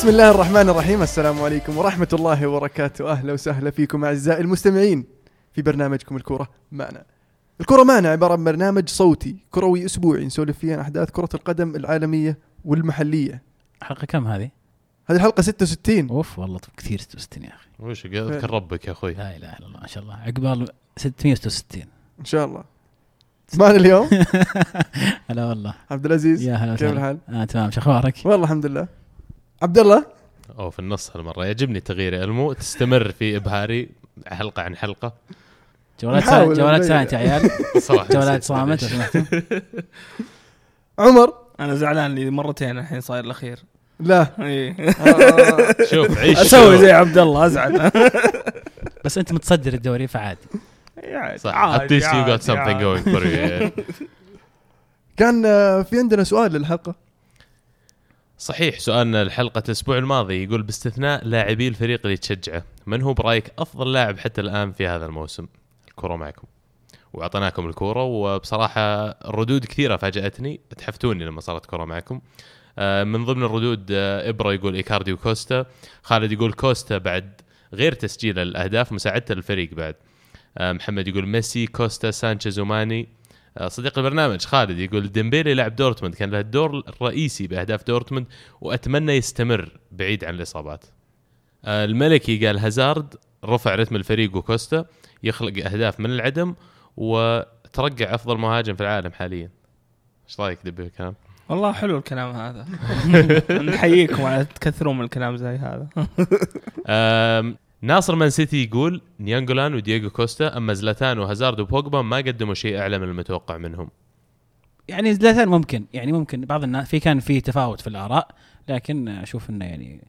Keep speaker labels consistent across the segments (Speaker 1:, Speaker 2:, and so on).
Speaker 1: بسم الله الرحمن الرحيم. السلام عليكم ورحمة الله وبركاته. أهلا وسهلا فيكم أعزائي المستمعين في برنامجكم الكورة معنا. الكرة معنا عبارة عن برنامج صوتي كروي أسبوعي نسولف فيه عن أحداث كرة القدم العالمية والمحلية.
Speaker 2: حلقة كم هذه؟
Speaker 1: هذه الحلقة 66
Speaker 2: أوف والله طب كثير 66 يا أخي.
Speaker 3: وش اذكر ربك يا أخوي؟
Speaker 2: لا إله إلا الله ما شاء الله. عقبال 666
Speaker 1: إن شاء الله. معنا اليوم؟
Speaker 2: هلا والله.
Speaker 1: عبد العزيز
Speaker 2: يا هلا
Speaker 1: كيف الحال؟
Speaker 2: آه تمام. شو أخبارك؟
Speaker 1: والله الحمد لله. عبد الله
Speaker 3: أو في النص هالمرة. يعجبني تغيير إلمو. تستمر في إبهاري حلقة عن حلقة.
Speaker 2: جوالات
Speaker 1: نحاول
Speaker 2: سا... جوالات
Speaker 1: نبين.
Speaker 2: silent يا عيال.
Speaker 3: نسيت.
Speaker 2: صامت
Speaker 1: عمر؟
Speaker 4: أنا زعلان لي مرتين الحين صاير الأخير.
Speaker 1: لا.
Speaker 3: شوف عيش أسوي.
Speaker 4: زي عبد الله أزعل.
Speaker 2: بس أنت متصدر الدوري فعادي.
Speaker 4: يعني
Speaker 3: صح.
Speaker 4: عادي،
Speaker 3: at least you
Speaker 4: عادي،
Speaker 3: got something
Speaker 4: عادي.
Speaker 3: going for you.
Speaker 1: كان آه، في عندنا سؤال للحلقة.
Speaker 3: صحيح سؤالنا الحلقة الأسبوع الماضي يقول باستثناء لاعبي الفريق اللي تشجعه من هو برأيك أفضل لاعب حتى الآن في هذا الموسم؟ الكرة معكم. وأعطيناكم الكورة وبصراحة الردود كثيرة فاجأتني تحفتوني لما صارت كرة معكم. آه، من ضمن الردود آه، إبرا يقول إيكاردي وكوستا خالد يقول كوستا بعد غير تسجيل الأهداف مساعدته للفريق بعد. آه، محمد يقول ميسي كوستا سانشيز وماني صديق البرنامج خالد يقول ديمبيلي لعب دورتموند كان له الدور الرئيسي بأهداف دورتموند وأتمنى يستمر بعيد عن الإصابات. آه، الملكي قال هازارد رفع رتم الفريق وكوستا يخلق أهداف من العدم وترقع أفضل مهاجم في العالم حاليا. إيش رأيك دي بي الكلام؟
Speaker 4: والله حلو الكلام هذا نحييكم على تكثرون من الكلام زي هذا
Speaker 3: ناصر مان سيتي يقول نيانغولان ودييغو كوستا أما زلاتان وهازارد وبوجبا ما قدموا شيء أعلى من المتوقع منهم.
Speaker 2: يعني زلاتان ممكن يعني ممكن بعض الناس في كان في تفاوت في الآراء لكن أشوف إنه يعني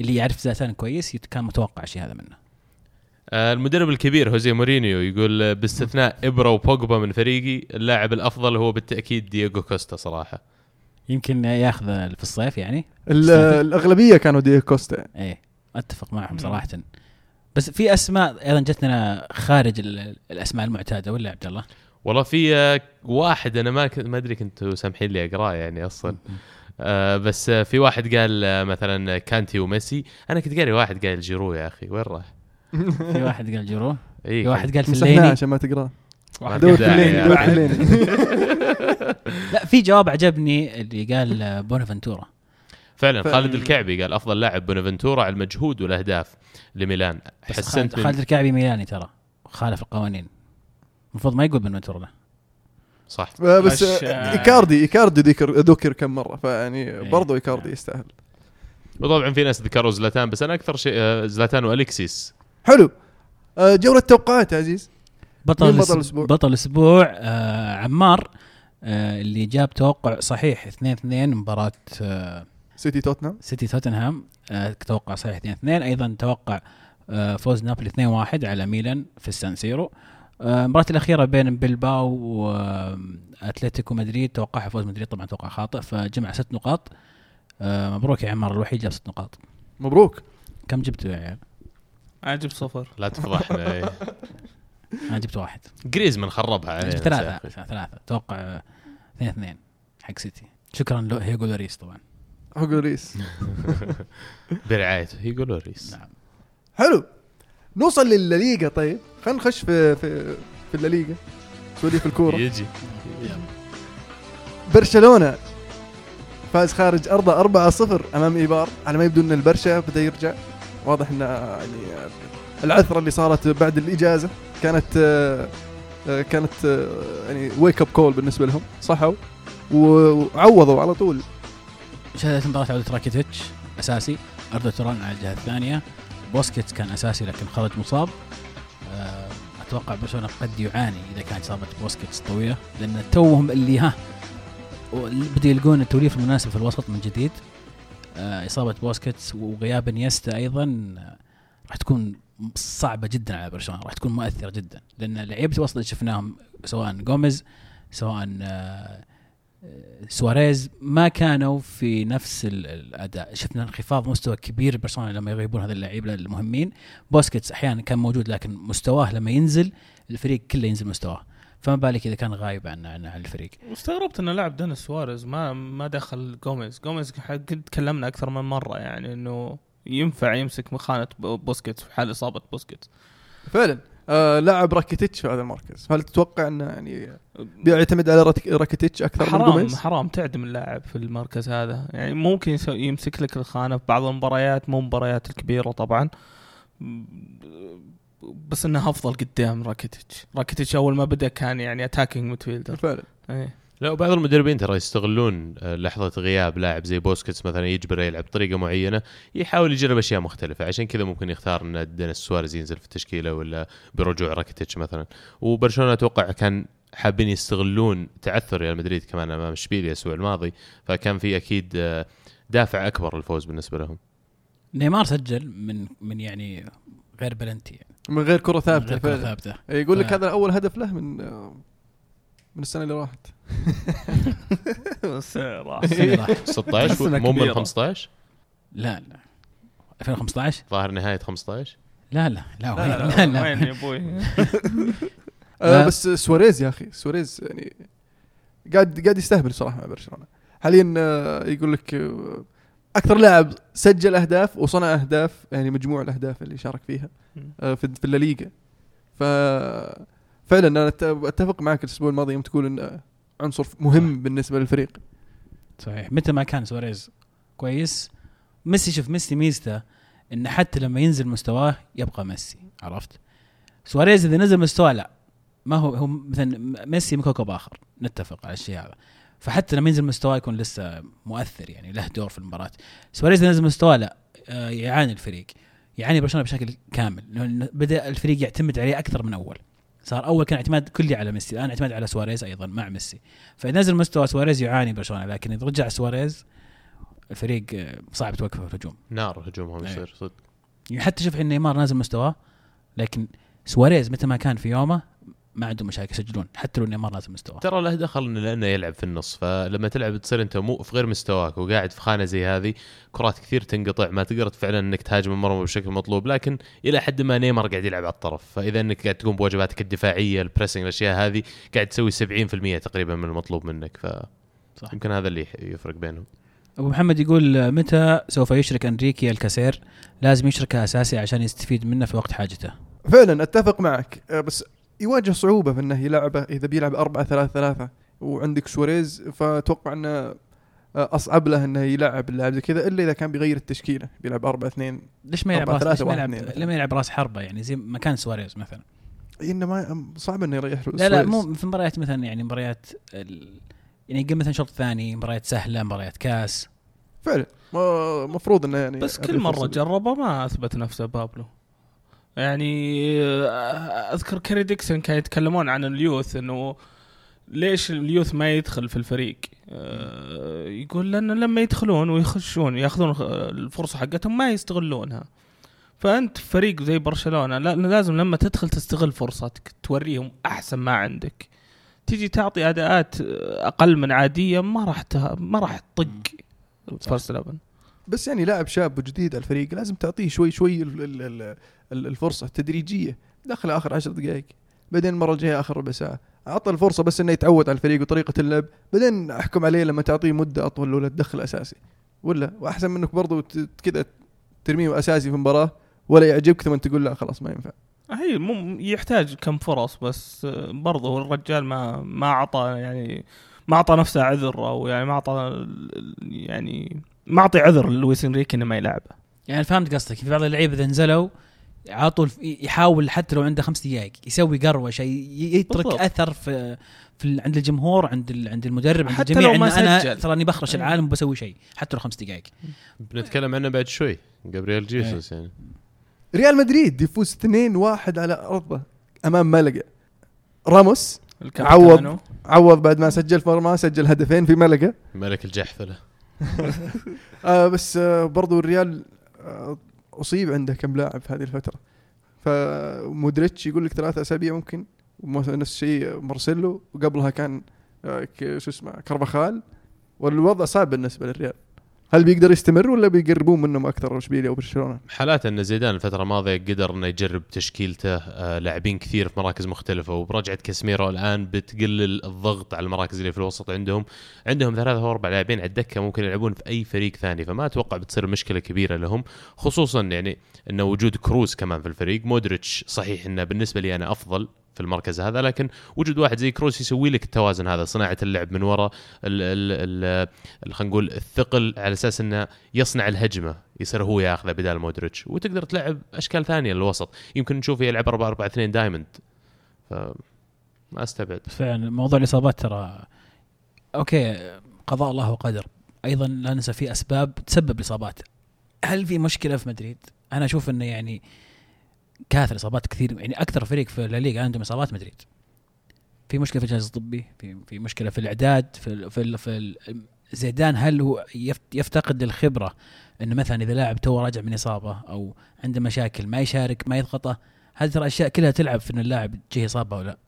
Speaker 2: اللي يعرف زلاتان كويس كان متوقع شيء هذا منه.
Speaker 3: آه، المدرب الكبير هوزي مورينيو يقول آه، باستثناء إبرا وبوجبا من فريقي اللاعب الأفضل هو بالتأكيد دييغو كوستا صراحة.
Speaker 2: يمكن ياخذ في الصيف يعني؟
Speaker 1: ال- الأغلبية كانوا دييغو كوستا.
Speaker 2: إيه أتفق معهم
Speaker 4: مم.
Speaker 2: صراحة. بس في أسماء أيضا جتنا خارج ال- الأسماء المعتادة ولا يا عبد الله؟
Speaker 3: والله في واحد أنا ما كنت ما أدري كنتوا سامحين لي أقرأه يعني أصلا. آه بس في واحد قال آه مثلا كانتي وميسي. أنا كنت قاري واحد قال جيرو يا أخي وين راح؟
Speaker 2: في واحد قال جيرو؟
Speaker 3: اي
Speaker 2: في واحد قال في
Speaker 1: عشان ما
Speaker 3: تقرأه.
Speaker 1: دور الليل
Speaker 3: يعني.
Speaker 1: دور في الليل
Speaker 2: لا في جواب عجبني اللي قال بونافنتورا.
Speaker 3: فعلا
Speaker 1: ف-
Speaker 3: خالد الكعبي قال أفضل لاعب بونافنتورا على المجهود والأهداف لميلان. حسنت
Speaker 2: خالد,
Speaker 3: من
Speaker 2: خالد الكعبي ميلاني ترى خالف القوانين. المفروض ما يقول بونافنتورا له.
Speaker 3: صح.
Speaker 1: آه، بس
Speaker 4: مش-
Speaker 1: آه، إيكاردي ايكاردي ذكر ذكر كم مرة فيعني
Speaker 2: إيه.
Speaker 1: برضو إيكاردي يستاهل.
Speaker 3: وطبعا في ناس ذكروا زلاتان بس أنا أكثر شيء آه، زلاتان وأليكسيس
Speaker 1: حلو. آه، جولة توقعات يا عزيز.
Speaker 2: بطل
Speaker 1: بطل
Speaker 2: الأسبوع؟
Speaker 1: الأسبوع؟
Speaker 2: بطل الأسبوع آه عمار آه اللي جاب توقع صحيح 2 2 مباراة آه
Speaker 1: سيتي توتنهام
Speaker 2: سيتي توتنهام توقع صحيح 2 2 أيضا توقع آه فوز نابولي 2 1 على ميلان في السان سيرو. آه، المباراة الأخيرة بين بلباو وأتلتيكو مدريد توقعها فوز مدريد طبعا توقع خاطئ فجمع ست نقاط. آه، مبروك يا عمار الوحيد جاب ست نقاط.
Speaker 1: مبروك.
Speaker 2: كم جبتوا يا عيال؟
Speaker 4: أنا جبت صفر.
Speaker 3: لا تفضحنا.
Speaker 2: أنا جبت واحد.
Speaker 3: جريزمان خربها علينا
Speaker 2: جبت ثلاثة ثلاثة. توقع اثنين اثنين حق سيتي. شكرا لهوجو لوريس طبعا.
Speaker 1: هوجو لوريس.
Speaker 3: برعايته يقولوا ريس.
Speaker 2: نعم.
Speaker 1: حلو. نوصل للليغا طيب. خلينا نخش في في في الليغا. سواليف الكورة.
Speaker 3: يجي.
Speaker 1: برشلونة فاز خارج أرضه 4-0 أمام ايبار على ما يبدو إن البرشا بدا يرجع. واضح إن يعني العثرة اللي صارت بعد الإجازة كانت كانت يعني wake up call بالنسبة لهم. صحوا وعوضوا على طول.
Speaker 2: شهدت مباراة عودة راكيتيتش أساسي. أردو توران على الجهة الثانية. بوسكيتس كان أساسي لكن خرج مصاب. آه، أتوقع برشلونة قد يعاني إذا كانت إصابة بوسكيتس طويلة لأن توهم اللي ها بدوا يلقون التوليفة المناسبة في الوسط من جديد. آه، إصابة بوسكيتس وغياب إنيستا أيضا آه، راح تكون صعبة جدا على برشلونة راح تكون مؤثرة جدا. لأن لعيبة الوسط اللي شفناهم سواء جوميز سواء آه، سواريز ما كانوا في نفس ال- الأداء. شفنا انخفاض مستوى كبير برشلونة لما يغيبون هذه اللعيبة المهمين. بوسكيتس أحيانا كان موجود لكن مستواه لما ينزل الفريق كله ينزل مستواه. فما بالك إذا كان غايب عن عن الفريق
Speaker 4: واستغربت انه لعب دينيس سواريز ما ما دخل جوميز. جوميز قد تكلمنا أكثر من مرة يعني إنه ينفع يمسك خانة بوسكيتس في حال إصابة بوسكيتس.
Speaker 1: فعلا. آه لاعب راكيتيتش في هذا المركز. هل تتوقع إنه يعني بيعتمد على راكيتيتش أكثر من
Speaker 4: حرام
Speaker 1: جوميز؟
Speaker 4: حرام تعدم اللاعب في المركز هذا. يعني ممكن يمسك لك الخانة في بعض المباريات مو مباريات الكبيرة طبعا. بس إنه أفضل قدام راكيتيتش. راكيتيتش أول ما بدأ كان يعني attacking midfielder
Speaker 1: فعلا
Speaker 4: إيه.
Speaker 3: لا وبعض المدربين ترى يستغلون آه، لحظة غياب لاعب زي بوسكيتس مثلا يجبره يلعب بطريقة معينة يحاول يجرب أشياء مختلفة. عشان كذا ممكن يختار أن دينيس سواريز ينزل في التشكيلة ولا برجوع راكيتيتش مثلا. وبرشلونة أتوقع كان حابين يستغلون تعثر ريال مدريد كمان أمام إشبيليا الأسبوع الماضي فكان في أكيد آه، دافع أكبر للفوز بالنسبة لهم.
Speaker 2: نيمار سجل من من يعني غير بلنتي يعني.
Speaker 1: من غير كرة
Speaker 2: من
Speaker 1: ثابتة
Speaker 2: غير كرة
Speaker 1: فعلا.
Speaker 2: ثابتة.
Speaker 1: يقول لك
Speaker 2: ف-
Speaker 1: هذا أول هدف له من آه، من السنة اللي راحت.
Speaker 4: بس راح
Speaker 2: السنة راح.
Speaker 3: 16
Speaker 4: سنة
Speaker 3: مو من
Speaker 4: كبيرة.
Speaker 3: 15
Speaker 2: لا لا. 2015
Speaker 3: ظاهر نهاية 15
Speaker 2: لا لا. لا
Speaker 4: لا
Speaker 2: وين؟
Speaker 4: لا
Speaker 2: لا
Speaker 4: وين
Speaker 2: لا
Speaker 4: يا أبوي؟
Speaker 1: آه
Speaker 2: لا.
Speaker 1: بس سواريز يا أخي سواريز يعني قاعد قاعد يستهبل صراحة مع برشلونة. حاليا آه، يقول لك آه، أكثر لاعب سجل أهداف وصنع أهداف يعني مجموع الأهداف اللي شارك فيها آه، في في الليغا. ف فعلا أنا أتفق معك الأسبوع الماضي يوم تقول انه عنصر مهم بالنسبة للفريق.
Speaker 2: صحيح. متى ما كان سواريز كويس ميسي شوف ميسي ميزته انه حتى لما ينزل مستواه يبقى ميسي عرفت؟ سواريز إذا نزل مستواه لا ما هو هو مثلا ميسي من كوكب آخر نتفق على الشيء هذا. فحتى لما ينزل مستواه يكون لسه مؤثر يعني له دور في المباراة. سواريز إذا نزل مستواه لا آه، يعاني الفريق. يعاني برشلونة بشكل كامل. لأن بدأ الفريق يعتمد عليه أكثر من أول. صار أول كان اعتماد كلي على ميسي الآن اعتماد على سواريز أيضا مع ميسي. فاذا نزل مستوى سواريز يعاني برشلونة لكن إذا رجع سواريز الفريق آه، صعب توقفه في الهجوم.
Speaker 3: نار هجومهم
Speaker 2: أيوة.
Speaker 3: يصير صدق.
Speaker 2: يعني حتى شوف نيمار نازل مستواه لكن سواريز متى ما كان في يومه ما عندهم مشاكل يسجلون حتى لو نيمار نازل مستواه.
Speaker 3: ترى له دخل إنه لأنه يلعب في النص فلما تلعب تصير أنت مو في غير مستواك وقاعد في خانة زي هذه كرات كثير تنقطع ما تقدر فعلا إنك تهاجم المرمى بشكل مطلوب لكن إلى حد ما نيمار قاعد يلعب على الطرف. فإذا إنك قاعد تقوم بواجباتك الدفاعية ال pressing الأشياء هذه قاعد تسوي 70% تقريبا من المطلوب منك.
Speaker 2: صح.
Speaker 3: فيمكن هذا اللي يفرق بينهم.
Speaker 2: أبو محمد يقول متى سوف يشرك أنريكي الكاسير؟ لازم يشركه أساسي عشان يستفيد منه في وقت حاجته.
Speaker 1: فعلا أتفق معك. آه، بس يواجه صعوبة في إنه يلعبه إذا بيلعب 4 3 3 وعندك سواريز فأتوقع إنه آه، أصعب له إنه يلعب اللاعب زي كذا إلا إذا كان بيغير التشكيلة بيلعب 4 2
Speaker 2: ليش ما يلعب
Speaker 1: أربعة
Speaker 2: راس ليش ما يلعب. لما يلعب راس حربة يعني زي مكان سواريز مثلا
Speaker 1: إنه ما صعب إنه يريح
Speaker 2: لا لا. مو في مباريات مثلا يعني مباريات ال... يعني يقل مثلا شوط ثاني مباريات سهلة مباريات كاس
Speaker 1: فعلا المفروض إنه يعني
Speaker 4: بس كل
Speaker 1: مرة.
Speaker 4: جربه ما أثبت نفسه بابلو يعني آه، أذكر كاري ديكسون كانوا يتكلمون عن اليوث إنه ليش اليوث ما يدخل في الفريق؟ آه، يقول لأن لما يدخلون ويخشون يأخذون الفرصة حقتهم ما يستغلونها. فأنت فريق زي برشلونة لا لازم لما تدخل تستغل فرصتك توريهم أحسن ما عندك. تيجي تعطي أداءات أقل من عادية ما راح ما راح تطق فيرست 11
Speaker 1: بس يعني لاعب شاب وجديد على الفريق لازم تعطيه شوي شوي ال- ال- ال- ال- الفرصة تدريجيه دخل آخر عشر دقائق بعدين المرة الجاية آخر ربع ساعة. أعطى الفرصة بس إنه يتعود على الفريق وطريقة اللعب. بعدين أحكم عليه لما تعطيه مدة أطول ولا تدخل أساسي. ولا وأحسن منك برضو ت- كذا ترميه أساسي في مباراة ولا يعجبك ثم تقول لا خلاص ما ينفع.
Speaker 4: هي مو يحتاج كم فرص بس برضه الرجال ما ما أعطى يعني ما أعطى نفسه عذر أو يعني ما أعطى يعني ما اعطي عذر لويس إنريكي إنه ما يلعبه
Speaker 2: يعني فهمت قصدك. في بعض اللعيبة إذا نزلوا عاطوا يحاول حتى لو عنده خمس دقائق يسوي قروشه يترك
Speaker 4: بالضبط.
Speaker 2: أثر في في عند الجمهور عند عند المدرب عند
Speaker 4: حتى
Speaker 2: الجميع
Speaker 4: لو ما
Speaker 2: ان أنا
Speaker 4: سجل.
Speaker 2: تراني بخرش
Speaker 4: أي.
Speaker 2: العالم وبسوي شيء حتى لو خمس دقائق.
Speaker 3: بنتكلم عنه بعد شوي. جابرييل جيسوس يعني.
Speaker 1: ريال مدريد يفوز 2-1 على ارضه أمام ملقا. راموس
Speaker 4: الكابتن
Speaker 1: عوض بعد ما سجل فرما سجل هدفين في ملقا.
Speaker 3: ملك الجحفلة.
Speaker 1: آه بس آه برضو الريال آه أصيب عنده كم لاعب في هذه الفترة. فمودريتش يقول لك ثلاثة أسابيع ممكن نفس الشيء مارسيلو وقبلها كان آه شو اسمه كارفاخال. والوضع صعب بالنسبة للريال. هل بيقدر يستمر ولا بيقربون منهم أكثر اشبيليا وبرشلونه؟
Speaker 3: حالات أن زيدان الفترة الماضية قدر إنه يجرب تشكيلته آه لاعبين كثير في مراكز مختلفة وبرجعة كاسميرو الآن بتقلل الضغط على المراكز اللي في الوسط عندهم عندهم ثلاثة أو أربع لاعبين على الدكة ممكن يلعبون في أي فريق ثاني فما أتوقع بتصير مشكلة كبيرة لهم خصوصا يعني انه وجود كروز كمان في الفريق مودريتش صحيح إنه بالنسبة لي أنا أفضل في المركز هذا لكن وجود واحد زي كروس يسوي لك التوازن هذا صناعة اللعب من وراء خلينا نقول الثقل على أساس إنه يصنع الهجمة يصير هو ياخذه بدال مودريتش. وتقدر تلعب أشكال ثانية للوسط. يمكن نشوفه يلعب 4 4 2 diamond ف ما أستبعد.
Speaker 2: فعلا موضوع الإصابات ترى okay قضاء الله وقدر. أيضا لا ننسى في أسباب تسبب الإصابات. هل في مشكلة في مدريد؟ أنا أشوف إنه يعني كاثر إصابات كثير يعني أكثر فريق في الليغا عندهم إصابات مدريد. في مشكلة في الجهاز الطبي في في مشكلة في الإعداد في في, في زيدان هل هو يفتقد الخبره إنه مثلا إذا لاعب تو راجع من إصابة أو عنده مشاكل ما يشارك ما يضغطه هذه ترى أشياء كلها تلعب في إن اللاعب تجيه إصابة أو لا؟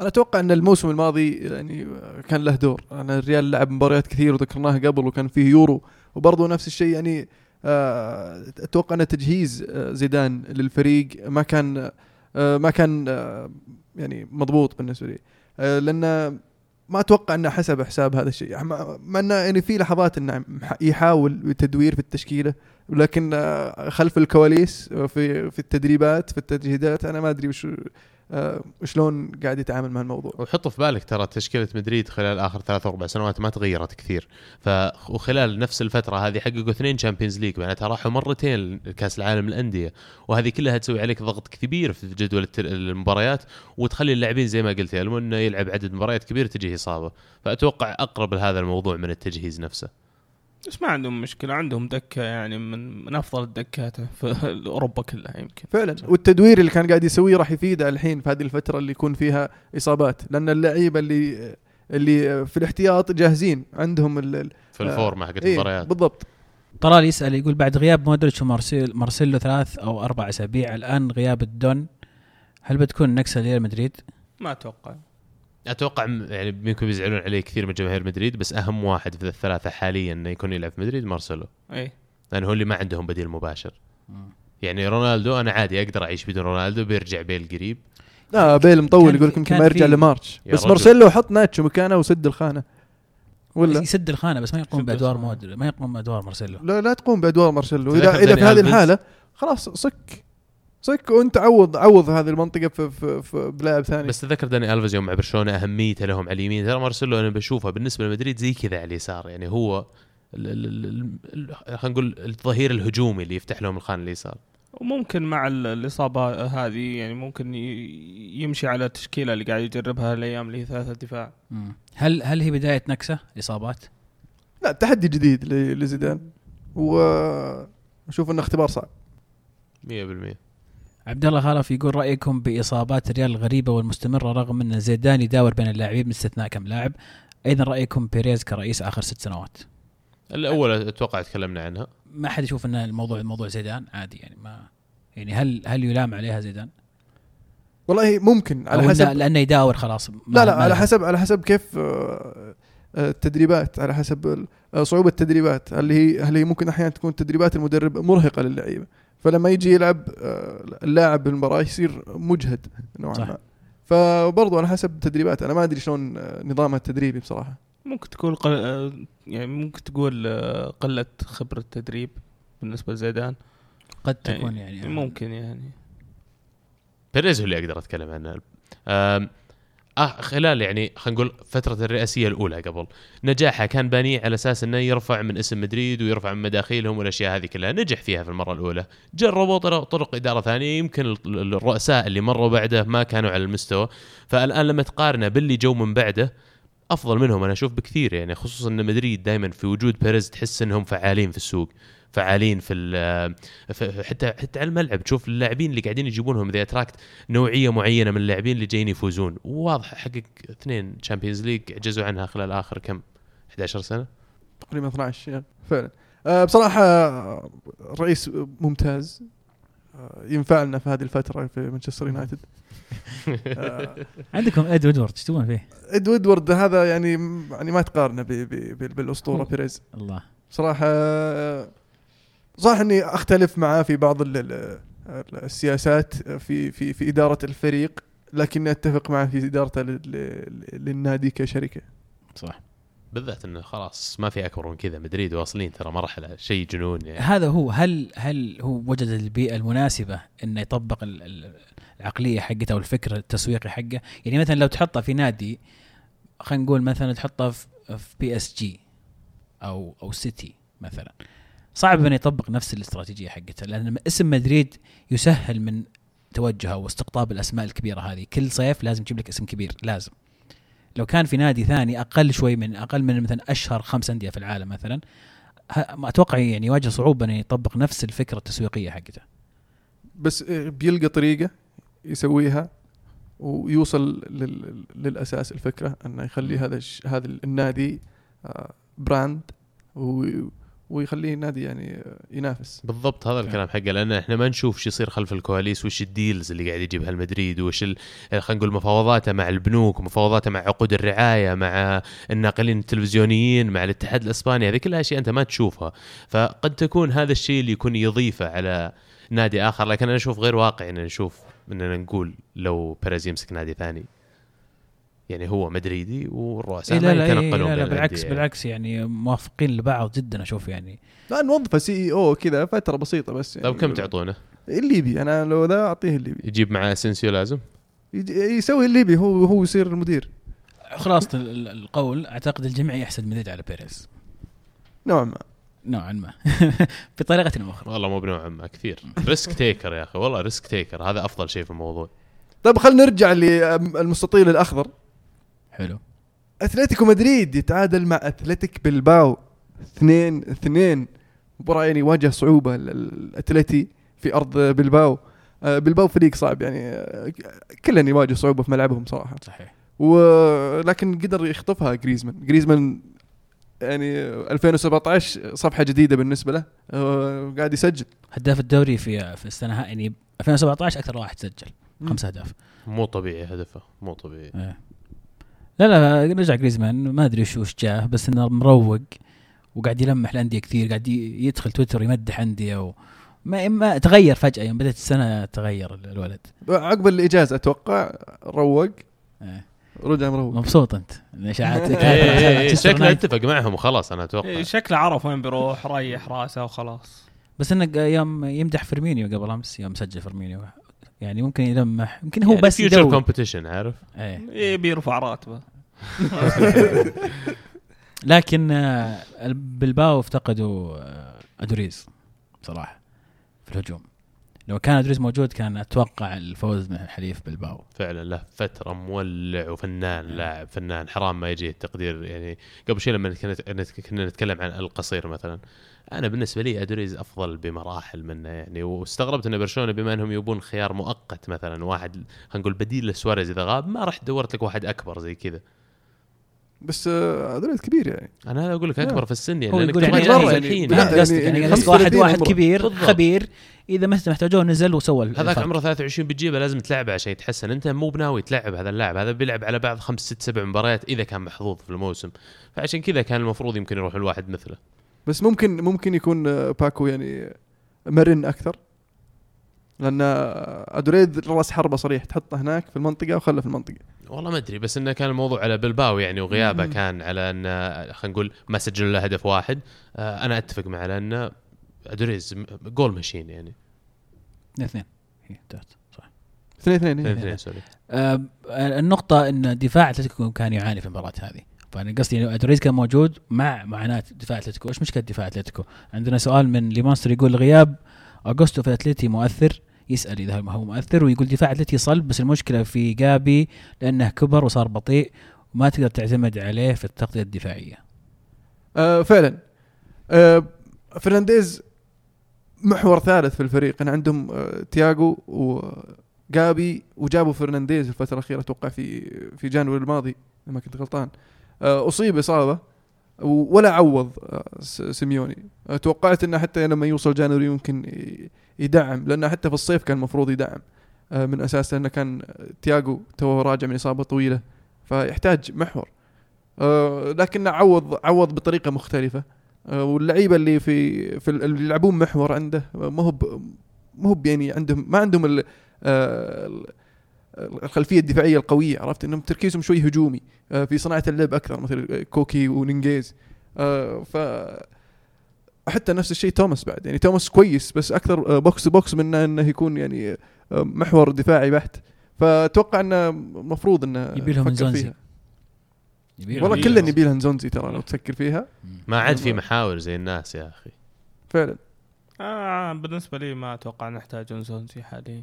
Speaker 1: أنا أتوقع إن الموسم الماضي يعني كان له دور. أنا الريال لعب مباريات كثير وذكرناها قبل وكان فيه يورو. وبرضه نفس الشيء يعني أتوقع أن تجهيز آه، زيدان للفريق ما كان آه، ما كان يعني مضبوط بالنسبة لي. لأن ما أتوقع أنه حسب حساب هذا الشيء. مع أنه يعني في لحظات إنه يحاول بتدوير في التشكيلة ولكن خلف الكواليس في في التدريبات في التجهيزات أنا ما أدري وش آه، شلون قاعد يتعامل مع الموضوع؟
Speaker 3: وحط في بالك ترى تشكيلة مدريد خلال آخر ثلاث أربع سنوات ما تغيرت كثير. ف وخلال نفس الفترة هذه حققوا اثنين Champions League معناتها راحوا مرتين لكأس العالم للأندية. وهذه كلها تسوي عليك ضغط كبير في جدول المباريات وتخلي اللاعبين زي ما قلت يا إنه يلعب عدد مباريات كبير تجيه إصابة. فأتوقع أقرب لهذا الموضوع من التجهيز نفسه.
Speaker 4: بس ما عندهم مشكلة عندهم دكة يعني من من أفضل الدكات في أوروبا كلها يمكن.
Speaker 1: فعلا. والتدوير اللي كان قاعد يسويه راح يفيده الحين في هذه الفترة اللي يكون فيها إصابات لأن اللعيبة اللي اللي في الاحتياط جاهزين عندهم ال
Speaker 3: في الفورمة حقت إيه المباريات.
Speaker 1: بالضبط.
Speaker 2: طلال يسأل يقول بعد غياب مودريتش ومارسيل مارسيلو ثلاث أو أربع أسابيع الآن غياب الدون هل بتكون نكسة لريال مدريد؟
Speaker 4: ما أتوقع.
Speaker 3: أتوقع يعني يمكن بيزعلون عليه كثير من جماهير مدريد بس أهم واحد في الثلاثة حاليا إنه يكون يلعب في مدريد مارسيلو.
Speaker 4: اي
Speaker 3: لأنه هو اللي ما عندهم بديل مباشر. يعني رونالدو أنا عادي أقدر أعيش بدون رونالدو بيرجع بيل قريب.
Speaker 1: لا بيل مطول يقول لك يمكن ما يرجع لمارس بس مارسيلو حط ناتشو مكانه وسد الخانة.
Speaker 2: ولا؟ يسد الخانة بس ما يقوم بأدوار مو ما يقوم بأدوار مارسيلو.
Speaker 1: لا لا تقوم بأدوار مارسيلو. اذا إذا في هذه الحالة خلاص صك. صك وانت عوض عوض هذه المنطقة في, في, في بلاعب ثاني
Speaker 3: بس تذكر داني الفيز يوم مع برشلونه أهميته لهم على اليمين. ترى مارسيلو أنا بشوفه بالنسبة لمدريد زي كذا على اليسار. يعني هو خلينا نقول الظهير الهجومي اللي يفتح لهم الخانة اليسار.
Speaker 4: وممكن مع الإصابة هذه يعني ممكن يمشي على التشكيلة اللي قاعد يجربها الأيام اللي هي ثلاثة دفاع.
Speaker 2: هل هل هي بداية نكسة؟ الاصابات؟
Speaker 1: لا تحدي جديد لزيدان. واشوف إنه اختبار صعب.
Speaker 3: 100%
Speaker 2: عبد الله خلف يقول رأيكم بإصابات الريال الغريبة والمستمرة رغم أن زيدان يداور بين اللاعبين باستثناء كم لاعب؟ أيضا رأيكم بيريز كرئيس آخر ست سنوات؟
Speaker 3: الأول أتوقع تكلمنا عنها.
Speaker 2: ما حد يشوف إن الموضوع موضوع زيدان عادي يعني ما يعني هل هل يلام عليها زيدان؟
Speaker 1: والله ممكن على حسب
Speaker 2: لأنه يداور خلاص.
Speaker 1: لا لا على حسب على حسب كيف آه، آه، التدريبات على حسب آه، صعوبة التدريبات. هل هي هل هي ممكن أحيانا تكون تدريبات المدرب مرهقة للعيبة؟ فلما يجي يلعب آه، اللاعب بالمباراة يصير مجهد نوعا ما. فبرضه على حسب التدريبات أنا ما أدري شلون آه، نظامها التدريبي بصراحة.
Speaker 4: ممكن تقول قل... آه، يعني ممكن تقول قلة خبرة تدريب بالنسبة لزيدان.
Speaker 2: قد تكون يعني,
Speaker 4: يعني ممكن يعني.
Speaker 3: بيريز هو اللي أقدر أتكلم عنه. آه خلال يعني خلينا نقول فترة الرئاسية الأولى قبل. نجاحها كان بانيه على أساس أنه يرفع من اسم مدريد ويرفع من مداخيلهم والأشياء هذه كلها. نجح فيها في المرة الأولى. جربوا طرق, طرق إدارة ثانية. يمكن الرؤساء اللي مروا بعده ما كانوا على المستوى. فالآن لما تقارنه باللي جو من بعده أفضل منهم أنا أشوف بكثير يعني خصوصا إن مدريد دائما في وجود بيريز تحس إنهم فعالين في السوق. فعالين في, حتى حتى على الملعب. تشوف اللاعبين اللي قاعدين يجيبونهم ذي attract نوعية معينة من اللاعبين اللي جايين يفوزون. واضح حقق اثنين Champions League عجزوا عنها خلال آخر كم؟ 11 سنة؟
Speaker 1: تقريبا 12 فعلا. أه بصراحة رئيس ممتاز. أه ينفع لنا في هذه الفترة في مانشستر يونايتد
Speaker 2: أه عندكم اد وودورد إيش تسوون فيه؟
Speaker 1: اد وودورد هذا يعني يعني ما تقارنه بالأسطورة بيريز.
Speaker 2: الله.
Speaker 1: صراحة صح إني أختلف معاه في بعض ال- ال- السياسات في في في إدارة الفريق لكني أتفق معه في إدارته لل- لل- للنادي كشركة.
Speaker 2: صح.
Speaker 3: بالذات إنه خلاص ما في أكبر من كذا. مدريد واصلين ترى مرحلة شيء جنون يعني.
Speaker 2: هذا هو. هل هل هو وجد البيئة المناسبة إنه يطبق ال- ال- العقلية حقته أو الفكر التسويقي حقه؟ يعني مثلا لو تحطه في نادي خلينا نقول مثلا تحطه في بي اس جي أو أو سيتي مثلا. صعب إنه يطبق نفس الاستراتيجية حقته لأن اسم مدريد يسهل من توجهه واستقطاب الأسماء الكبيرة هذه. كل صيف لازم تجيب لك اسم كبير لازم. لو كان في نادي ثاني أقل شوي من أقل من مثلا أشهر خمس أندية في العالم مثلا أتوقع يعني يواجه صعوبة إنه يطبق نفس الفكرة التسويقية حقته.
Speaker 1: بس بيلقى طريقة يسويها ويوصل لل- للأساس الفكرة إنه يخلي هذا هذا النادي آه، brand و- ويخليه نادي يعني ينافس.
Speaker 3: بالضبط هذا الكلام حقه لأن إحنا ما نشوف شو يصير خلف الكواليس وش ال deals اللي قاعد يجيبها المدريد وش ال- خلينا نقول مفاوضاته مع البنوك ومفاوضاته مع عقود الرعاية مع الناقلين التلفزيونيين مع الاتحاد الإسباني هذه كلها أشياء أنت ما تشوفها. فقد تكون هذا الشيء اللي يكون يضيفه على نادي آخر لكن أنا أشوف غير واقعي ان نشوف إننا نقول لو بيريز يمسك نادي ثاني. يعني هو مدريدي والرؤساء
Speaker 2: إيه
Speaker 3: ما
Speaker 2: لا لا,
Speaker 3: يتنقلون
Speaker 2: إيه لا, لا
Speaker 3: بين
Speaker 2: بالعكس
Speaker 3: الأندية.
Speaker 2: بالعكس يعني موافقين لبعض جدا أشوف يعني.
Speaker 1: لا نوظفه سي إي أو كذا فترة بسيطة بس يعني.
Speaker 3: طيب كم تعطونه؟
Speaker 1: الليبي أنا لو ذا أعطيه الليبي.
Speaker 3: يجيب معاه اسنسيو لازم؟
Speaker 1: يسوي الليبي هو هو يصير المدير.
Speaker 2: خلاصة ال- ال- القول أعتقد الجميع يحسد مدريد على بيريز.
Speaker 1: نوعا ما.
Speaker 2: نوعا ما. بطريقة أو أخرى
Speaker 3: والله مو بنوعا ما كثير. risk taker يا أخي والله risk taker. هذا أفضل شيء في الموضوع.
Speaker 1: طيب خلينا نرجع للمستطيل الأخضر.
Speaker 2: حلو.
Speaker 1: أتلتيكو مدريد يتعادل مع أتلتيك بلباو. اثنين اثنين. مباراة يعني واجه صعوبة ال- ال- الأتلتي في أرض بلباو. آه، بلباو فريق صعب يعني آه، كلن يواجه صعوبة في ملعبهم صراحة.
Speaker 2: صحيح.
Speaker 1: ولكن قدر يخطفها جريزمان. جريزمان يعني 2017 صفحة جديدة بالنسبة له آه، قاعد يسجل.
Speaker 2: هداف الدوري في في السنة يعني 2017 أكثر واحد سجل خمس أهداف.
Speaker 3: مو طبيعي هدفه مو طبيعي.
Speaker 2: إيه. لا لا رجع جريزمان ما أدري شو وش جاه بس إنه مروق وقاعد يلمح الأندية كثير قاعد يدخل تويتر يمدح أندية و ما ما تغير فجأة يوم بدأت السنة تغير ال- الولد.
Speaker 1: عقب الإجازة أتوقع روق.
Speaker 2: إيه.
Speaker 1: رجع مروق.
Speaker 2: مبسوط أنت. الاشاعات
Speaker 3: إيه، إيه، إيه، شكله. اتفق معهم وخلاص أنا
Speaker 4: أتوقع. شكله عرف وين بيروح ريح راسه وخلاص.
Speaker 2: بس إنه يوم يمدح فيرمينيو قبل أمس يوم سجل فيرمينيو. يعني ممكن يلمح يمكن هو بس future
Speaker 3: competition عارف؟
Speaker 2: إيه.
Speaker 4: إيه بيرفع راتبه
Speaker 2: لكن آه، بلباو افتقدوا آه، ادوريز صراحة في الهجوم. لو كان ادوريز موجود كان أتوقع الفوز من حليف بلباو.
Speaker 3: فعلا له فترة مولع وفنان لاعب فنان حرام ما يجي التقدير. يعني قبل شيء لما كنا كنا نتكلم عن القصير مثلا أنا بالنسبة لي ادوريز أفضل بمراحل منه يعني واستغربت إن برشلونة بما إنهم يبون خيار مؤقت مثلا واحد خلينا نقول بديل لسواريز إذا غاب ما رحت دورت لك واحد أكبر زي كذا.
Speaker 1: بس آه، هذا كبير يعني.
Speaker 3: أنا هذا أقول لك أكبر في السن يعني
Speaker 2: هو يقول يعني
Speaker 1: مرة
Speaker 3: الحين
Speaker 1: يعني-
Speaker 2: قصدك
Speaker 1: يعني
Speaker 2: يعني قصدك
Speaker 1: 35
Speaker 2: واحد واحد
Speaker 1: عمره.
Speaker 2: كبير
Speaker 3: بالضبط.
Speaker 2: خبير إذا مثلا محتاجوه نزل وسوى
Speaker 3: هذاك. عمره 23 بتجيبه لازم تلعبه عشان يتحسن. أنت مو بناوي تلعب هذا اللاعب هذا بيلعب على بعض خمس ست سبع مباريات إذا كان محظوظ في الموسم. فعشان كذا كان المفروض يمكن يروح الواحد مثله.
Speaker 1: بس ممكن ممكن يكون آه، باكو يعني مرن أكثر. لأن آه، ادوريد رأس حربة صريح تحطه هناك في المنطقة وخله في المنطقة.
Speaker 3: والله ما أدري بس إنه كان الموضوع على بلباو يعني وغيابه. كان على إن خلينا نقول ما سجل له هدف واحد. آه، أنا أتفق معه لأن ادوريز م- goal machine يعني.
Speaker 2: اثنين. اثنين هي انتهت صح.
Speaker 1: اثنين اثنين
Speaker 3: اثنين
Speaker 1: إيه.
Speaker 3: اثنين sorry.
Speaker 2: آه النقطة إن دفاع أتلتيكو كان يعاني في المباراة هذه. فانا قصدي انه ادوريز كان موجود مع معاناة دفاع أتلتيكو، إيش مشكلة دفاع أتلتيكو؟ عندنا سؤال من ليمونستر يقول غياب اغوستو في أتلتي مؤثر؟ يسأل إذا هو مؤثر ويقول دفاع أتلتي صلب بس المشكلة في جابي لأنه كبر وصار بطيء وما تقدر تعتمد عليه في التغطية الدفاعية.
Speaker 1: آه فعلا. آه فرنانديز محور ثالث في الفريق. أنا عندهم آه تياجو وجابي وجابوا فرنانديز الفترة الأخيرة أتوقع في في جانوري الماضي لما كنت غلطان. آه أصيب إصابة ولا عوض آه سيميوني. آه توقعت إنه حتى لما يوصل January يمكن يدعم لأنه حتى في الصيف كان المفروض يدعم. آه من أساس لأنه كان تياجو تو راجع من إصابة طويلة فيحتاج محور. آه لكنه عوض عوض بطريقة مختلفة. آه، واللعيبة اللي في في ال- اللي يلعبون محور عنده آه، ما هو ما هو يعني عندهم ما عندهم آه، ال- الخلفية الدفاعية القوية عرفت؟ إنهم تركيزهم شوي هجومي آه، في صناعة اللعب أكثر مثل كوكي ونيجيز. آه، ف حتى نفس الشيء توماس بعد. يعني توماس كويس بس أكثر آه، box to box من انه يكون يعني آه، محور دفاعي بحت. فأتوقع إنه المفروض إنه
Speaker 2: يبي لهم
Speaker 1: والله
Speaker 4: لهم.
Speaker 1: يبي له انزونزي. ترى لو تفكر فيها.
Speaker 3: ما عاد في محاور زي الناس يا أخي.
Speaker 1: فعلا.
Speaker 4: آه بالنسبة لي ما أتوقع نحتاج نزونزي حاليا.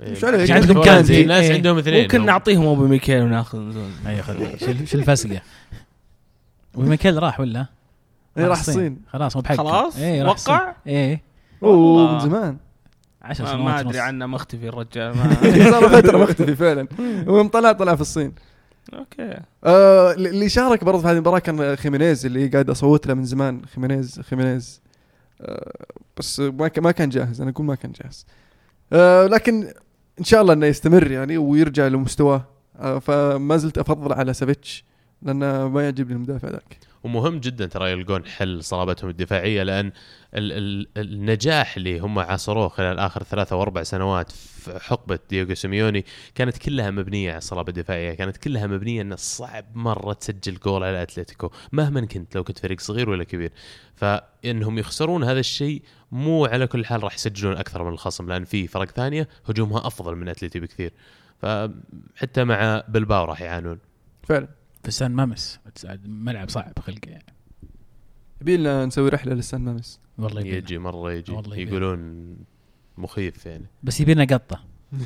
Speaker 1: مش عليك.
Speaker 3: عندهم
Speaker 2: عندهم
Speaker 3: كان
Speaker 2: كانتي.
Speaker 3: زي الناس
Speaker 2: إيه.
Speaker 3: عندهم اثنين.
Speaker 4: ممكن
Speaker 3: هم.
Speaker 4: نعطيهم اوبي ميكيل وناخذ
Speaker 2: اي خذ شيل شيل الفسقة. وميكيل راح ولا؟
Speaker 1: إيه، راح الصين.
Speaker 2: خلاص مو بحق
Speaker 4: خلاص؟
Speaker 2: إيه.
Speaker 4: وقع؟
Speaker 1: إيه.
Speaker 4: أوه.
Speaker 1: من زمان.
Speaker 2: 10
Speaker 4: ما,
Speaker 2: سنوات
Speaker 4: ما
Speaker 2: أدري.
Speaker 4: عنه مختفي الرجال. ما
Speaker 1: صار فترة مختفي فعلا. ويوم طلع طلع في الصين.
Speaker 4: أوكي.
Speaker 1: آه اللي شارك برضه في هذه المباراة كان خيمينيز اللي قاعد أصوت له من زمان. خيمينيز خيمينيز. آه بس ما ك- ما كان جاهز. أنا أقول ما كان جاهز. آه لكن إن شاء الله إنه يستمر يعني ويرجع لمستواه. آه فما زلت أفضل على سافيتش لأنه ما يعجبني المدافع ذاك.
Speaker 3: ومهم جدا ترى يلقون حل صلابتهم الدفاعية لأن ال ال النجاح اللي هم عاصروه خلال آخر ثلاثة أو أربع سنوات في حقبة دييغو سيميوني كانت كلها مبنية على الصلابة الدفاعية، كانت كلها مبنية إنه صعب مرة تسجل جول على أتلتيكو مهما كنت لو كنت فريق صغير ولا كبير، فإنهم يخسرون هذا الشيء مو على كل حال راح يسجلون أكثر من الخصم لأن في فرق ثانية هجومها أفضل من اتلتي بكثير. فحتى مع بلباو راح يعانون.
Speaker 1: فعلا
Speaker 2: في سان مامس ملعب صعب خلقه. يعني
Speaker 1: يبي لنا نسوي رحلة للسان مامس
Speaker 2: والله يبينا.
Speaker 3: يجي مرة يجي.
Speaker 2: والله يبين.
Speaker 3: يقولون مخيف يعني.
Speaker 2: بس يبينا قطة.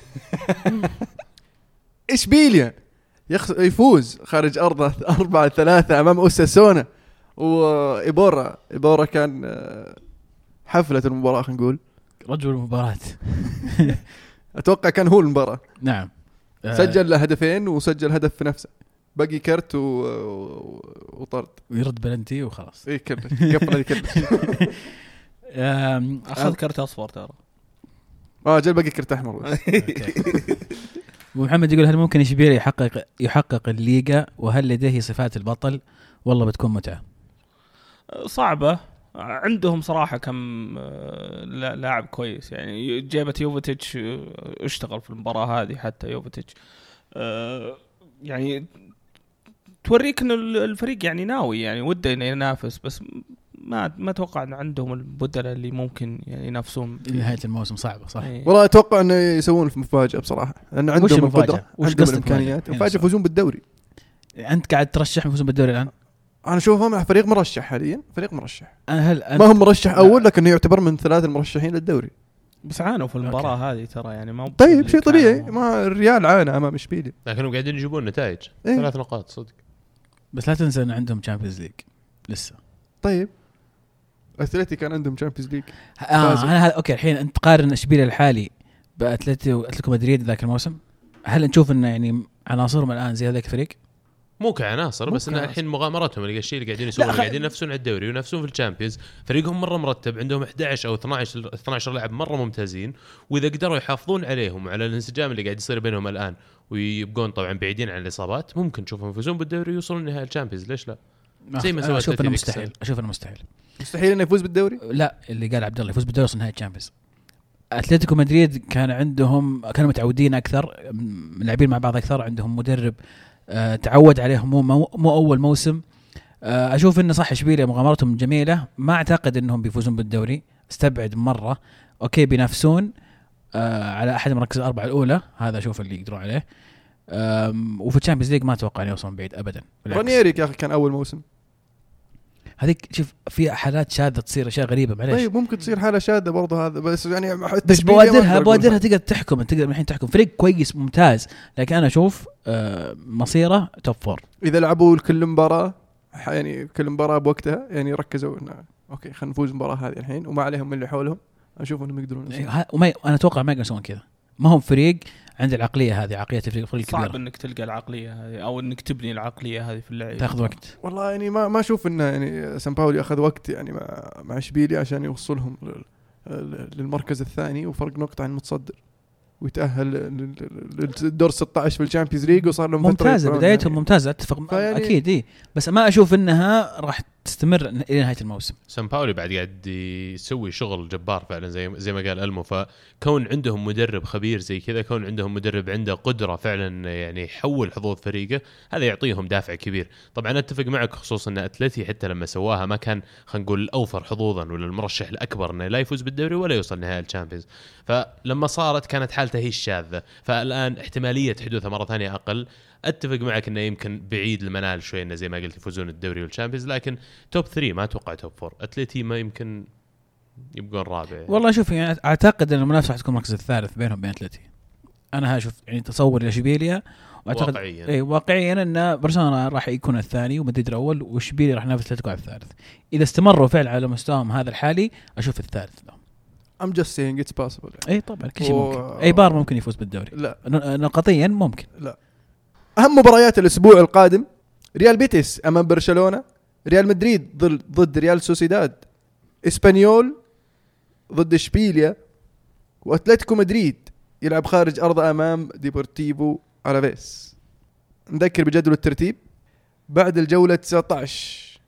Speaker 1: اشبيليا يخس... يفوز. خارج ارضه 4 3 أمام أوساسونا. وإيبورا. إيبورا كان آه، حفلة المباراة خلينا نقول.
Speaker 2: رجل المباراة.
Speaker 1: أتوقع كان هو المباراة.
Speaker 2: نعم. آه،
Speaker 1: سجل له هدفين وسجل هدف في نفسه. باقي كرت و... و... وطرد.
Speaker 2: ويرد بلنتي وخلاص.
Speaker 1: اي قفل يكرت
Speaker 2: آم،
Speaker 4: اخذ كرت أصفر ترى.
Speaker 1: آه جل باقي كرت
Speaker 2: أحمر. ومحمد يقول هل ممكن اشبيليا يحقق يحقق الليغا؟ وهل لديه صفات البطل؟ والله بتكون متعة.
Speaker 4: صعبة. عندهم صراحة كم آه، لا- لاعب كويس. يعني جابت يوفيتش آه، اشتغل في المباراة هذه حتى يوفيتش آه، يعني توريك ان ال- الفريق يعني ناوي يعني وده إنه ينافس بس ما ما أتوقع إن عندهم البدلاء اللي ممكن يعني ينافسون
Speaker 2: نهاية الموسم صعبة صح؟
Speaker 4: إيه.
Speaker 1: والله أتوقع إنه يسوون في مفاجأة بصراحة لأن
Speaker 2: وش
Speaker 1: عندهم
Speaker 2: المفاجأة؟
Speaker 1: القدره
Speaker 2: وش
Speaker 1: عندهم
Speaker 2: قصدك
Speaker 1: الإمكانيات
Speaker 2: مفاجأة؟
Speaker 1: مفاجاه
Speaker 2: هنا
Speaker 1: يفوزون بالدوري
Speaker 2: أنت قاعد ترشح يفوزون بالدوري الآن؟
Speaker 1: أنا أشوفهم فريق مرشح حاليا فريق مرشح
Speaker 2: أنا هل أنت
Speaker 1: ما هم مرشح أول لكن يعتبر من ثلاث المرشحين للدوري
Speaker 4: بس عانوا في المباراة هذه ترى يعني ما
Speaker 1: طيب شيء طبيعي ما الريال عانى أمام إشبيليا
Speaker 3: لكنهم قاعدين يجيبون نتائج
Speaker 1: إيه.
Speaker 3: ثلاث نقاط صدق
Speaker 2: بس لا تنسى إن عندهم Champions League لسه.
Speaker 1: طيب أتلتي كان عندهم Champions
Speaker 2: League
Speaker 1: فازوا.
Speaker 2: أنا هذا أوكي الحين أنت تقارن إشبيليا الحالي باتلتيكو اتلتيكو مدريد ذاك الموسم هل نشوف إنه يعني عناصرهم الآن زي هذاك الفريق؟
Speaker 3: مو كعناصر
Speaker 1: مو
Speaker 3: بس إن
Speaker 1: كعناصر.
Speaker 3: الحين مغامراتهم اللي الشيء اللي قاعدين يسوونه قاعدين ينافسون على الدوري وينافسون في ال Champions فريقهم مرة مرتب عندهم 11 أو 12 12 لاعب مرة ممتازين وإذا قدروا يحافظون عليهم وعلى الانسجام اللي قاعد يصير بينهم الآن ويبقون طبعا بعيدين عن الإصابات ممكن نشوفهم يفوزون بالدوري ويوصلون نهائي ال Champions ليش لا؟ زي ما سوى
Speaker 2: أشوف
Speaker 3: إنه
Speaker 2: مستحيل. أشوف إنه مستحيل
Speaker 1: مستحيل إنه يفوز بالدوري
Speaker 2: لا اللي قال عبد الله يفوز بالدوري يوصل نهائي ال Champions أتلتيكو مدريد كان عندهم كانوا متعودين أكثر لاعبين مع بعض أكثر عندهم مدرب آه تعود عليهم مو مو, أول موسم. آه أشوف إنه صح اشبيليا مغامراتهم جميلة. ما أعتقد إنهم بيفوزون بالدوري. استبعد مرة. أوكي بينافسون آه على أحد المراكز الأربعة الأولى. هذا أشوف اللي يقدرون عليه. وفي ال Champions League ما أتوقع إنه يوصلون بعيد ابدا.
Speaker 1: رانييري يا أخي كان أول موسم.
Speaker 2: هذيك شوف في حالات شاذة تصير أشياء غريبة معليش.
Speaker 1: طيب ممكن تصير حالة شاذة برضه هذا بس يعني
Speaker 2: بس بوادرها بوادرها تقدر تحكم تقدر الحين تحكم. فريق كويس ممتاز لكن أنا أشوف آه، مصيره top four
Speaker 1: إذا لعبوا كل مباراة يعني كل مباراة بوقتها يعني ركزوا إنه أوكي خلينا نفوز المباراة هذه الحين وما عليهم من اللي حولهم. أشوف إنهم يقدرون
Speaker 2: وما أنا أتوقع ما يقدرون يسوون كذا. ما هم فريق عنده العقلية هذه عقلية الفريق الفريق
Speaker 4: صعب
Speaker 2: الكبير.
Speaker 4: إنك تلقى العقلية هذه أو إنك تبني العقلية هذه في اللعب
Speaker 2: تأخذ وقت.
Speaker 1: والله يعني ما ما أشوف انه يعني سان باولي أخذ وقت يعني مع مع إشبيليا عشان يوصلهم لل- للمركز الثاني وفرق نقطة عن المتصدر. ويتأهل لل- لل- للدور 16 في ال Champions League وصار لهم ممتازة
Speaker 2: بدايتهم
Speaker 1: يعني.
Speaker 2: ممتازة
Speaker 1: أتفق
Speaker 2: أكيد إي. بس ما أشوف إنها راح تستمر إلى نهاية الموسم.
Speaker 3: سان باولي بعد قاعد يسوي شغل جبار فعلا زي زي ما قال ألمو. فكون عندهم مدرب خبير زي كذا كون عندهم مدرب عنده قدرة فعلا يعني يحول حظوظ فريقه هذا يعطيهم دافع كبير. طبعا أتفق معك خصوصا إن أتلتي حتى لما سواها ما كان خلينا نقول الاوفر حظوظا ولا المرشح الأكبر إنه لا يفوز بالدوري ولا يوصل نهائي ال Champions. فلما صارت كانت حالته هي الشاذة. فالآن احتمالية حدوثها مرة ثانية أقل. أتفق معك إنه يمكن بعيد المنال شوي إنه زي ما قلت يفوزون الدوري وال Champions لكن top 3 ما أتوقع top 4 اتلتي ما يمكن يبقون رابع. يعني.
Speaker 2: والله شوف يعني أعتقد إن المنافسة حتكون المركز الثالث بينهم وبين اتلتي أنا أشوف يعني تصور لاشبيليا وأعتقد
Speaker 3: واقعيا.
Speaker 2: اي واقعيا إن برشلونة راح يكون الثاني ومدريد الأول واشبيليا راح ينافس اتلتيكو على الثالث. إذا استمروا فعلا على مستواهم هذا الحالي أشوف الثالث لهم.
Speaker 1: I'm just saying it's possible
Speaker 2: اي طبعا كل شيء
Speaker 1: و-
Speaker 2: ممكن. إيبار ممكن يفوز بالدوري.
Speaker 1: لا.
Speaker 2: نقطيا ممكن.
Speaker 1: أهم مباريات الأسبوع القادم ريال بيتيس أمام برشلونة ريال مدريد ضد ريال سوسيداد إسبانيول ضد إشبيليا وأتلتيكو مدريد يلعب خارج ارضه أمام ديبورتيفو ألافيس. نذكر بجدول الترتيب. بعد الجولة 19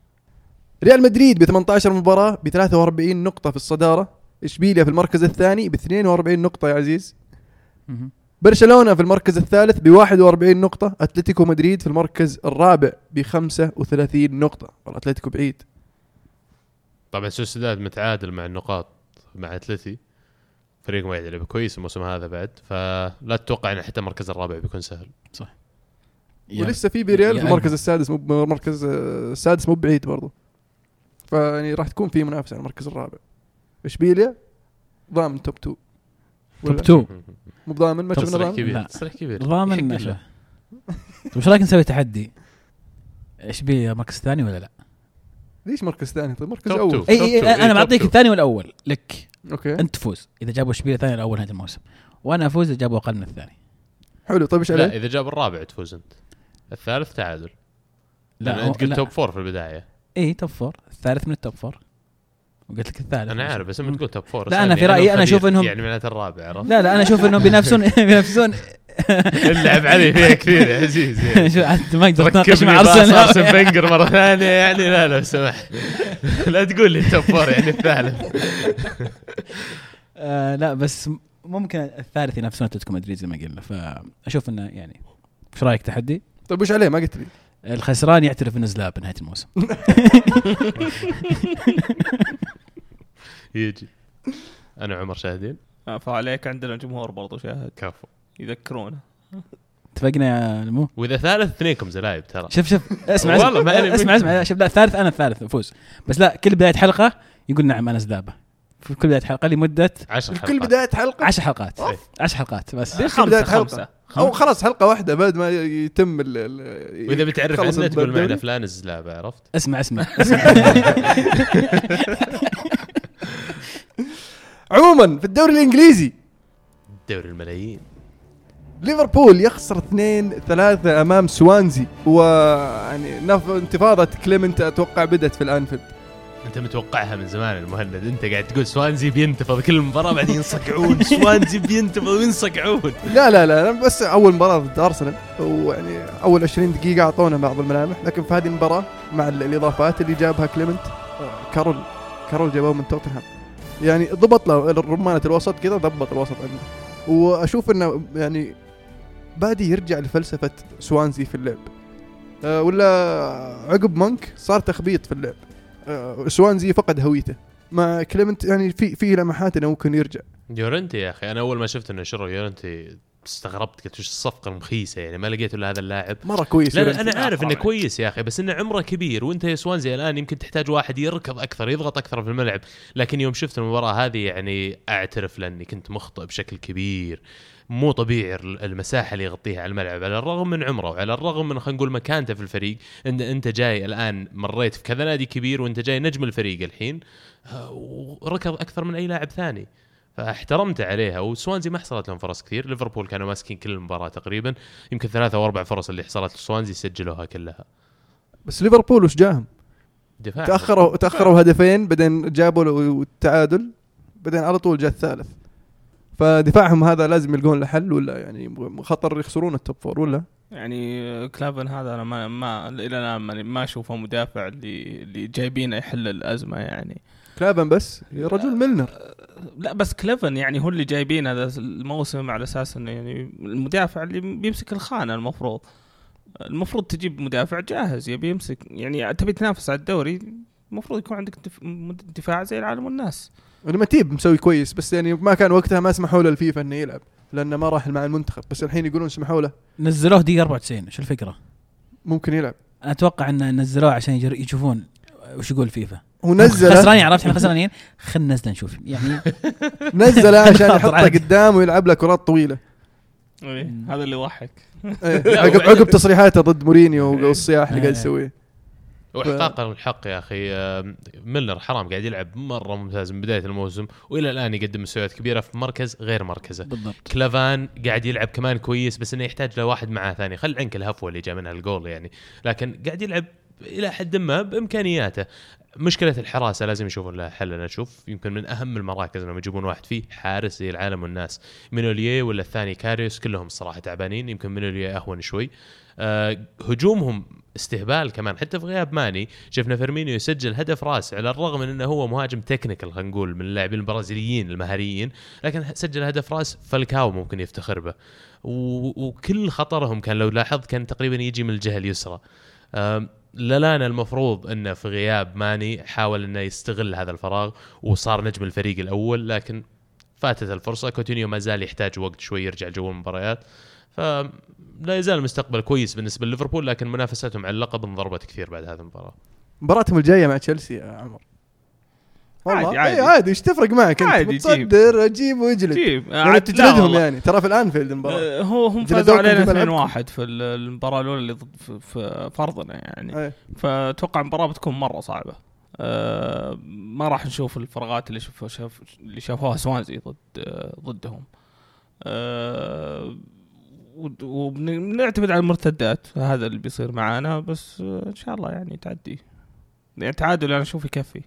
Speaker 1: ريال مدريد ب 18 مباراة ب 43 نقطة في الصدارة إشبيليا في المركز الثاني ب 42 نقطة يا عزيز. برشلونة في المركز الثالث ب 41 نقطة، أتلتيكو مدريد في المركز الرابع ب 35 نقطة، والله أتلتيكو بعيد.
Speaker 3: طبعا سوسيداد متعادل مع النقاط مع أتلتي فريق ما يلعب كويس الموسم هذا بعد فلا تتوقع إن حتى المركز الرابع بيكون سهل
Speaker 2: يعني
Speaker 1: ولسه في بريال
Speaker 2: يا
Speaker 1: في المركز السادس مو المركز آه، السادس مو بعيد برضو. فيعني راح تكون في منافسة على المركز الرابع. إشبيليا ضامن توب 2
Speaker 2: توب 2
Speaker 1: مو ضامن ما شفنا
Speaker 3: كبير.
Speaker 2: لا.
Speaker 3: تصريح كبير.
Speaker 2: ضامن. طيب إيش رايك نسوي تحدي؟ اشبيليا مركز ثاني ولا لا؟
Speaker 1: ليش مركز ثاني؟ طيب مركز
Speaker 3: توب أول. إي
Speaker 2: إي
Speaker 3: أنا
Speaker 2: بعطيك. الثاني والاول لك.
Speaker 1: أوكي.
Speaker 2: أنت تفوز. إذا جابوا اشبيليا ثاني الأول نهاية الموسم. وأنا أفوز إذا جابوا أقل من الثاني.
Speaker 1: حلو. طيب إيش
Speaker 3: لا؟ إذا جاب الرابع تفوز أنت. الثالث تعادل.
Speaker 2: لا هو-
Speaker 3: أنت قلت. توب فور في البداية.
Speaker 2: إي توب فور الثالث من التوب فور وقلت لك الثالث
Speaker 3: أنا عارف بس لما تقول توب فور
Speaker 2: لا، أنا في رأيي أنا أشوف إنهم-
Speaker 3: يعني معناته الرابع عرفت
Speaker 2: لا لا أنا أشوف إنهم بينافسون بينافسون
Speaker 3: اللعب عليه فيها كثير يا عزيز يعني.
Speaker 2: شو عاد ما أقدر اتناقش مع أرسنال
Speaker 3: فينجر مرة ثانية يعني لا لو سمحت لا تقول لي top four يعني الثالث
Speaker 2: آه لا بس ممكن الثالث ينافسون أتلتيكو مدريد زي ما قلنا فأشوف إنه يعني إيش رأيك تحدي؟
Speaker 1: طيب إيش عليه ما قلت لي؟
Speaker 2: الخسران يعترف إنه زلابة بنهايه الموسم.
Speaker 3: يجي. أنا عمر شاهدين.
Speaker 4: فعليك عندنا جمهور برضو شاهد.
Speaker 3: كفو.
Speaker 4: يذكرونا
Speaker 2: اتفقنا يا نمو؟
Speaker 3: وإذا ثالث اثنينكم زلايب ترى.
Speaker 2: شوف شوف. اسمع
Speaker 3: والله
Speaker 2: اسمع اسمع, اسمع. شوف لا الثالث أنا الثالث افوز بس لا كل بداية حلقة يقول نعم أنا زلابة. في كل بداية حلقة لمدة
Speaker 3: 10
Speaker 1: في
Speaker 3: حلقات
Speaker 1: كل بداية حلقة
Speaker 2: 10 حلقات
Speaker 3: إيه.
Speaker 2: 10 حلقات بس
Speaker 1: بداية
Speaker 4: خمسة
Speaker 1: حلقة.
Speaker 4: خمسة
Speaker 1: أو خلاص حلقة واحدة بعد ما يتم ال ال
Speaker 3: وإذا بتعرف عنا تقول معنا. فلان الزلابة عرفت؟
Speaker 2: اسمع اسمع, اسمع.
Speaker 1: عموما في الدوري الإنجليزي
Speaker 3: دوري الملايين
Speaker 1: ليفربول يخسر 2 3 أمام سوانزي ويعني نف- انتفاضة كليمنت أتوقع بدت في الأنفيلد
Speaker 3: أنت متوقعها من زمان المهند. أنت قاعد تقول سوانزي بينتفض. كل مباراة بعدين ينصقعون. سوانزي بينتفض وينصقعون.
Speaker 1: لا لا لا بس أول مباراة ضد أرسنال. ويعني أول 20 دقيقة أعطونا بعض الملامح. لكن في هذه المباراة مع ال- الإضافات اللي جابها كليمنت آه، كارول كارول جابوه من توتنهام. يعني ضبط له رمانة الوسط كذا ضبط الوسط عنده. وأشوف إنه يعني بادي يرجع لفلسفة سوانزي في اللعب. آه، ولا عقب مونك صار تخبيط في اللعب. سوانزي فقد هويته. مع كليمنت يعني في في لمحات إنه ممكن يرجع.
Speaker 3: يورنتي يا أخي أنا أول ما شفت إنه شروا يورنتي استغربت قلت وش الصفقة المخيسة يعني؟ ما لقيت إلا هذا اللاعب.
Speaker 1: مرة كويس
Speaker 3: لا. أنا عارف
Speaker 4: إنه
Speaker 3: كويس يا أخي بس إنه عمره كبير وأنت يا سوانزي الآن يمكن تحتاج واحد يركض أكثر يضغط أكثر في الملعب. لكن يوم شفت المباراة هذه يعني أعترف لأني كنت مخطئ بشكل كبير. مو طبيعي المساحة اللي يغطيها على الملعب. على الرغم من عمره وعلى الرغم من خلينا نقول مكانته في الفريق ان أنت جاي الآن مريت في كذا نادي كبير وأنت جاي نجم الفريق الحين آه، وركض أكثر من أي لاعب ثاني. فاحترمته عليها. وسوانزي ما حصلت لهم فرص كثير. ليفربول كانوا ماسكين كل المباراة تقريبا. يمكن ثلاثة أو أربع فرص اللي حصلت لسوانزي سجلوها كلها.
Speaker 1: بس ليفربول وش جاهم؟
Speaker 3: دفاع.
Speaker 1: تأخروا تأخروا هدفين بعدين جابوا التعادل بعدين على طول جاء الثالث. فدفاعهم هذا لازم يلقون له حل ولا يعني خطر يخسرون ال top four ولا؟
Speaker 4: يعني كلافن هذا أنا ما ما إلى الآن ما- ما أشوفه مدافع اللي اللي جايبينه يحل الأزمة يعني.
Speaker 1: كلافن بس؟ يا رجل ميلنر.
Speaker 4: لا بس كلافن يعني هو اللي جايبين هذا الموسم على أساس إنه يعني المدافع اللي بيمسك الخانة المفروض. المفروض تجيب مدافع جاهز يبي يمسك يعني تبي تنافس على الدوري المفروض يكون عندك دفاع زي العالم والناس.
Speaker 1: المتيب مسوي كويس بس يعني ما كان وقتها ما سمحوا له الفيفا إنه يلعب لأنه ما راح مع المنتخب. بس الحين يقولون سمحوا له.
Speaker 2: نزلوه دقيقة 94 شو الفكرة؟
Speaker 1: ممكن يلعب.
Speaker 2: أنا أتوقع ان نزلوه عشان يشوفون وش يقول فيفا.
Speaker 1: ونزله
Speaker 2: خسرانين عرفت؟ إحنا خسرانين. خلينا ننزل نشوف. يعني
Speaker 1: نزله عشان يحطه. قدام ويلعب له كرات طويلة.
Speaker 4: إيه، هذا اللي يضحك.
Speaker 1: إيه، عقب عقب تصريحاته ضد مورينيو والصياح اللي قاعد
Speaker 2: إيه.
Speaker 1: يسويه.
Speaker 3: واحقاقا الحق يا أخي. آه، ميلنر حرام قاعد يلعب مرة ممتاز من بداية الموسم وإلى الآن يقدم مستويات كبيرة في مركز غير مركزه.
Speaker 2: بالضبط.
Speaker 3: كلافان قاعد يلعب كمان كويس بس إنه يحتاج له واحد معاه ثاني. خل عنك الهفوة اللي جاء منها الجول يعني. لكن قاعد يلعب إلى حد ما بإمكانياته. مشكلة الحراسة لازم يشوفون لها حل. أنا أشوف يمكن من أهم المراكز إنهم يجيبون واحد فيه حارس زي العالم والناس. مينوليه ولا الثاني كاريوس كلهم الصراحة تعبانين يمكن مينوليه أهون شوي. آه هجومهم استهبال كمان. حتى في غياب ماني شفنا فيرمينيو يسجل هدف راس على الرغم من إنه هو مهاجم technical خلينا نقول من اللاعبين البرازيليين المهاريين لكن سجل هدف راس فالكاو ممكن يفتخر به. وكل خطرهم كان لو لاحظت كان تقريبا يجي من الجهة اليسرى. لالانا المفروض إنه في غياب ماني حاول إنه يستغل هذا الفراغ وصار نجم الفريق الأول لكن فاتت الفرصة. كوتينيو ما زال يحتاج وقت شوي يرجع جو المباريات. فلا يزال المستقبل كويس بالنسبة لليفربول لكن منافستهم على اللقب انضربت كثير بعد هذه المباراة.
Speaker 1: مباراتهم الجاية مع تشيلسي يا عمر. والله.
Speaker 4: عادي،
Speaker 1: عادي
Speaker 4: عادي.
Speaker 1: عادي, إيش تفرق معك؟ أنت
Speaker 4: عادي، جيب.
Speaker 1: متصدر أجيب واجلد.
Speaker 4: جيب.
Speaker 1: يعني تجلدهم. يعني. ترى في الأنفيلد المباراة.
Speaker 4: آه، هو هم فازوا علينا
Speaker 1: في ملعبكم.
Speaker 4: 2-1 في ال- المباراة الأولى اللي ضد في- في فرضنا يعني.
Speaker 1: إيه.
Speaker 4: فأتوقع المباراة بتكون مرة صعبة. آه، ما راح نشوف الفراغات اللي شوفوا شاف اللي شافوها سوانزي ضد آه، ضدهم. آه، وبنعتمد على المرتدات هذا اللي بيصير معانا بس آه، إن شاء الله يعني تعدي. يعني تعادل أنا أشوف يكفي.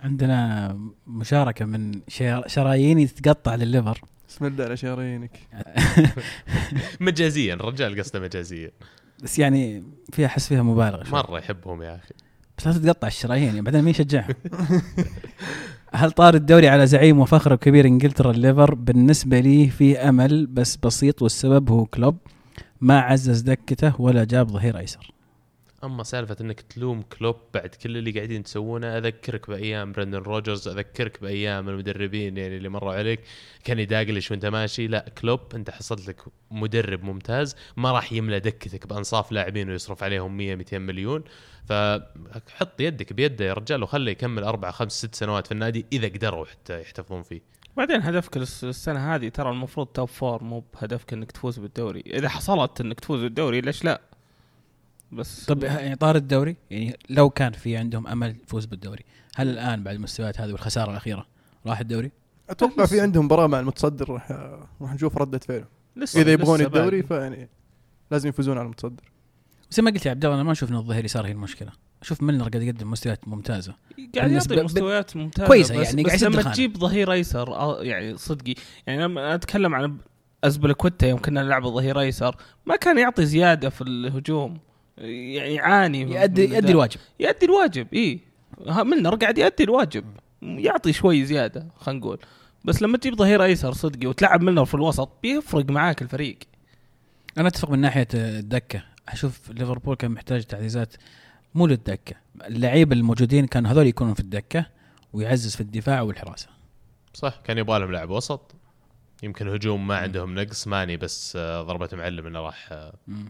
Speaker 2: عندنا مشاركة من شر- شرايين تتقطع للليفر.
Speaker 1: بسم الله على شرايينك.
Speaker 3: مجازيا الرجال قصده مجازيا.
Speaker 2: بس يعني فيها أحس فيها مبالغة شوي.
Speaker 3: مرة يحبهم يا أخي.
Speaker 2: بس لا تتقطع الشرايين يعني بعدين مين يشجعهم؟ هل طار الدوري على زعيم وفخر كبير إنجلترا الليفر بالنسبة لي في أمل بس بسيط والسبب هو كلوب. ما عزز دكته ولا جاب ظهير أيسر.
Speaker 3: أما سالفة إنك تلوم كلوب بعد كل اللي قاعدين تسوونه أذكرك بأيام برندن روجرز أذكرك بأيام المدربين يعني اللي مروا عليك كان يدقلش وأنت ماشي. لا كلوب أنت حصلت لك مدرب ممتاز ما راح يملى دكتك بأنصاف لاعبين ويصرف عليهم 100 200 مليون. فحط يدك بيده يا رجال وخله يكمل أربع خمس ست سنوات في النادي إذا قدروا حتى يحتفظون فيه.
Speaker 4: بعدين هدفك الس- السنة هذه ترى المفروض توب فور مو بهدفك إنك تفوز بالدوري. إذا حصلت إنك تفوز بالدوري ليش لا؟ بس.
Speaker 2: طب يعني طار الدوري يعني لو كان في عندهم أمل يفوز بالدوري هل الآن بعد المستويات هذه والخسارة الأخيرة راح الدوري؟
Speaker 1: أتوقع في عندهم مباراه مع المتصدر راح راح نشوف ردة فعله.
Speaker 4: لسه
Speaker 1: إذا يبغون الدوري. فيعني لازم يفوزون على المتصدر.
Speaker 2: زي ما قلت يا عبد الله أنا ما أشوف إن الظهير يسار هي المشكلة. أشوف ميلنر قاعد يقدم مستويات ممتازة.
Speaker 4: قاعد يعطي مستويات ممتازة
Speaker 2: كويسة
Speaker 4: بس
Speaker 2: يعني
Speaker 4: بس
Speaker 2: يسد
Speaker 4: لما. تجيب ظهير أيسر آه، يعني صدقي يعني لما أتكلم عن ازبلكوتا يوم كنا نلعب ظهير أيسر ما كان يعطي زيادة في الهجوم. يعني يعاني
Speaker 2: يؤدي يؤدي. الواجب.
Speaker 4: يؤدي الواجب اي ملنر قاعد يؤدي الواجب. يعطي شوي زيادة خلينا نقول. بس لما تجيب ظهير أيسر صدقي وتلعب ملنر في الوسط بيفرق معاك الفريق.
Speaker 2: أنا أتفق من ناحية الدكه أشوف ليفربول كان محتاج تعزيزات مو للدكة. اللعيبة الموجودين كانوا هذول يكونوا في الدكة ويعزز في الدفاع والحراسة.
Speaker 3: صح كان يبغى لهم لاعب وسط. يمكن هجوم ما عندهم نقص ماني بس آه، ضربة معلم إنه راح آه،
Speaker 2: مم.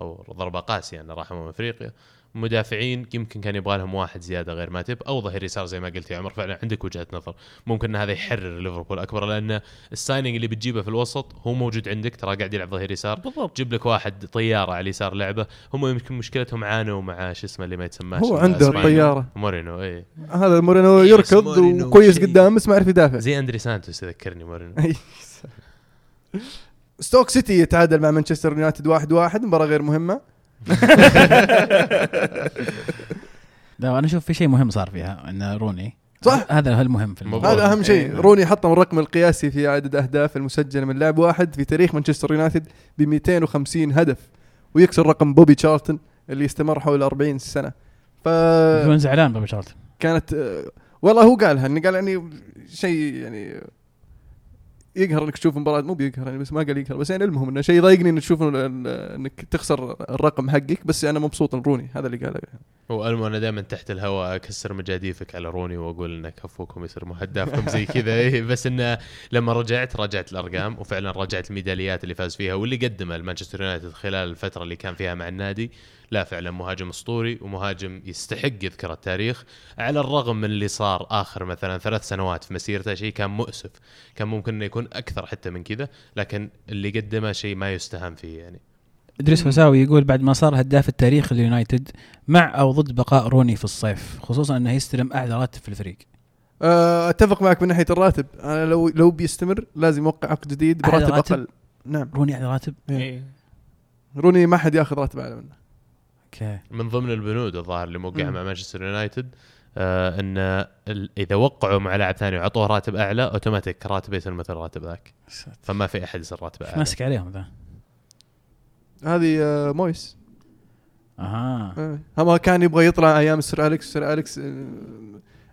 Speaker 3: أو ضربة قاسية انه راح امم أفريقيا. مدافعين يمكن كان يبغى لهم واحد زيادة غير ماتب أو ظهير يسار زي ما قلت يا عمر فعلا عندك وجهة نظر. ممكن أن هذا يحرر ليفربول أكبر لأن ال signing اللي بتجيبه في الوسط هو موجود عندك ترى قاعد يلعب ظهير يسار.
Speaker 4: بالضبط.
Speaker 3: جيب لك واحد طيارة على اليسار لعبة هم يمكن مشكلتهم عانوا مع شو اسمه اللي ما يتسماش
Speaker 1: هو عنده. طيارة.
Speaker 3: مورينو إي.
Speaker 1: هذا مورينو يركض
Speaker 3: مورينو
Speaker 1: وكويس. قدام بس ما يعرف يدافع.
Speaker 3: زي أندري سانتوس يذكرني مورينو.
Speaker 1: ستوك سيتي يتعادل مع مانشستر يونايتد واحد واحد مباراة غير مهمة.
Speaker 2: لا أنا أشوف في شيء مهم صار فيها إن روني.
Speaker 1: صح؟
Speaker 2: هذا هو المهم في الموضوع.
Speaker 1: هذا أهم شيء.
Speaker 4: إيه.
Speaker 1: روني حطم الرقم القياسي في عدد أهداف المسجلة من لاعب واحد في تاريخ مانشستر يونايتد ب 250 هدف ويكسر رقم بوبي تشارلتون اللي استمر حول 40 سنة.
Speaker 2: يكون زعلان بوبي تشارلتون
Speaker 1: آه، والله هو قالها إنه قال يعني شيء يعني يقهر إنك تشوف مباراة مو بيقهر يعني بس ما قال يقهر بس يعني المهم إنه شيء يضايقني إنك تشوف إنك تخسر الرقم حقك بس أنا مبسوط إن روني هذا اللي قاله
Speaker 3: والمو أنا دائما تحت الهواء أكسر مجاديفك على روني وأقول إنه كفوكم يصير مهدافكم زي كذا. إيه، بس إنه لما رجعت راجعت الأرقام وفعلا راجعت الميداليات اللي فاز فيها واللي قدمها المانشستر يونايتد خلال الفترة اللي كان فيها مع النادي. لا فعلا مهاجم أسطوري ومهاجم يستحق يذكر التاريخ على الرغم من اللي صار آخر مثلا ثلاث سنوات في مسيرته شيء كان مؤسف كان ممكن إنه يكون أكثر حتى من كذا لكن اللي قدمه شيء ما يستهان فيه يعني.
Speaker 2: إدريس وساوي يقول بعد ما صار هداف التاريخ لليونايتد مع أو ضد بقاء روني في الصيف خصوصا إنه يستلم أعلى راتب في الفريق.
Speaker 1: آه، أتفق معك من ناحية الراتب. أنا لو لو بيستمر لازم يوقع عقد جديد
Speaker 2: أعلى
Speaker 1: براتب
Speaker 2: راتب؟
Speaker 1: أقل. نعم.
Speaker 2: روني أعلى راتب؟
Speaker 4: إيه.
Speaker 1: روني ما حد ياخذ راتب أعلى منه.
Speaker 2: okay.
Speaker 3: من ضمن البنود الظاهر اللي موقعها. مع مانشستر يونايتد آه إن ال- إذا وقعوا مع لاعب ثاني وعطوه راتب أعلى أوتوماتيك راتبه يصير مثل راتب ذاك. فما في أحد يصير راتبه أعلى.
Speaker 2: ماسك عليهم ذا؟
Speaker 1: هذه آه، مويس.
Speaker 2: أها.
Speaker 1: آه. هم كان يبغى يطلع أيام سير أليكس سير أليكس آه،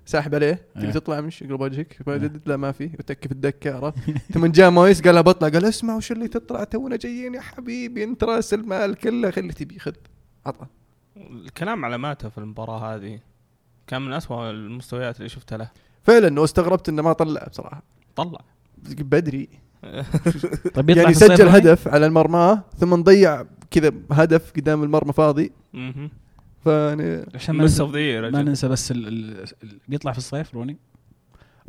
Speaker 1: ساحب عليه. تبي
Speaker 2: إيه.
Speaker 1: تطلع مش يقلب وجهك
Speaker 2: إيه.
Speaker 1: لا ما في. يتكي في الدكة عرفت؟ ثم جاء مويس قال له بطلع قال اسمع وش اللي تطلع؟ تونا جايين يا حبيبي انت راس المال كله خلي تبي خذ. عطى
Speaker 4: الكلام على ماته في المباراة هذه. كان من أسوأ المستويات اللي شفتها له.
Speaker 1: فعلا واستغربت إنه ما طلع بصراحة.
Speaker 4: طلع.
Speaker 1: بدري.
Speaker 2: طيب يطلع
Speaker 1: يعني
Speaker 2: في الصيف
Speaker 1: سجل؟ هدف على المرمى ثم نضيع كذا هدف قدام المرمى فاضي.
Speaker 4: مهم.
Speaker 1: فيعني
Speaker 2: عشان ما ننسى, ما ننسى بس ال ال ال بيطلع في الصيف روني؟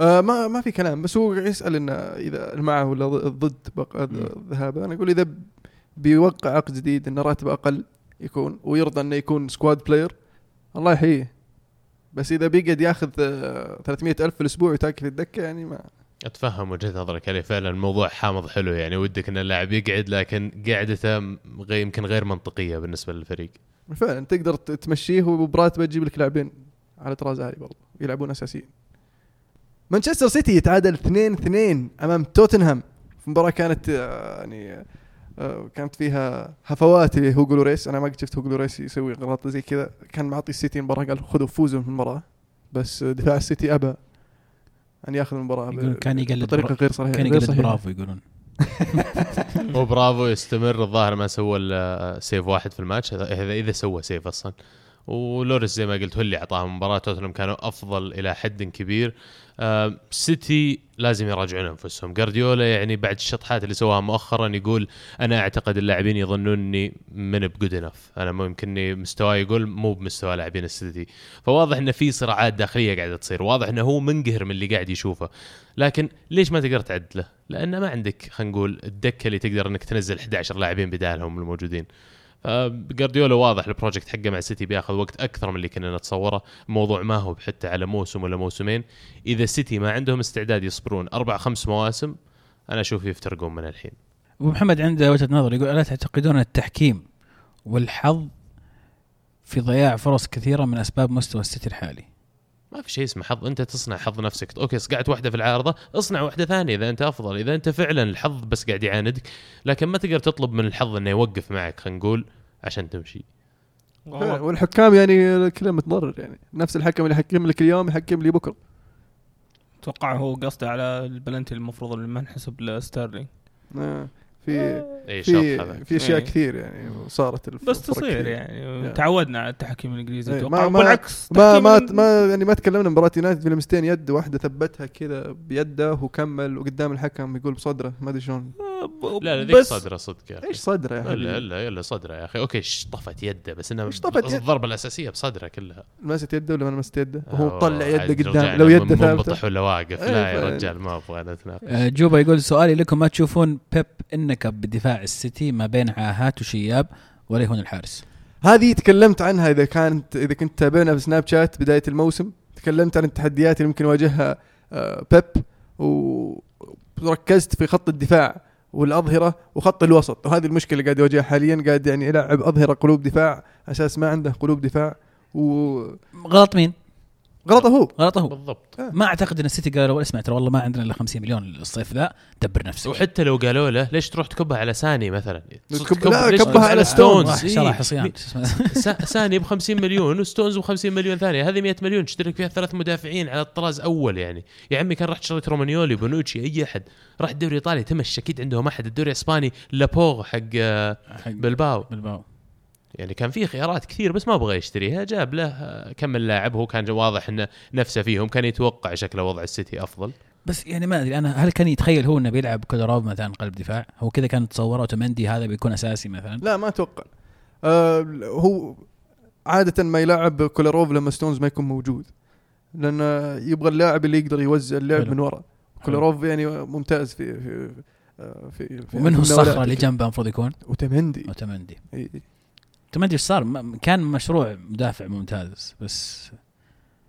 Speaker 1: آه ما ما في كلام بس هو يسأل إنه إذا معه ولا ضد. الذهاب أنا أقول إذا بيوقع عقد جديد انه راتبه أقل يكون ويرضى إنه يكون squad player الله يحييه. بس إذا بيقعد ياخذ آه 300 ألف في الأسبوع ويتاكل في الدكة يعني ما.
Speaker 3: أتفهم وجهة نظرك عليه. فعلا الموضوع حامض حلو يعني. ودك إن اللاعب يقعد لكن قعدته يمكن غير منطقية بالنسبة للفريق.
Speaker 1: فعلا تقدر تمشيه وبراتبه تجيب لك لاعبين على طراز عالي برضه يلعبون أساسيين. مانشستر سيتي يتعادل 2 2 أمام توتنهام. في مباراة كانت آه، يعني آه، كانت فيها هفوات لهوجو لوريس أنا ما قد شفت هوجو لوريس يسوي غلطة زي كذا. كان معطي السيتي المباراة قال خذوا فوزوا في المباراة بس دفاع السيتي أبى أن يأخذ
Speaker 2: المباراة كان يقلد بطريقة
Speaker 1: غير صحيحة
Speaker 2: كان يقلد
Speaker 1: صحيحة.
Speaker 2: برافو يقولون.
Speaker 3: وبرافو يستمر الظاهر ما سوى إلا save واحد في الماتش هذا إذا سوى save أصلا. ولوريس زي ما قلت هو اللي أعطاهم مباراة. توتنهام كانوا أفضل إلى حد كبير. آه سيتي لازم يراجعون أنفسهم. جارديولا يعني بعد الشطحات اللي سواها مؤخرا يقول أنا أعتقد اللاعبين يظنوني من بجود انف أنا ممكن مستواي يقول مو بمستوى لاعبين السيتي. فواضح انه في صراعات داخلية قاعدة تصير. واضح إنه هو منقهر من اللي قاعد يشوفه. لكن ليش ما تقدر تعدله؟ لأن ما عندك خلينا نقول الدكة اللي تقدر إنك تنزل 11 لاعبين بدالهم الموجودين. جارديولا واضح ال project حقه مع سيتي بياخذ وقت أكثر من اللي كنا نتصوره. الموضوع ما هو حتى على موسم ولا موسمين. إذا سيتي ما عندهم استعداد يصبرون أربع خمس مواسم أنا أشوف يفترقون من الحين.
Speaker 2: أبو محمد عنده وجهة نظر يقول ألا تعتقدون أن التحكيم والحظ في ضياع فرص كثيرة من أسباب مستوى السيتي الحالي؟
Speaker 3: ما في شيء اسمه حظ انت تصنع حظ نفسك. okay صقعت واحدة في العارضة اصنع واحدة ثانية. إذا أنت أفضل إذا أنت فعلا الحظ بس قاعد يعاندك لكن ما تقدر تطلب من الحظ إنه يوقف معك خلينا نقول عشان تمشي.
Speaker 1: والحكام يعني كلهم متضرر يعني. نفس الحكم اللي يحكم لك اليوم يحكم لي بكرة.
Speaker 4: أتوقع هو قصده على البلنتي المفروض اللي ما انحسب لستيرلينج
Speaker 1: في
Speaker 3: اي شوط
Speaker 1: في في أشياء
Speaker 4: إيه.
Speaker 1: كثير يعني صارت
Speaker 4: بس تصير
Speaker 1: كثير.
Speaker 4: يعني. تعودنا على التحكيم الإنجليزي
Speaker 1: إيه،
Speaker 4: أتوقع.
Speaker 1: ما- ما-
Speaker 4: بالعكس
Speaker 1: ما ما ما يعني ما تكلمنا مباراة يونايتد في لمستين يد واحدة ثبتها كذا بيده وكمل وقدام الحكم يقول بصدره ما أدري شلون.
Speaker 3: لا لا ذيك صدرة صدق يا أخي.
Speaker 1: إيش صدرة يا
Speaker 3: الا
Speaker 1: حبيبي؟
Speaker 3: الا الا صدرة يا أخي. أوكي طفت يده بس إنها
Speaker 1: إيش طفت يد؟
Speaker 3: الضربة الأساسية بصدرة كلها.
Speaker 1: لمست يده ولا ما لمست يده؟
Speaker 3: أوه،
Speaker 1: وهو طلع يده قدام لو يده ثابتة.
Speaker 3: ولا واقف
Speaker 1: إيه،
Speaker 3: لا يا
Speaker 1: فعلا.
Speaker 3: رجال ما أبغى نتناقش
Speaker 2: آه، جوبا يقول سؤالي لكم ما تشوفون بيب انكب بدفاع السيتي ما بين عاهات وشياب ولا يهون الحارس؟
Speaker 1: هذه تكلمت عنها إذا كانت إذا كنت تابعنا في سناب شات بداية الموسم. تكلمت عن التحديات اللي ممكن يواجهها آه، بيب وركزت في خط الدفاع. والأظهرة وخط الوسط وهذه المشكلة قاعد يواجهها حاليا قاعد يعني يلعب أظهرة قلوب دفاع أساس ما عنده قلوب دفاع و
Speaker 2: غلط مين؟
Speaker 1: غلطه هو.
Speaker 2: غلطه هو.
Speaker 3: بالضبط.
Speaker 2: ما أعتقد إن السيتي قالوا اسمع ترى والله ما عندنا إلا 50 مليون الصيف ذا دبر نفسك.
Speaker 3: وحتى لو قالوا له ليش تروح تكبها على ساني مثلا؟
Speaker 1: تكب- لا، كبها على
Speaker 3: ستونز.
Speaker 2: راح
Speaker 3: إيه. سا- ساني ب 50 مليون وستونز ب 50 مليون ثانية هذه 100 مليون تشترك فيها ثلاث مدافعين على الطراز أول يعني. يا عمي كان رحت شريت رومانيولي بونوتشي أي أحد. راح الدوري الإيطالي تمش أكيد عندهم أحد. الدوري الإسباني لابورت حق آه،
Speaker 2: حق
Speaker 3: بلباو.
Speaker 2: بلباو
Speaker 3: يعني كان في خيارات كثير بس ما بغى يشتريها جاب له آه، كم من لاعب هو كان واضح انه نفسه فيهم كان يتوقع شكله وضع السيتي أفضل.
Speaker 2: بس يعني ما أدري أنا هل كان يتخيل هو إنه بيلعب كولاروف مثلا قلب دفاع؟ هو كذا كان تصوره اوتومندي هذا بيكون أساسي مثلا؟
Speaker 1: لا ما أتوقع. آه هو عادة ما يلعب كولاروف لما ستونز ما يكون موجود لأن يبغى اللاعب اللي يقدر يوزع اللعب. من ورا. كولاروف يعني ممتاز في في آه، في, في
Speaker 2: ومن هو
Speaker 1: في
Speaker 2: الصخره. اللي جنبه المفروض يكون؟
Speaker 1: اوتومندي.
Speaker 2: اوتومندي
Speaker 1: إي.
Speaker 2: اوتومندي إيش صار. م- كان مشروع مدافع ممتاز بس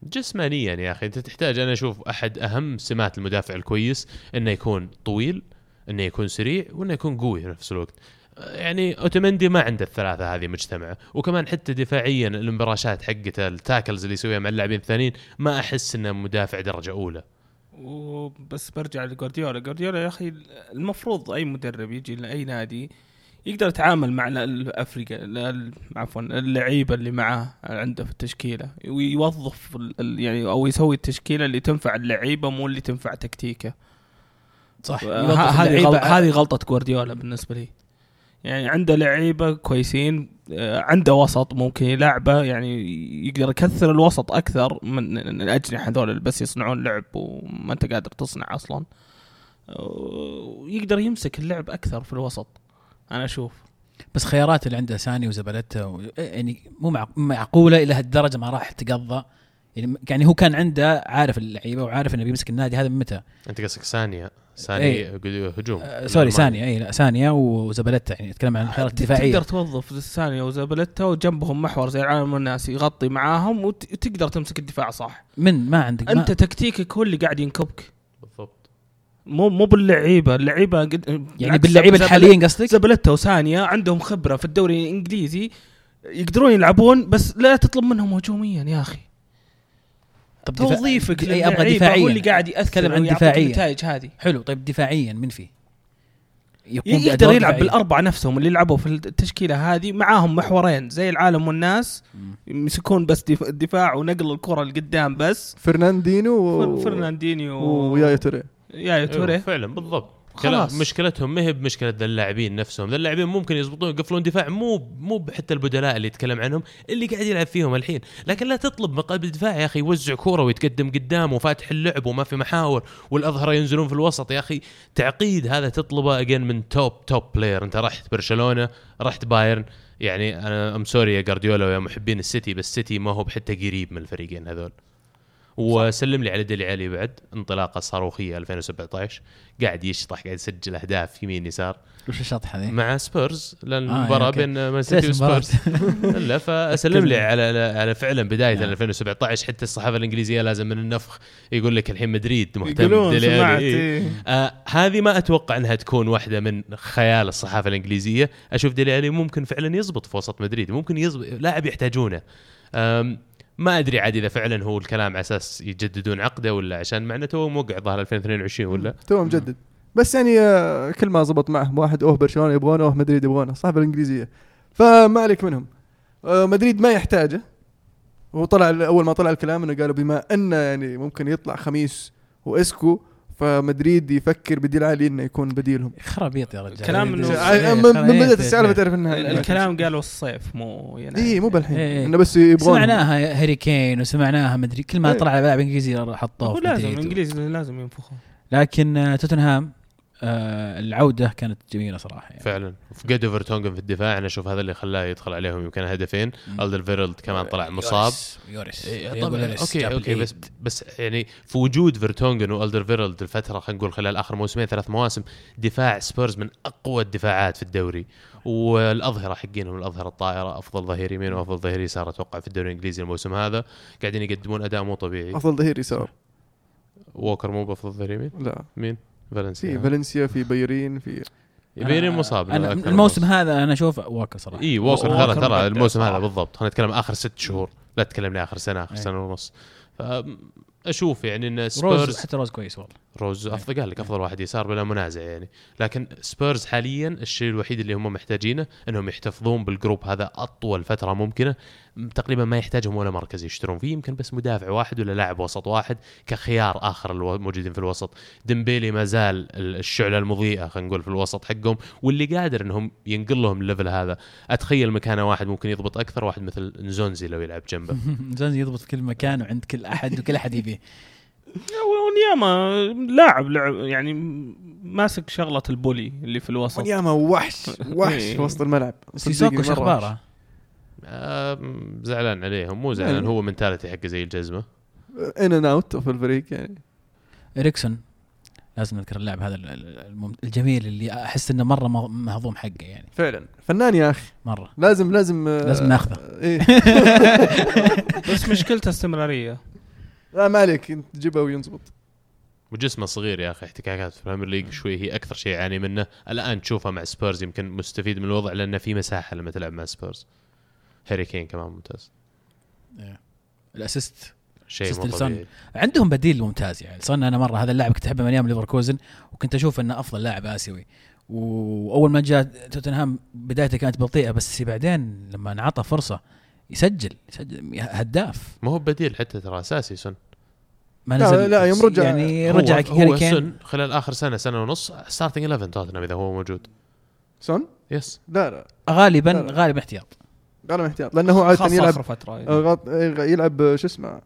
Speaker 3: جسمانيا يا أخي أنت تحتاج أنا أشوف أحد أهم سمات المدافع الكويس إنه يكون طويل إنه يكون سريع وإنه يكون قوي في نفس الوقت. يعني أوتومندي ما عنده الثلاثة هذه مجتمعه وكمان حتى دفاعيا المباراشات حقته ال tackles اللي يسويها مع اللاعبين الثانيين ما أحس إنه مدافع درجة أولى.
Speaker 4: وبس برجع لجوارديولا. جوارديولا يا أخي المفروض أي مدرب يجي لأي نادي يقدر يتعامل مع الأفريقيا ال- عفوا اللعيبة اللي معاه عنده في التشكيلة. ويوظف يعني أو يسوي التشكيلة اللي تنفع اللعيبة مو اللي تنفع تكتيكه.
Speaker 2: صح
Speaker 4: هذه غلط- هذه غلطة جوارديولا بالنسبة لي. يعني عنده لعيبة كويسين آه، عنده وسط ممكن يلعبه يعني يقدر يكثر الوسط أكثر من الاجنحه هذول اللي بس يصنعون لعب وما أنت قادر تصنع أصلا. آه، ويقدر يمسك اللعب أكثر في الوسط. أنا أشوف.
Speaker 2: بس خيارات اللي عنده ساني وزبلته و... يعني مو معق- معقولة إلى هالدرجة ما راح تقضى. يعني يعني هو كان عنده عارف اللعيبة وعارف إنه بيمسك النادي هذا من متى؟
Speaker 3: أنت قصدك ثانية ثاني
Speaker 2: إيه.
Speaker 3: هجوم.
Speaker 2: آه سوري ثانية اي لا ثانية وزبلته يعني أتكلم عن الخيارات الدفاعية.
Speaker 4: تقدر توظف الثانية وزبلته وجنبهم محور زي العالم والناس يغطي معاهم وت- وتقدر تمسك الدفاع صح.
Speaker 2: من؟ ما عندك ما
Speaker 4: أنت تكتيكك هو اللي قاعد ينكبك. مو مو باللعيبة اللعيبة قد
Speaker 2: يعني
Speaker 4: باللعيبة
Speaker 2: الحاليين قصدك؟
Speaker 4: زبلته وثانية عندهم خبرة في الدوري الإنجليزي يقدرون يلعبون بس لا تطلب منهم هجوميا يا أخي
Speaker 2: طب دفاع-
Speaker 4: توظيفك
Speaker 2: اي
Speaker 4: أبغى
Speaker 2: دفاعيا
Speaker 4: هو اللي قاعد
Speaker 2: يأثر عن دفاعياً.
Speaker 4: النتائج هذه
Speaker 2: حلو طيب دفاعيا من في؟ يكون
Speaker 4: يقدر يلعب
Speaker 2: دفاعية.
Speaker 4: بالأربعة نفسهم اللي يلعبوا في التشكيلة هذه معاهم محورين زي العالم والناس. يمسكون بس دف- الدفاع ونقل الكرة لقدام بس
Speaker 1: فرناندينو و...
Speaker 4: فر- فرناندينيو
Speaker 1: ويايا توري
Speaker 4: يا
Speaker 3: أيوه
Speaker 4: توري.
Speaker 3: فعلا بالضبط.
Speaker 4: خلاص.
Speaker 3: مشكلتهم ما هي بمشكلة ذا اللاعبين نفسهم. ذا اللاعبين ممكن يزبطون يقفلون دفاع مو مو حتى البدلاء اللي يتكلم عنهم اللي قاعد يلعب فيهم الحين. لكن لا تطلب من قلب الدفاع يا أخي يوزع كورة ويتقدم قدام وفاتح اللعب وما في محاور والأظهرة ينزلون في الوسط. يا أخي تعقيد هذا تطلبه اجين من top top player أنت رحت برشلونة رحت بايرن. يعني أنا I'm sorry يا جارديولا ويا محبين السيتي بس السيتي ما هو حتى قريب من الفريقين هذول. وسلم لي على ديلي علي بعد انطلاقة صاروخية 2017 قاعد يشطح قاعد يسجل أهداف يمين يسار
Speaker 2: وش الشطحة ذي؟
Speaker 3: مع سبيرز لأن
Speaker 2: آه،
Speaker 3: المباراة
Speaker 2: okay.
Speaker 3: بين مان سيتي؟ وسبيرز لا فسلم لي. على على, فعلا بداية
Speaker 2: نعم.
Speaker 3: 2017 حتى الصحافة الإنجليزية لازم من النفخ يقول لك الحين مدريد مهتم بديلي علي إيه. آه هذه ما أتوقع أنها تكون واحدة من خيال الصحافة الإنجليزية أشوف ديلي علي ممكن فعلا يزبط في وسط مدريد ممكن يزبط لاعب يحتاجونه ما أدري عاد إذا فعلا هو الكلام على أساس يجددون عقده ولا عشان معناته تو موقع ظهر 2022 ولا؟
Speaker 1: تو مجدد بس يعني آه، كل ما زبط معهم واحد أوه برشلونة يبغونه أوه مدريد يبغونه الصحافه الإنجليزية. فما عليك منهم. آه، مدريد ما يحتاجه. وطلع أول ما طلع الكلام إنه قالوا بما أنه يعني ممكن يطلع خميس وإسكو فمدريد يفكر بديلي علي إنه يكون بديلهم.
Speaker 2: خرابيط يا رجال.
Speaker 4: كلام إنه-
Speaker 1: آه، من من بدأت السالفه تعرف إنها
Speaker 4: الكلام قالوا الصيف مو يناير
Speaker 1: اي مو بالحين.
Speaker 2: إيه.
Speaker 1: إنه بس يبغون.
Speaker 2: سمعناها هاري كين وسمعناها مدري كل ما
Speaker 1: إيه.
Speaker 2: طلع لاعب إنجليزي حطوه
Speaker 4: لازم
Speaker 2: مدريد.
Speaker 4: الانجليزي لازم ينفخون.
Speaker 2: لكن آه، توتنهام آه العودة كانت جميلة صراحة يعني.
Speaker 3: فعلا. فقدوا فيرتونجن في الدفاع أنا أشوف هذا اللي خلاه يدخل عليهم يمكن هدفين. الدر فيرلد كمان طلع مصاب.
Speaker 2: يوريس. يوريس
Speaker 3: إيه، طبعا
Speaker 2: okay
Speaker 3: okay بس. بس يعني في وجود فيرتونجن والدر فيرلد الفترة خلينا نقول خلال آخر موسمين ثلاث مواسم دفاع سبيرز من أقوى الدفاعات في الدوري. والأظهرة حقينهم الأظهرة الطائرة أفضل ظهير يمين وأفضل ظهير يسار أتوقع في الدوري الإنجليزي الموسم هذا. قاعدين يقدمون أداء مو طبيعي.
Speaker 1: أفضل ظهير يسار.
Speaker 3: ووكر مو بأفضل ظهير يمين؟
Speaker 1: لا.
Speaker 3: مين؟
Speaker 1: في
Speaker 3: فالنسيا
Speaker 1: فالنسيا في بيرين في
Speaker 3: بيليرين
Speaker 2: أنا-
Speaker 3: مصاب أكثر
Speaker 2: الموسم هذا أنا أشوف واكر صراحة.
Speaker 3: اي ووكر
Speaker 4: ووكر
Speaker 3: ترى ترى الموسم هذا. بالضبط. خلينا نتكلم آخر ست شهور. لا تكلمني آخر سنة آخر
Speaker 2: إيه.
Speaker 3: سنة ونص. أشوف يعني إن
Speaker 2: روز
Speaker 3: سبيرز
Speaker 2: حتى روز كويس والله.
Speaker 3: روز أفضل قال لك أفضل واحد يسار بلا منازع يعني. لكن سبيرز حاليا الشيء الوحيد اللي هم محتاجينه إنهم يحتفظون بال group هذا أطول فترة ممكنة. تقريبا ما يحتاجهم ولا مركز يشترون فيه. يمكن بس مدافع واحد ولا لاعب وسط واحد كخيار آخر الموجودين في الوسط. ديمبيلي ما زال ال- الشعلة المضيئة خلينا نقول في الوسط حقهم. واللي قادر إنهم ينقل لهم ال level هذا. أتخيل مكانه واحد ممكن يضبط أكثر واحد مثل نزونزي لو يلعب جنبه.
Speaker 2: نزونزي يضبط كل مكان وعند كل أحد وكل أحد يبيه.
Speaker 4: ونياما لاعب لعب يعني ماسك شغلة ال bully اللي في الوسط.
Speaker 1: ونياما وحش وحش
Speaker 4: إيه.
Speaker 1: في وسط الملعب
Speaker 2: سيسوكو شو. اخباره؟
Speaker 3: زعلان عليهم مو زعلان
Speaker 1: يعني-
Speaker 3: هو mentality حقه زي الجزمة.
Speaker 1: in and out في الفريق يعني.
Speaker 2: إريكسون لازم نذكر اللاعب هذا ال- ال- المم- الجميل اللي أحس إنه مرة مه- مهضوم حقه يعني.
Speaker 1: فعلا. فنان يا أخي.
Speaker 2: مرة.
Speaker 1: لازم لازم آه،
Speaker 2: لازم ناخذه.
Speaker 1: إيه.
Speaker 4: بس مشكلته استمرارية.
Speaker 1: لا ما عليك انت تجيبه وينضبط
Speaker 3: وجسمه صغير يا أخي احتكاكات في ال Premier League شوي هي أكثر شيء يعاني منه. الآن تشوفه مع سبيرز يمكن مستفيد من الوضع لأنه في مساحة لما تلعب مع سبيرز. هاري كين كمان ممتاز.
Speaker 2: ال assist.
Speaker 3: شيء مو
Speaker 2: عندهم بديل ممتاز يعني صرنا أنا مرة هذا اللاعب كنت أحبه من أيام ليفركوزن وكنت أشوف أنه أفضل لاعب آسيوي. وأول ما جاء توتنهام بدايته كانت بطيئة بس بعدين لما انعطى فرصة يسجل يسجل هداف.
Speaker 3: ما هو بديل حتى ترى أساسي سون
Speaker 2: ما
Speaker 1: لا-
Speaker 2: نزل.
Speaker 1: لا، يوم رجع-
Speaker 2: يعني
Speaker 3: هو-
Speaker 2: رجع
Speaker 3: هو
Speaker 2: هاري كين
Speaker 3: سون خلال آخر سنة سنة ونص starting 11 توتنهام إذا هو موجود.
Speaker 1: سون
Speaker 3: yes
Speaker 1: لا لا.
Speaker 2: غالبا
Speaker 1: لا، لا.
Speaker 2: غالبا احتياط.
Speaker 1: غالبا احتياط لأنه هو
Speaker 4: عادة
Speaker 1: يلعب
Speaker 4: آخر فترة يعني.
Speaker 1: يلعب آه، شو اسمه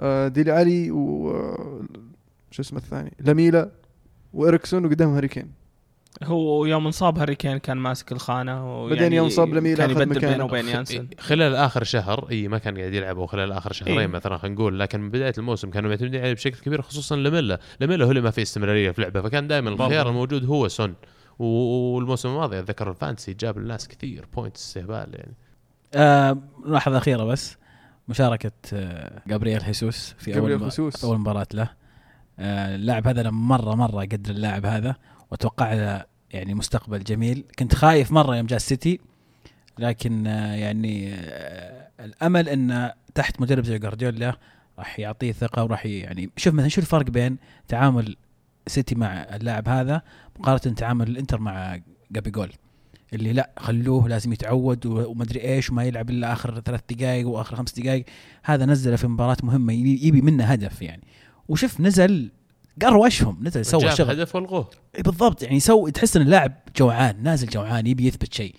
Speaker 1: آه، ديلي علي و شو اسمه الثاني؟ لاميلا واريكسون وقدام هاري كين.
Speaker 4: هو يوم انصاب هاري كين كان ماسك الخانة ويعني
Speaker 1: بعدين يوم صاب لميلا
Speaker 4: كان يبدل. بينه وبين يانسن
Speaker 3: خلال آخر شهر إي ما كان قاعد يلعب أو خلال آخر شهرين
Speaker 4: إيه.
Speaker 3: مثلا خلينا نقول لكن من بداية الموسم كانوا معتمدين عليه بشكل كبير خصوصا لميلا لميلا هو اللي ما في استمرارية في لعبه فكان دائما الخيار. الموجود هو سون والموسم الماضي أتذكر ال fantasy جاب الناس كثير point استهبال يعني
Speaker 2: آه ملاحظه أخيرة بس مشاركة آه جابرييل هيسوس في أول
Speaker 1: جابرييل.
Speaker 2: في أول مباراة له آه اللاعب هذا أنا مره مرة قدر اللاعب هذا وأتوقع يعني مستقبل جميل. كنت خايف مرة يوم جاء السيتي لكن آه يعني آه الأمل انه تحت مدرب زي جوارديولا راح يعطيه ثقة وراح يعني شوف مثلا شو الفرق بين تعامل سيتي مع اللاعب هذا مقارنة تعامل الإنتر مع جابي جول اللي لا خلوه لازم يتعود ومدري إيش وما يلعب إلا آخر ثلاث دقائق وآخر خمس دقائق هذا نزله في مباراة مهمة يبي منه هدف يعني. وشوف نزل قروشهم نزل سوى شغل
Speaker 3: هدف والغوه.
Speaker 2: بالضبط يعني سوي تحس إن اللاعب جوعان نازل جوعان يبي يثبت شيء.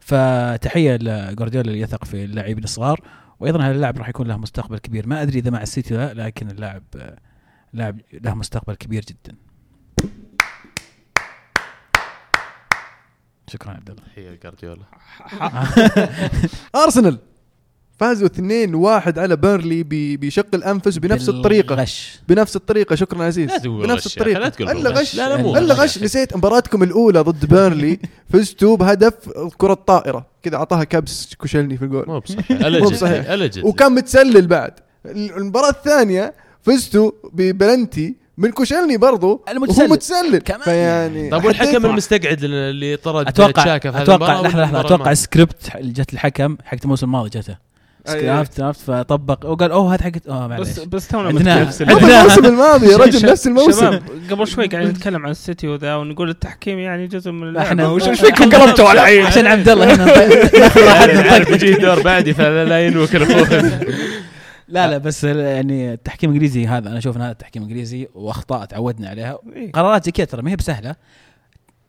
Speaker 2: فتحية لجوارديولا اللي يثق في اللاعبين الصغار وأيضا هذا اللاعب راح يكون له مستقبل كبير. ما أدري إذا مع السيتي لا لكن اللاعب لاعب له مستقبل كبير جدا. شكرا عبد الله.
Speaker 3: تحية لجارديولا
Speaker 1: أرسنال. فازوا 2-1 على بيرنلي بشق الانفس بنفس الطريقة.
Speaker 2: غش
Speaker 1: بنفس الطريقة. شكرا عزيز.
Speaker 3: لا تقول
Speaker 1: بنفس
Speaker 3: غش
Speaker 1: الطريقة
Speaker 3: لا تقول
Speaker 1: الا
Speaker 3: غش. لا لا مو
Speaker 1: الا
Speaker 3: غش.
Speaker 1: غش نسيت مباراتكم الأولى ضد بيرنلي. فزتوا بهدف كرة طائرة. كذا أعطاها كبس كوشلني في الجول.
Speaker 3: مو بصحيح.
Speaker 1: بصحيح.
Speaker 3: الجد
Speaker 1: وكان متسلل بعد. المباراة الثانية فزتوا ببلنتي من كوشلني برضو.
Speaker 2: المتسلل.
Speaker 1: وهو متسلل.
Speaker 2: كمان.
Speaker 1: فيعني
Speaker 3: طيب والحكم المستقعد اللي طرد
Speaker 2: أتوقع
Speaker 3: تشاكا في
Speaker 2: أتوقع
Speaker 3: لحظة
Speaker 2: لحظة.
Speaker 3: أتوقع.
Speaker 2: السكريبت اللي جت الحكم حقت الموسم الماضي جته.
Speaker 1: أي-
Speaker 2: عرفت عرفت. فطبق. وقال أوه هذا حقت آه معليش.
Speaker 4: بس بس تونا
Speaker 1: الموسم الماضي يا رجل نفس الموسم.
Speaker 4: قبل شوي قاعدين نتكلم عن السيتي وذا ونقول التحكيم يعني جزء من إحنا وش إيش فيكم قلبتوا على الحين
Speaker 2: عشان عبد الله هنا ناخذ راحتنا
Speaker 3: عارف يجي دور بعدي فلا اخوه
Speaker 2: لا لا بس يعني التحكيم الإنجليزي هذا أنا أشوف إن هذا التحكيم الإنجليزي وأخطاء تعودنا عليها.
Speaker 4: إيه.
Speaker 2: قرارات زي كذا ترى ما هي بسهلة.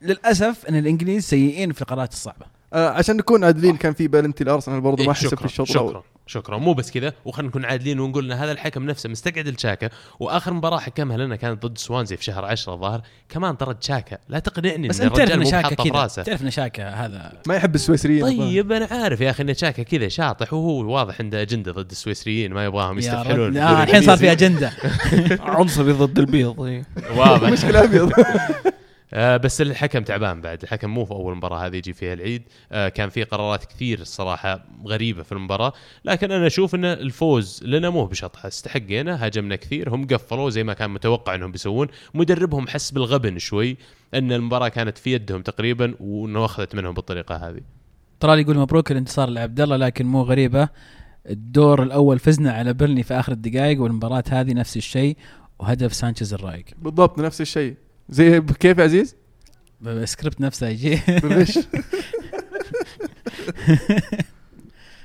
Speaker 2: للأسف إن الإنجليز سيئين في القرارات الصعبة.
Speaker 1: آه عشان نكون عادلين كان في بلنتي الأرسنال برضو ما
Speaker 3: إيه،
Speaker 1: حسب في
Speaker 3: شكرا
Speaker 1: الشوط
Speaker 3: شكرا شكرا. مو بس كذا وخلينا نكون عادلين ونقول إن هذا الحكم نفسه مستقعد الشاكا وآخر مباراة حكمها لنا كانت ضد سوانزي في شهر 10 الظاهر. كمان طرد شاكا لا تقنعني
Speaker 2: بس
Speaker 3: إن
Speaker 2: أنت تعرف
Speaker 3: إن
Speaker 2: شاكا كذا.
Speaker 3: راسه.
Speaker 2: تعرف إن شاكا هذا
Speaker 1: ما يحب السويسريين.
Speaker 3: طيب أنا عارف يا أخي إن شاكا كذا شاطح وهو واضح عنده أجندة ضد السويسريين ما يبغاهم يستفحلون
Speaker 2: الحين صار في. أجندة.
Speaker 4: عنصري ضد البيض إيه.
Speaker 3: واضح.
Speaker 1: مشكلة أبيض.
Speaker 3: آه بس الحكم تعبان بعد. الحكم مو في أول مباراة هذه يجي فيها العيد. آه كان في قرارات كثير الصراحة غريبة في المباراة. لكن أنا أشوف إن الفوز لنا مو بشطحه استحقينا هاجمنا كثير هم قفلوا زي ما كان متوقع إنهم بيسوون. مدربهم حس بالغبن شوي إن المباراة كانت في يدهم تقريبا وانه اخذت منهم بالطريقة هذه.
Speaker 2: ترى يقول مبروك الانتصار لعبد الله لكن مو غريبة. الدور الأول فزنا على بيرنلي في آخر الدقائق والمباراة هذه نفس الشيء وهدف سانشيز الرايق
Speaker 1: بالضبط نفس الشيء. زي كيف يا عزيز؟
Speaker 2: السكريبت نفسه يجي.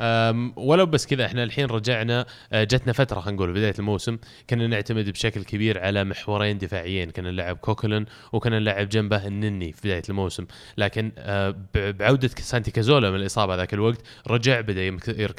Speaker 3: أم، ولو بس كذا إحنا الحين رجعنا أه، جتنا فترة خلينا نقول بداية الموسم كنا نعتمد بشكل كبير على محورين دفاعيين كنا نلعب كوكلن وكنا نلعب جنبه النني في بداية الموسم. لكن أه، بعودة سانتي كازولا من الإصابة ذاك الوقت رجع بدأ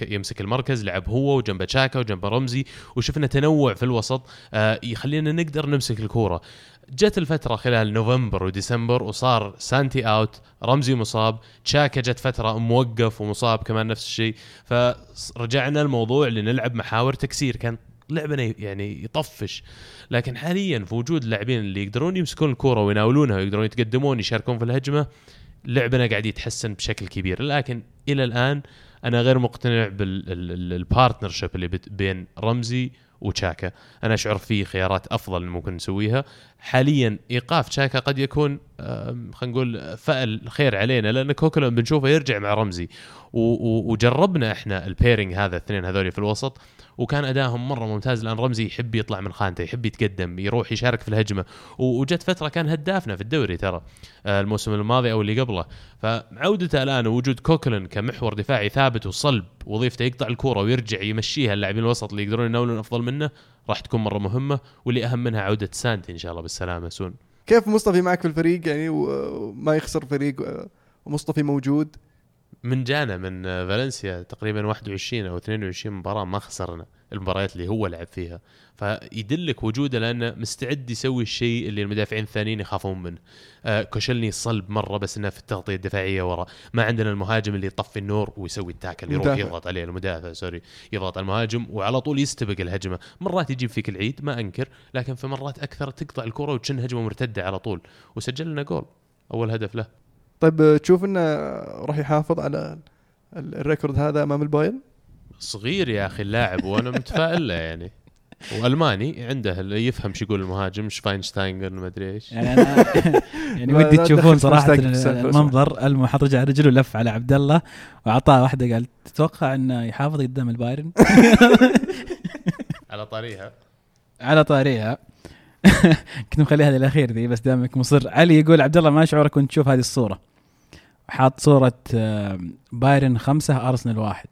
Speaker 3: يمسك المركز لعب هو وجنبه تشاكا وجنبه رمزي وشفنا تنوع في الوسط أه، يخلينا نقدر نمسك الكورة. جت الفترة خلال نوفمبر وديسمبر وصار سانتي أوت رمزي مصاب تشاكا جت فترة موقف ومصاب كمان نفس الشيء. فرجعنا الموضوع لنلعب محاور تكسير. كان لعبنا يعني يطفش. لكن حاليا في وجود اللاعبين اللي يقدرون يمسكون الكرة ويناولونها ويقدرون يتقدمون يشاركون في الهجمة لعبنا قاعد يتحسن بشكل كبير. لكن إلى الآن أنا غير مقتنع بالبارتنرشيب اللي بين رمزي وتشاكا. أنا أشعر في خيارات أفضل ممكن نسويها. حاليا إيقاف تشاكا قد يكون خلينا نقول فأل خير علينا لأن كوكلون بنشوفه يرجع مع رمزي. وجربنا إحنا ال pairing هذا الاثنين هذول في الوسط. وكان ادائهم مرة ممتاز. لأن رمزي يحب يطلع من خانته يحب يتقدم يروح يشارك في الهجمة. وجت فترة كان هدافنا في الدوري ترى آه، الموسم الماضي أو اللي قبله. فعودته الآن ووجود كوكلن كمحور دفاعي ثابت وصلب وظيفته يقطع الكورة ويرجع يمشيها اللاعبين الوسط اللي يقدرون يناولون أفضل منه راح تكون مرة مهمة. واللي أهم منها عودة سانتي إن شاء الله بالسلامة سون.
Speaker 1: كيف مصطفي معك في الفريق؟ يعني وما يخسر فريق ومصطفي موجود.
Speaker 3: من جانا من فالنسيا تقريبا 21 أو 22 مباراة ما خسرنا المباريات اللي هو لعب فيها. فيدلك وجوده لأنه مستعد يسوي الشيء اللي المدافعين الثانيين يخافون منه. آه كوشلني صلب مرة بس إنه في التغطية الدفاعية ورا. ما عندنا المهاجم اللي يطفي النور ويسوي ال tackle يروح
Speaker 1: مدافع.
Speaker 3: يضغط عليه المدافع sorry يضغط على المهاجم وعلى طول يستبق الهجمة. مرات يجيب فيك العيد ما أنكر لكن في مرات أكثر تقطع الكرة وتشن هجمة مرتدة على طول. وسجل لنا جول أول هدف له.
Speaker 1: طيب آه، تشوف إنه راح يحافظ على ال- ال record هذا أمام البايرن؟
Speaker 3: صغير يا أخي اللاعب وأنا متفائل له يعني. وألماني عنده اللي يفهم شو يقول المهاجم شفاينشتاينجر ما أدري إيش.
Speaker 2: يعني أنا يعني ودي تشوفون
Speaker 1: صراحة
Speaker 2: المنظر المو حط رجع رجله لف على عبد الله واعطاه واحدة قال تتوقع إنه يحافظ قدام البايرن؟
Speaker 3: على طريقها
Speaker 2: على طاريها. كنت مخليها للاخير ذي بس دامك مصر. علي يقول عبد الله ما شعورك وأنت تشوف هذه الصورة؟ حاط صورة آه، بايرن خمسة أرسنال واحد.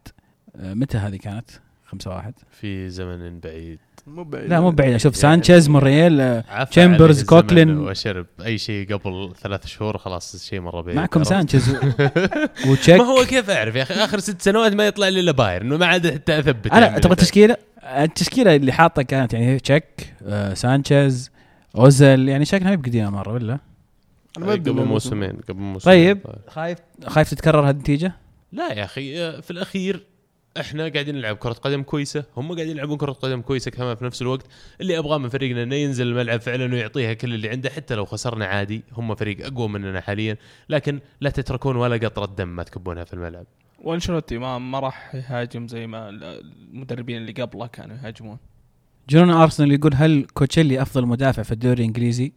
Speaker 2: آه، متى هذه كانت؟ خمسة واحد.
Speaker 3: في زمن بعيد.
Speaker 1: مو بعيد.
Speaker 2: لا مو بعيد. أشوف
Speaker 3: يعني-
Speaker 2: سانشيز موريال آه،
Speaker 3: عفى
Speaker 2: تشامبرز، كوكلين.
Speaker 3: وشرب أي شيء قبل ثلاث شهور خلاص شيء مرة بعيد.
Speaker 2: معكم؟ سانشيز. و- وتشيك.
Speaker 3: ما هو كيف أعرف يا أخي؟ آخر ست سنوات ما يطلع لي إلا بايرن وما عاد حتى أثبت
Speaker 2: أنا
Speaker 3: يعني.
Speaker 2: تبغى تشكيلة؟ التشكيلة اللي حاطة كانت يعني تشيك آه، سانشيز اوزل يعني شكلها ما هي بقديمة مرة ولا؟
Speaker 1: أنا ما
Speaker 3: قبل موسمين قبل موسمين.
Speaker 2: طيب. خايف خايف تتكرر هالنتيجة؟
Speaker 3: لا يا أخي آه، في الأخير إحنا قاعدين نلعب كرة قدم كويسة، هم قاعدين يلعبون كرة قدم كويسة كمان في نفس الوقت، اللي أبغاه من فريقنا إنه ينزل الملعب فعلا ويعطيها كل اللي عنده حتى لو خسرنا عادي، هم فريق أقوى مننا حاليا، لكن لا تتركون ولا قطرة دم ما تكبونها في الملعب.
Speaker 4: وانشيلوتي ما ما راح يهاجم زي ما المدربين اللي قبله كانوا يهاجمون
Speaker 2: جنون أرسنال يقول هل كوشيلني أفضل مدافع في الدوري الإنجليزي؟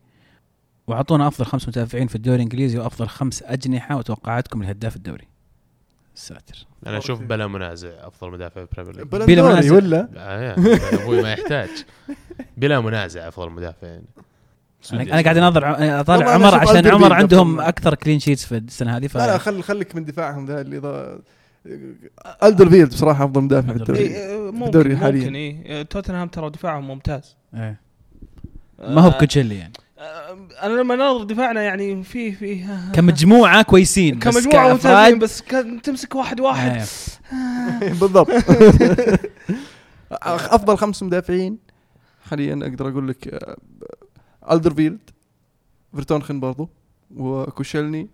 Speaker 2: وأعطونا أفضل خمس مدافعين في الدوري الإنجليزي وأفضل خمس أجنحة وتوقعاتكم لهداف الدوري. ساتر.
Speaker 3: أنا أشوف بلا منازع أفضل مدافع في البريمير ليج.
Speaker 2: بلا منازع.
Speaker 1: ولا
Speaker 3: آه أبوي ما يحتاج بلا منازع أفضل مدافع يعني.
Speaker 2: أنا أنا قاعد أناظر
Speaker 1: أطالع
Speaker 2: عمر عشان عمر عندهم. أكثر clean sheets في السنة هذه ف
Speaker 1: لا لا خل خليك من دفاعهم ذا اللي ضا... الدرفيلد بصراحة أفضل مدافع في
Speaker 2: ألدرفيلد.
Speaker 1: الدوري
Speaker 4: إيه، ممكن
Speaker 1: الدوري
Speaker 4: ممكن
Speaker 1: حاليا.
Speaker 4: إيه. توتنهام ترى دفاعهم ممتاز
Speaker 2: إيه. ما هو
Speaker 4: آه،
Speaker 2: بكوشيلني يعني
Speaker 4: آه، أنا لما اناظر دفاعنا يعني في في
Speaker 2: كمجموعة كويسين بس كمجموعة
Speaker 4: ممتازين بس كان تمسك واحد واحد
Speaker 2: إيه.
Speaker 1: بالضبط أفضل خمس مدافعين حاليا أقدر أقول لك آه، الدرفيلد فيرتونخن برضو وكوشلني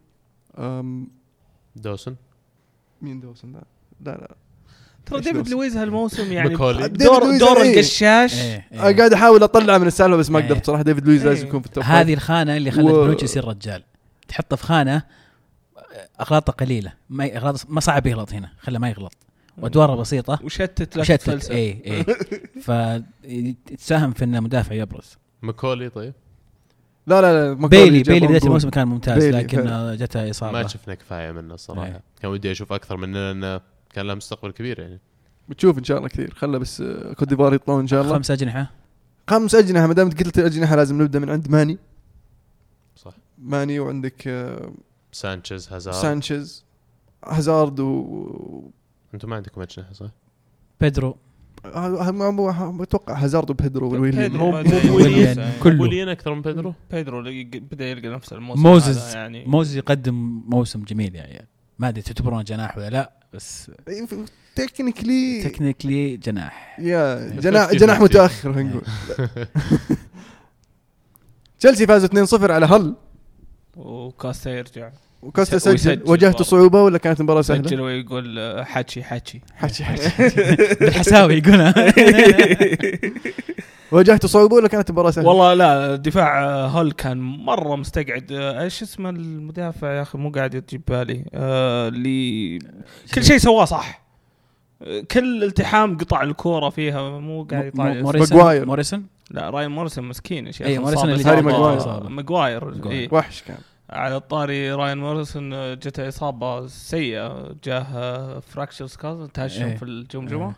Speaker 3: دوسن
Speaker 1: مين دوسن ذا؟ لا لا
Speaker 4: ترى ديفيد؟ لويز هالموسم يعني دور دور
Speaker 1: إيه.
Speaker 4: القشاش.
Speaker 2: إيه.
Speaker 1: أنا قاعد أحاول اطلع من السالفة بس ما
Speaker 2: إيه.
Speaker 1: قدرت بصراحه ديفيد لويز لازم
Speaker 4: إيه.
Speaker 1: يكون في التوب
Speaker 2: هذه الخانة اللي خلت
Speaker 1: و-
Speaker 2: بنوتش يصير رجال. تحطه في خانة أغلاطة قليلة. ما اغلاط ما صعب يغلط هنا. خله ما يغلط. وأدواره بسيطة.
Speaker 4: وشتت لك
Speaker 2: شتت
Speaker 4: فلسفه
Speaker 2: اي اي فتساهم في إنه مدافع يبرز.
Speaker 3: ماكولي طيب.
Speaker 1: لا لا لا
Speaker 2: بيلي بيلي
Speaker 1: بداية.
Speaker 2: الموسم كان ممتاز
Speaker 1: بيلي
Speaker 2: لكن. جته
Speaker 3: ما
Speaker 2: إصابة.
Speaker 3: شفنا كفاية منه الصراحه
Speaker 2: إيه.
Speaker 3: كان ودي أشوف أكثر منه لأنه كان له مستقبل كبير يعني.
Speaker 1: بتشوف إن شاء الله كثير. خله بس آه، كوت ديفوار يطلعون إن شاء الله.
Speaker 2: خمس أجنحة.
Speaker 1: خمس أجنحة. ما دام قلت أجنحة لازم نبدأ من عند ماني.
Speaker 3: صح.
Speaker 1: ماني وعندك آه،
Speaker 3: سانشيز هازارد.
Speaker 1: سانشيز هازارد و
Speaker 3: أنتم ما عندكم أجنحة صح؟
Speaker 2: بيدرو.
Speaker 1: آه، ما- ما- ما أتوقع هازارد وبيدرو والويليان
Speaker 4: بيدرو
Speaker 3: مو- مو
Speaker 2: ويليان.
Speaker 3: ويليان أكثر من بيدرو.
Speaker 4: بيدرو بدأ يلقى نفسه الموسم
Speaker 2: موزز
Speaker 4: يعني.
Speaker 2: موزز يقدم موسم جميل يا عيال ما أدري تعتبرونه جناح ولا لا بس
Speaker 1: تكنيكلي
Speaker 2: تكنيكلي جناح.
Speaker 1: يا جناح جناح. متأخر خلينا نقول. تشيلسي فازوا 2-0 على هل
Speaker 4: وكوستا يرجع.
Speaker 1: وكوستا سجل. واجهته صعوبة ولا كانت مباراة سهلة؟
Speaker 4: سجل ويقول آه، حكي حكي
Speaker 1: حكي حكي
Speaker 2: بالحساوي يقولها
Speaker 1: واجهته صعوبة ولا كانت مباراة سهلة؟
Speaker 4: والله لا دفاع آه، هل كان مرة مستقعد آه، إيش اسمه المدافع يا أخي مو قاعد يجيب بالي آه، اللي كل شيء سواه صح كل التحام قطع الكورة فيها مو قاعد يطلع
Speaker 2: مو-
Speaker 1: ميسون.
Speaker 2: ميسون
Speaker 4: لا راين ميسون مسكين يا شيخ
Speaker 2: أي،
Speaker 4: ميسون
Speaker 2: اللي.
Speaker 1: ماجواير
Speaker 4: ماجواير. إيه.
Speaker 1: وحش كان
Speaker 4: على الطاري راين ميسون آه، جته إصابة سيئة جاه fracture skull انتهشم
Speaker 2: إيه.
Speaker 4: في الجمجمه
Speaker 2: إيه.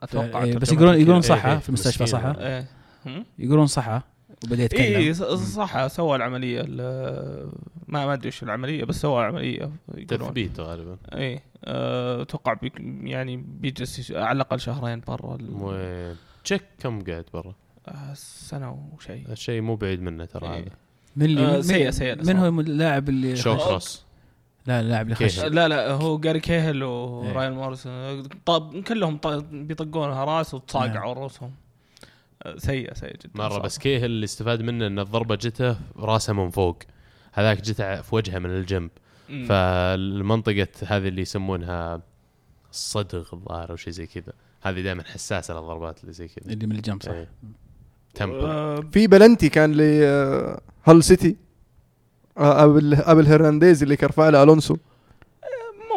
Speaker 4: أتوقع
Speaker 2: إيه، بس يقولون يقولون
Speaker 4: كذا.
Speaker 2: صحة
Speaker 3: إيه،
Speaker 2: في المستشفى. صحة
Speaker 4: إيه؟
Speaker 2: يقولون صحة وبدأ يتكلم
Speaker 4: اي صح سوى العملية ال- ما ما أدري وش العملية بس سوى العملية
Speaker 3: تثبيت غالبا
Speaker 4: اي أه، أتوقع بيك يعني بيجلس على الأقل شهرين
Speaker 3: ترى تشيك كم قاعد برا
Speaker 4: آه، سنة وشيء
Speaker 3: الشيء مو بعيد منه ترى
Speaker 4: إيه.
Speaker 3: هذا
Speaker 2: من اللي
Speaker 4: آه، سيء- سيء
Speaker 2: من هو اللاعب اللي
Speaker 3: شو
Speaker 2: خش-
Speaker 3: كروس
Speaker 2: لا اللاعب اللي خش.
Speaker 4: لا لا هو جاري كيهل
Speaker 2: إيه.
Speaker 4: وراين موريسون. طب كلهم بيطقونها راس وتصاقعوا رؤوسهم أه، سيء سيء جدا مرة.
Speaker 3: بس كيهل اللي استفاد منه إن الضربة جته راسه من فوق. هذاك جته في وجهه من الجنب.
Speaker 4: مم.
Speaker 3: فالمنطقة هذه اللي يسمونها الصدغ الظاهر أو شيء زي كذا. هذه دائما حساسة للضربات اللي زي كذا.
Speaker 2: اللي من الجنب صح.
Speaker 3: إيه. temple.
Speaker 4: أه،
Speaker 1: في بلنتي كان لهل سيتي؟ آه، أبل أبل هرنانديز اللي كرفع له ألونسو.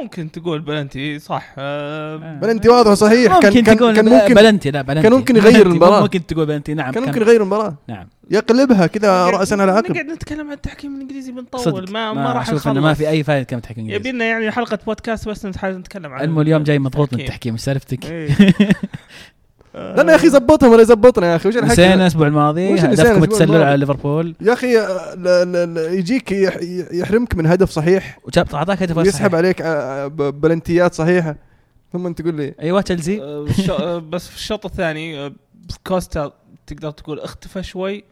Speaker 4: ممكن تقول بلنتي صح. أه،
Speaker 1: بلنتي واضح صحيح
Speaker 2: ممكن
Speaker 1: كان كان
Speaker 2: تقول
Speaker 1: كان ممكن
Speaker 2: بلنتي لا بلنتي.
Speaker 1: كان ممكن يغير
Speaker 2: بلنتي،
Speaker 1: المباراة.
Speaker 2: ممكن تقول بلنتي نعم
Speaker 1: كان ممكن يغير المباراة.
Speaker 2: نعم.
Speaker 1: يقلبها كذا راسا على عقب
Speaker 4: نقعد نتكلم عن التحكيم الإنجليزي بنطول
Speaker 2: صدق.
Speaker 4: ما ما, راح
Speaker 2: أشوف إنه ما في أي فائده كلمه تحكيم
Speaker 4: يبي
Speaker 2: انجليزي
Speaker 4: لنا يعني حلقة بودكاست بس نتكلم عن
Speaker 2: علمه اليوم جاي مضغوط من
Speaker 4: التحكيم.
Speaker 2: سالفتك؟
Speaker 4: إيه.
Speaker 1: لا يا أخي زبطهم ولا يزبطنا يا أخي. وش
Speaker 2: نسينا الأسبوع الماضي هدفكم التسلل؟ على ليفربول.
Speaker 1: يا أخي آه، يجيك يح- يحرمك من هدف صحيح.
Speaker 2: وجاب أعطاك هدف
Speaker 1: ويسحب
Speaker 2: صحيح.
Speaker 1: عليك آه، ب- بلنتيات صحيحة. ثم أنت تقول لي.
Speaker 2: أيوه تشيلسي.
Speaker 4: آه، آه، بس في الشوط الثاني آه، كوستا تقدر تقول اختفى شوي.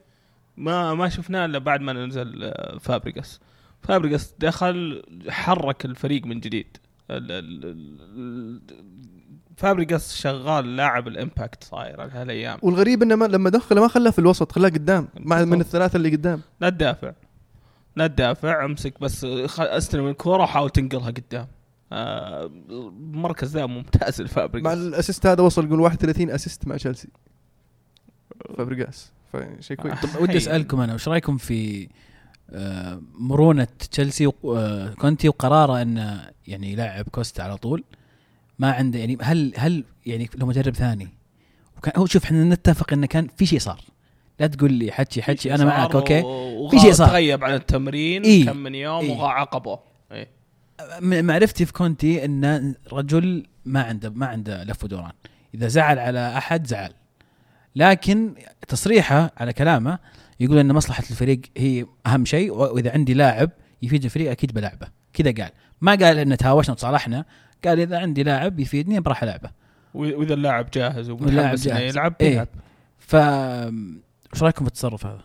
Speaker 4: ما ما شفناه إلا بعد ما نزل آه، فابريجاس فابريجاس دخل حرك الفريق من جديد. فابريجاس شغال لاعب ال impact صاير على هالأيام.
Speaker 1: والغريب إنه ما لما دخله ما خلاه في الوسط خلاه قدام مع من. الثلاثة اللي قدام.
Speaker 4: لا تدافع. لا تدافع أمسك بس خ- أستلم الكوره وحاول تنقلها قدام. آه، المركز ذا ممتاز
Speaker 1: مع
Speaker 4: الفابريجاس
Speaker 1: ال assist هذا وصل يقول 31 assist مع تشيلسي. فابريجاس فشيء كويس.
Speaker 2: طب ودي
Speaker 4: حي.
Speaker 2: أسألكم أنا وش رأيكم في آه، مرونة تشيلسي وكونتي وقراره إنه يعني يلعب كوستا على طول؟ ما عنده يعني هل هل يعني لو مدرب ثاني؟ وكان هو شوف إحنا نتفق انه كان في شيء صار. لا تقول لي حكي حكي أنا معك أوكي؟ في شيء صار.
Speaker 4: تغيب عن التمرين
Speaker 2: إيه.
Speaker 4: كم من يوم
Speaker 2: إيه.
Speaker 4: وعاقبه إيه.
Speaker 2: معرفتي في كونتي إن رجل ما عنده ما عنده لف ودوران. إذا زعل على أحد زعل. لكن تصريحه على كلامه يقول إن مصلحة الفريق هي أهم شيء وإذا عندي لاعب يفيد الفريق أكيد بلعبه. كذا قال. ما قال إن تهاوشنا وتصالحنا. قال إذا عندي لاعب يفيدني براح
Speaker 4: ألعبه وإذا اللاعب جاهز
Speaker 2: واللاعب
Speaker 4: ومتحمس إنه
Speaker 2: جاهز.
Speaker 4: يلعب
Speaker 2: إيه.
Speaker 4: يلعب
Speaker 2: ف وش رأيكم في التصرف هذا؟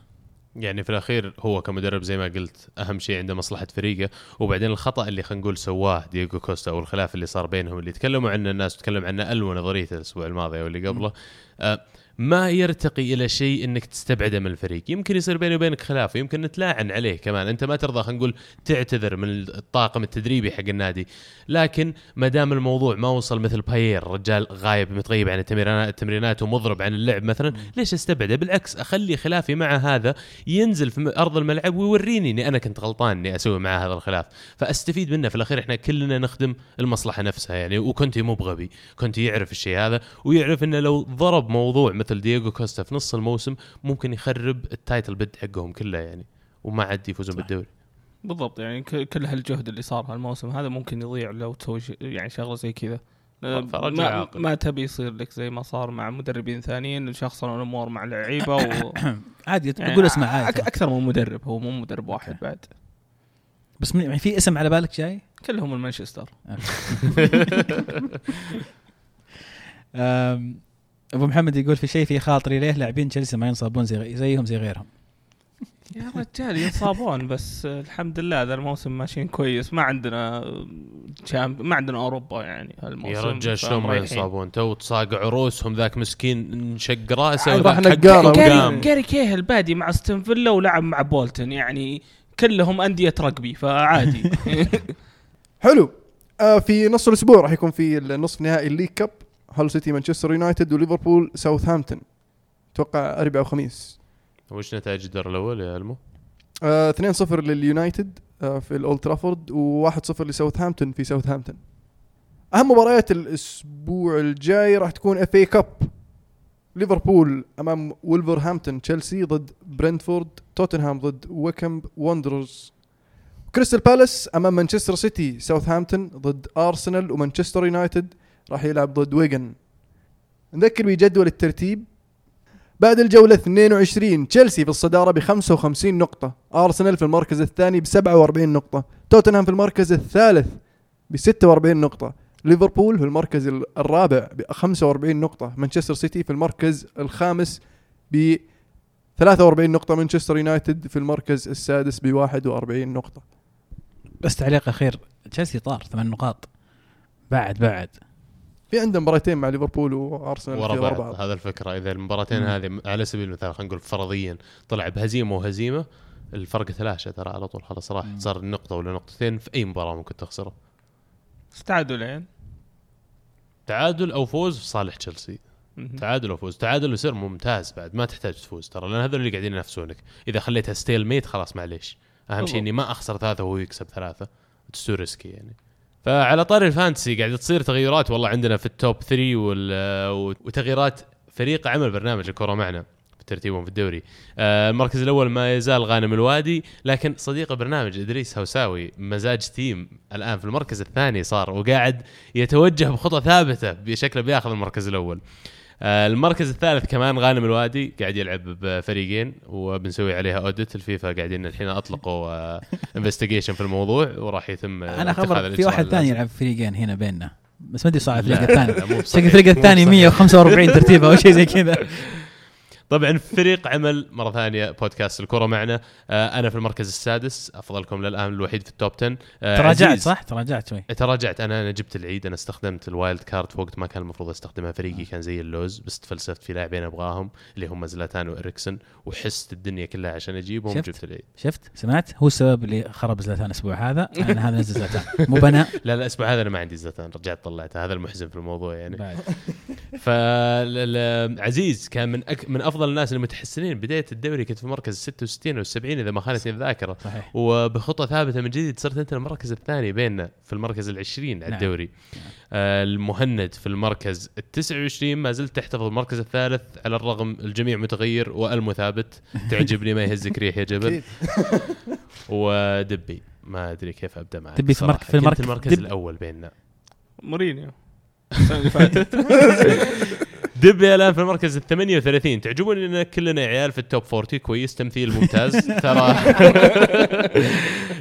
Speaker 3: يعني في الأخير هو كمدرب زي ما قلت أهم شيء عنده مصلحة فريقه وبعدين الخطأ اللي خلينا نقول سواه دييغو كوستا أو الخلاف اللي صار بينهم اللي تكلموا عنه الناس تكلم عنه ألو نظريته الأسبوع الماضي أو اللي قبله آه ما يرتقي إلى شيء إنك تستبعده من الفريق. يمكن يصير بيني وبينك خلاف ويمكن نتلاعن عليه كمان. أنت ما ترضى خلينا نقول تعتذر من الطاقم التدريبي حق النادي. لكن ما دام الموضوع ما وصل مثل باير رجال غايب متغيب عن التمرينات التمرينات ومضرب عن اللعب مثلا ليش أستبعده؟ بالعكس أخلي خلافي مع هذا ينزل في أرض الملعب ويوريني إني أنا كنت غلطان إني أسوي معاه هذا الخلاف. فأستفيد منه. في الأخير إحنا كلنا نخدم المصلحة نفسها يعني وكنتي مو بغبي. كنتي يعرف الشيء هذا ويعرف إنه لو ضرب موضوع مثل دييغو كوستا في نص الموسم ممكن يخرب ال title bid حقهم كله يعني وما عاد يفوزون. بالدوري
Speaker 4: بالضبط يعني كل هالجهد اللي صار هالموسم هذا ممكن يضيع لو تسوي ش- يعني شغلة زي كذا ما,
Speaker 3: عاقل.
Speaker 4: ما تبي يصير لك زي ما صار مع مدربين ثانيين شخصنوا الأمور مع اللعيبه و...
Speaker 2: عادي
Speaker 4: يعني
Speaker 2: تقول اسمه عادي
Speaker 4: أكثر من مدرب هو مو مدرب واحد
Speaker 2: أوكي.
Speaker 4: بعد
Speaker 2: بس من يعني في اسم على بالك جاي؟
Speaker 4: كلهم من مانشستر
Speaker 2: أم، أبو محمد يقول في شيء في خاطري ليه لاعبين تشيلسي ما ينصابون زي زيهم زي غيرهم؟
Speaker 4: يا رجال ينصابون بس الحمد لله هذا الموسم ماشيين كويس. ما عندنا شامب... ما عندنا أوروبا يعني هالموسم
Speaker 3: يا رجال شلون ما. ينصابون؟ تو تصاق عروسهم ذاك مسكين انشق
Speaker 1: رأسه
Speaker 3: وذاك
Speaker 1: راح نقارة.
Speaker 4: جاري كيهل بادي مع أستون فيلا ولعب مع بولتن يعني كلهم أندية رقبي فعادي.
Speaker 1: حلو. آه في نص الأسبوع راح يكون في النصف نهائي ال League Cup. هول سيتي مانشستر يونايتد وليفربول ساوثهامبتون. أتوقع اربعاء وخميس
Speaker 3: وش نتائج الدور الأول يا المو؟
Speaker 1: آه 2-0 لليونايتد آه في الأولد ترافورد و1-0 لساوثهامبتون في ساوثهامبتون. أهم مباريات الأسبوع الجاي راح تكون FA Cup. ليفربول أمام ولفرهامبتون تشيلسي ضد برنتفورد توتنهام ضد ويكم وندرز. كريستال بالاس أمام مانشستر سيتي ساوثهامبتون ضد أرسنال ومانشستر يونايتد راح يلعب ضد ويجن نذكر بجدول الترتيب. بعد الجولة 22 تشيلسي في الصدارة ب 55 نقطة. أرسنال في المركز الثاني ب 47 نقطة. توتنهام في المركز الثالث ب 46 نقطة. ليفربول في المركز ال- الرابع ب 45 نقطة. مانشستر سيتي في المركز الخامس ب 43 نقطة. مانشستر يونايتد في المركز السادس ب 41 نقطة.
Speaker 2: بس تعليق أخير تشيلسي طار ثمان نقاط. بعد بعد.
Speaker 1: في عندنا مباراتين مع ليفربول وأرسنال
Speaker 3: ورا
Speaker 1: في
Speaker 3: بعض. هذا الفكرة. إذا المباراتين. هذه على سبيل المثال خلينا نقول فرضيا طلع بهزيمة وهزيمة الفرق ثلاثة ترى على طول. خلاص راح. صار نقطة ولا نقطتين في أي مباراة ممكن تخسره.
Speaker 4: تعادلين
Speaker 3: تعادل أو فوز في صالح تشيلسي. تعادل أو فوز. تعادل يصير ممتاز بعد. ما تحتاج تفوز ترى لأن هذول اللي قاعدين ينافسونك. إذا خليتها stalemate خلاص معليش. أهم شيء إني ما أخسر ثلاثة وهو يكسب ثلاثة. too risky يعني. فعلى طاري ال fantasy قاعدة تصير تغيرات والله عندنا في ال top 3 وال- وتغييرات فريق عمل برنامج الكره معنا في ترتيبهم في الدوري. آه، المركز الأول ما يزال غانم الوادي لكن صديق البرنامج إدريس هوساوي مزاج team الآن في المركز الثاني صار وقاعد يتوجه بخطى ثابتة بشكله بياخذ المركز الأول. المركز الثالث كمان غانم الوادي قاعد يلعب بفريقين وبنسوي عليها audit الفيفا قاعدين الحين أطلقوا investigation في الموضوع وراح يتم آه، أنا
Speaker 2: خبر في واحد ثاني. يلعب فريقين هنا بيننا بس ما أدري صار الفريق الثاني. الفريق الثاني
Speaker 3: بصحيح.
Speaker 2: 145 ترتيبه أو شيء زي كذا
Speaker 3: طبعا فريق عمل مرة ثانية بودكاست الكرة معنا. آه، أنا في المركز السادس أفضلكم للآن الوحيد في ال top 10 آه،
Speaker 2: تراجعت. صح؟ تراجعت شوي.
Speaker 3: تراجعت. أنا أنا جبت العيد أنا استخدمت ال wild card في وقت ما كان المفروض أستخدمها. فريقي كان زي اللوز بس تفلسفت في لاعبين أبغاهم اللي هم زلاتان واريكسن وحست الدنيا كلها عشان أجيبهم
Speaker 2: شفت؟
Speaker 3: جبت العيد.
Speaker 2: شفت؟ سمعت؟ هو السبب اللي خرب زلاتان الأسبوع هذا؟ لأن هذا نزل زلاتان. مو بناء
Speaker 3: لا لا الأسبوع هذا أنا ما عندي زلاتان. رجعت طلعته. هذا المحزن في الموضوع يعني. فعزيز كان من أك... من أفضل الناس المتحسنين بداية الدوري كنت في مركز 66 أو 70 إذا ما خانتني الذاكرة.
Speaker 2: صحيح.
Speaker 3: وبخطة ثابتة من جديد صرت أنت المركز الثاني بيننا في المركز العشرين على
Speaker 2: نعم.
Speaker 3: الدوري. آه المهند في المركز ال 29 ما زلت تحتفظ بالمركز الثالث على الرغم الجميع متغير والمو ثابت تعجبني ما يهزك ريح يا جبل. ودبي. ما أدري كيف أبدأ معك
Speaker 2: دبي في في المركز-
Speaker 3: المركز الأول بيننا.
Speaker 4: مورينيو. السنة اللي فاتت.
Speaker 3: دبي الآن في المركز ال 38 تعجبوني إن كلنا عيال في التوب 40 كويس تمثيل ممتاز. ترى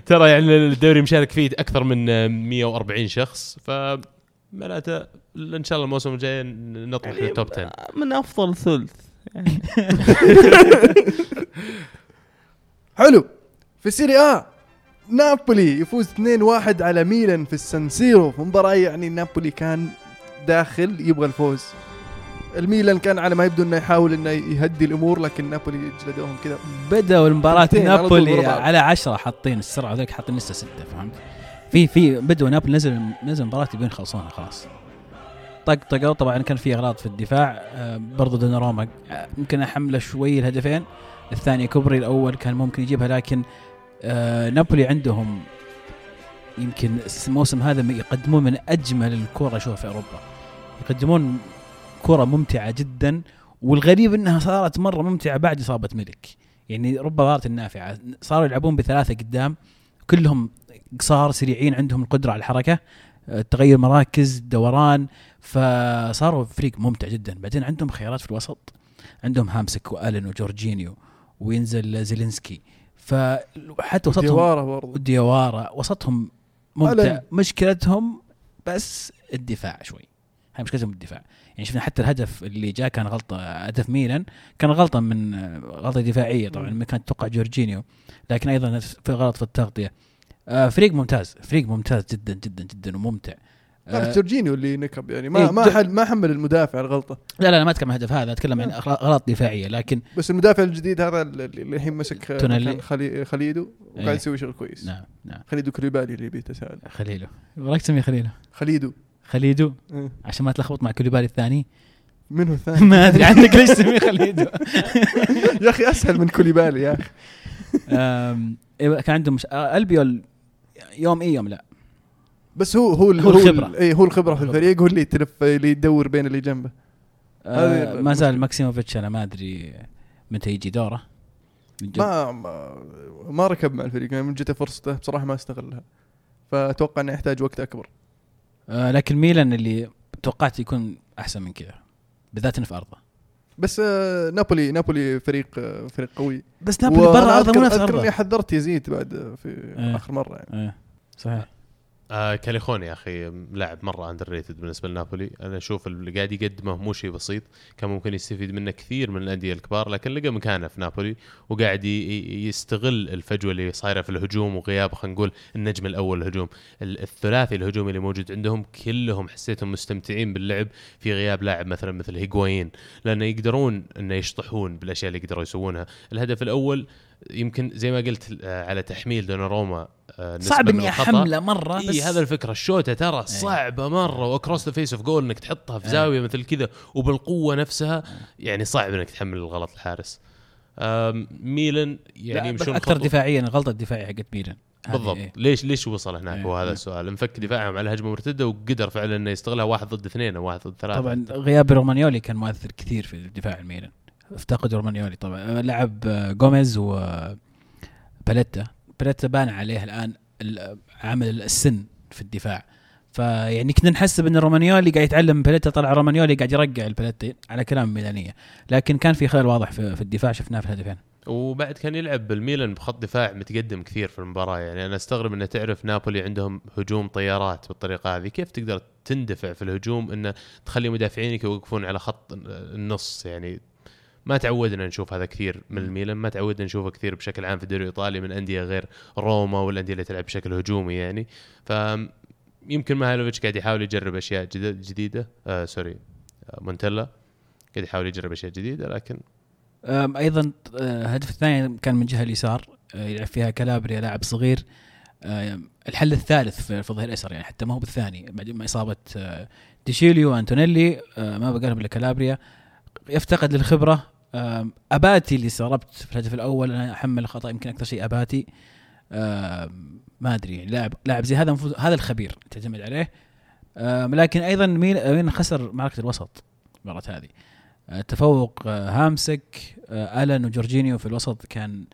Speaker 3: ترى يعني الدوري مشارك فيه أكثر من 140 شخص. ف معناته إن شاء الله الموسم الجاي نطمح
Speaker 4: يعني
Speaker 3: لل top 10
Speaker 4: من أفضل ثلث. يعني
Speaker 1: حلو. في ال Serie A نابولي يفوز 2-1 على ميلان في السانسيرو في مباراة يعني نابولي كان داخل يبغى الفوز. الميلان كان على ما يبدو إنه يحاول إنه يهدي الأمور لكن نابولي جلدوهم كذا
Speaker 2: بدأوا المباراة نابولي. على 10 حاطين السرعة ذيك حاطين لسه ستة فهمت؟ في في بدأوا نابولي نزل نزل مباراة يبين يخلصونها خلاص طقطقوا طبعا كان في أغلاط في الدفاع آه، برضو دوناروما آه، يمكن أحمله شوي الهدفين الثاني كوبري الأول كان ممكن يجيبها لكن آه، نابولي عندهم يمكن الموسم هذا يقدمون من أجمل الكره اشوفها في أوروبا يقدمون كرة ممتعة جدا والغريب إنها صارت مرة ممتعة بعد إصابة ملك يعني رب ضارة النافعة. صاروا يلعبون بثلاثة قدام كلهم قصار سريعين عندهم القدرة على الحركة آه، تغير مراكز دوران فصاروا فريق ممتع جدا. بعدين عندهم خيارات في الوسط. عندهم هامسك وآلن وجورجينيو وينزل زيلينسكي. فحتى وسطهم
Speaker 1: ديوارا برضو.
Speaker 2: ديوارا وسطهم ممتع.
Speaker 1: ألن.
Speaker 2: مشكلتهم بس الدفاع شوي. هاي مشكلتهم الدفاع. يعني شفنا حتى الهدف اللي جاء كان غلطة هدف ميلان كان غلطة من غلطة دفاعية طبعا. ما كانت توقع جورجينيو لكن أيضا في غلط في التغطية. آه، فريق ممتاز فريق ممتاز جدا جدا جدا وممتع.
Speaker 1: لا
Speaker 2: آه،
Speaker 1: جورجينيو اللي نكب يعني ما
Speaker 2: إيه،
Speaker 1: ما حل ما حمل المدافع الغلطة.
Speaker 2: لا لا أنا ما أتكلم عن الهدف هذا أتكلم عن أغلا- اغلاط دفاعية لكن
Speaker 1: بس المدافع الجديد هذا اللي الحين مسك خلي خليدو وقاعد
Speaker 2: إيه.
Speaker 1: يسوي شغل كويس.
Speaker 2: نعم نعم.
Speaker 1: خليدو كوليبالي اللي بيته سهل
Speaker 2: خليله رايك تسميه خليله
Speaker 1: خليدو.
Speaker 2: خليدو
Speaker 1: إيه.
Speaker 2: عشان ما تلخبط مع كوليبالي الثاني
Speaker 1: منو الثاني
Speaker 2: ما أدري عنك ليش تسميه خليدو
Speaker 1: يا أخي أسهل من كوليبالي يا
Speaker 2: أخي إيه، كان عندهم مش... آه، ألبيول يوم اي يوم لا
Speaker 1: بس هو هو
Speaker 2: هو الخبرة.
Speaker 1: ال- اي هو الخبرة في. الفريق هو اللي يتلف اللي يدور بين اللي جنبه
Speaker 2: آه ما زال. ماكسيموفيتش أنا ما أدري متى يجي دوره.
Speaker 1: ما ما, ما ركب مع الفريق يعني من جته فرصته بصراحة ما استغلها فأتوقع إنه يحتاج وقت أكبر
Speaker 2: آه لكن ميلان اللي توقعت يكون أحسن من كذا بالذات انه في أرضه.
Speaker 1: بس آه، نابولي نابولي فريق آه، فريق قوي.
Speaker 2: بس نابولي برا
Speaker 1: أرضه
Speaker 2: مو نفس
Speaker 1: اذكر إني
Speaker 2: ارضه
Speaker 1: حذرت يزيد بعد آه، في
Speaker 2: إيه.
Speaker 1: آخر مرة يعني.
Speaker 2: آه صحيح.
Speaker 3: آه كاليخون يا أخي لاعب مرة underrated بالنسبة لنابولي. أنا أشوف اللي قاعد يقدمه مو شيء بسيط كان ممكن يستفيد منه كثير من الأندية الكبار لكن لقى مكانه في نابولي وقاعد يستغل الفجوة اللي صايرة في الهجوم وغياب خلينا نقول النجم الأول الهجوم. ال- الثلاثي الهجومي اللي موجود عندهم كلهم حسيتهم مستمتعين باللعب في غياب لاعب مثلا مثل هيغوايين لأنه يقدرون إنه يشطحون بالأشياء اللي يقدروا يسوونها. الهدف الأول يمكن زي ما قلت آه، على تحميل دوناروما آه،
Speaker 2: صعب إني. أحمله
Speaker 3: مرة
Speaker 2: بس
Speaker 3: هذا الفكرة الشوطه ترى صعبة مرة و across the face of goal إنك تحطها في
Speaker 2: إيه.
Speaker 3: زاوية مثل كذا وبالقوة نفسها يعني صعب إنك تحمل الغلط الحارس ميلان يعني يمشون أكثر
Speaker 2: دفاعيا الغلطه الدفاعيه حقت ميلان
Speaker 3: بالضبط
Speaker 2: إيه.
Speaker 3: ليش ليش وصل هناك
Speaker 2: إيه.
Speaker 3: هو هذا
Speaker 2: إيه.
Speaker 3: السؤال انفك دفاعهم على هجمة مرتدة وقدر فعلا إنه يستغلها واحد ضد اثنين أو واحد ضد ثلاثة
Speaker 2: طبعا غياب رومانيولي كان مؤثر كثير في دفاع الميلان افتقد رومانيولي. طبعا آه، لعب آه، جوميز و آه، باليتا باليتا بان عليه الآن ال- عامل السن في الدفاع. فيعني كنا نحسب ان رومانيولي قاعد يتعلم. باليتا طلع رومانيولي قاعد يرقع الباليتا على كلام ميلانية. لكن كان في خلل واضح في الدفاع شفناه في الهدفين.
Speaker 3: وبعد كان يلعب بالميلان بخط دفاع متقدم كثير في المباراة. يعني أنا أستغرب إنه تعرف نابولي عندهم هجوم طيارات بالطريقة هذه. كيف تقدر تندفع في الهجوم إنه تخلي مدافعينك يوقفون على خط النص؟ يعني ما تعودنا نشوف هذا كثير من الميلان ما تعودنا نشوفه كثير بشكل عام في الدوري الإيطالي من أندية غير روما والأندية اللي تلعب بشكل هجومي يعني. ف يمكن ميهايلوفيتش قاعد يحاول يجرب أشياء جديده. آه sorry آه مونتيلا قاعد يحاول يجرب أشياء جديدة لكن
Speaker 2: أيضا آه، الهدف الثاني كان من جهة اليسار آه، يلعب فيها كالابريا لاعب صغير. الحل الثالث في الظهير الايسر يعني حتى ما هو بالثاني بعد ما إصابة آه، وأنتونيلي آه، ما بقى لهم إلا كالابريا. يفتقد للخبرة أباتي اللي استغربت في الهدف الأول أنا أحمل الخطأ يمكن أكثر شيء أباتي. ما أدري لاعب لاعب زي هذا هذا الخبير تعتمد عليه. لكن أيضا مين مين خسر معركة الوسط المباراه هذه؟ آه، تفوق آه، هامسك آه، الن وجورجينيو في الوسط كان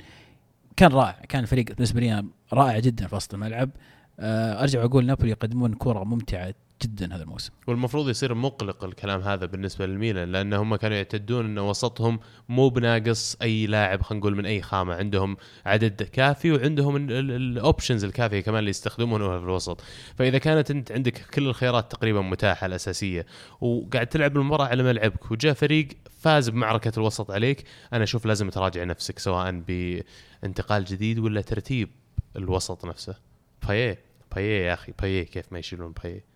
Speaker 2: كان رائع كان فريق بالنسبة لي رائع جدا في وسط الملعب. أرجع أقول نابولي يقدمون كرة ممتعة جدا هذا الموسم.
Speaker 3: والمفروض يصير مقلق الكلام هذا بالنسبة للميلان لأن هم كانوا يعتدون إن وسطهم مو بناقص أي لاعب خلينا نقول من أي خامة. عندهم عدد كافي وعندهم ال options الكافية كمان اللي يستخدمونها في الوسط. فإذا كانت أنت عندك كل الخيارات تقريبا متاحة الأساسية وقاعد تلعب المباراة على ملعبك وجاء فريق فاز بمعركة الوسط عليك أنا أشوف لازم تراجع نفسك سواء بانتقال جديد ولا ترتيب الوسط نفسه. بايه بايه يا أخي بايه كيف ما يشيلون بايه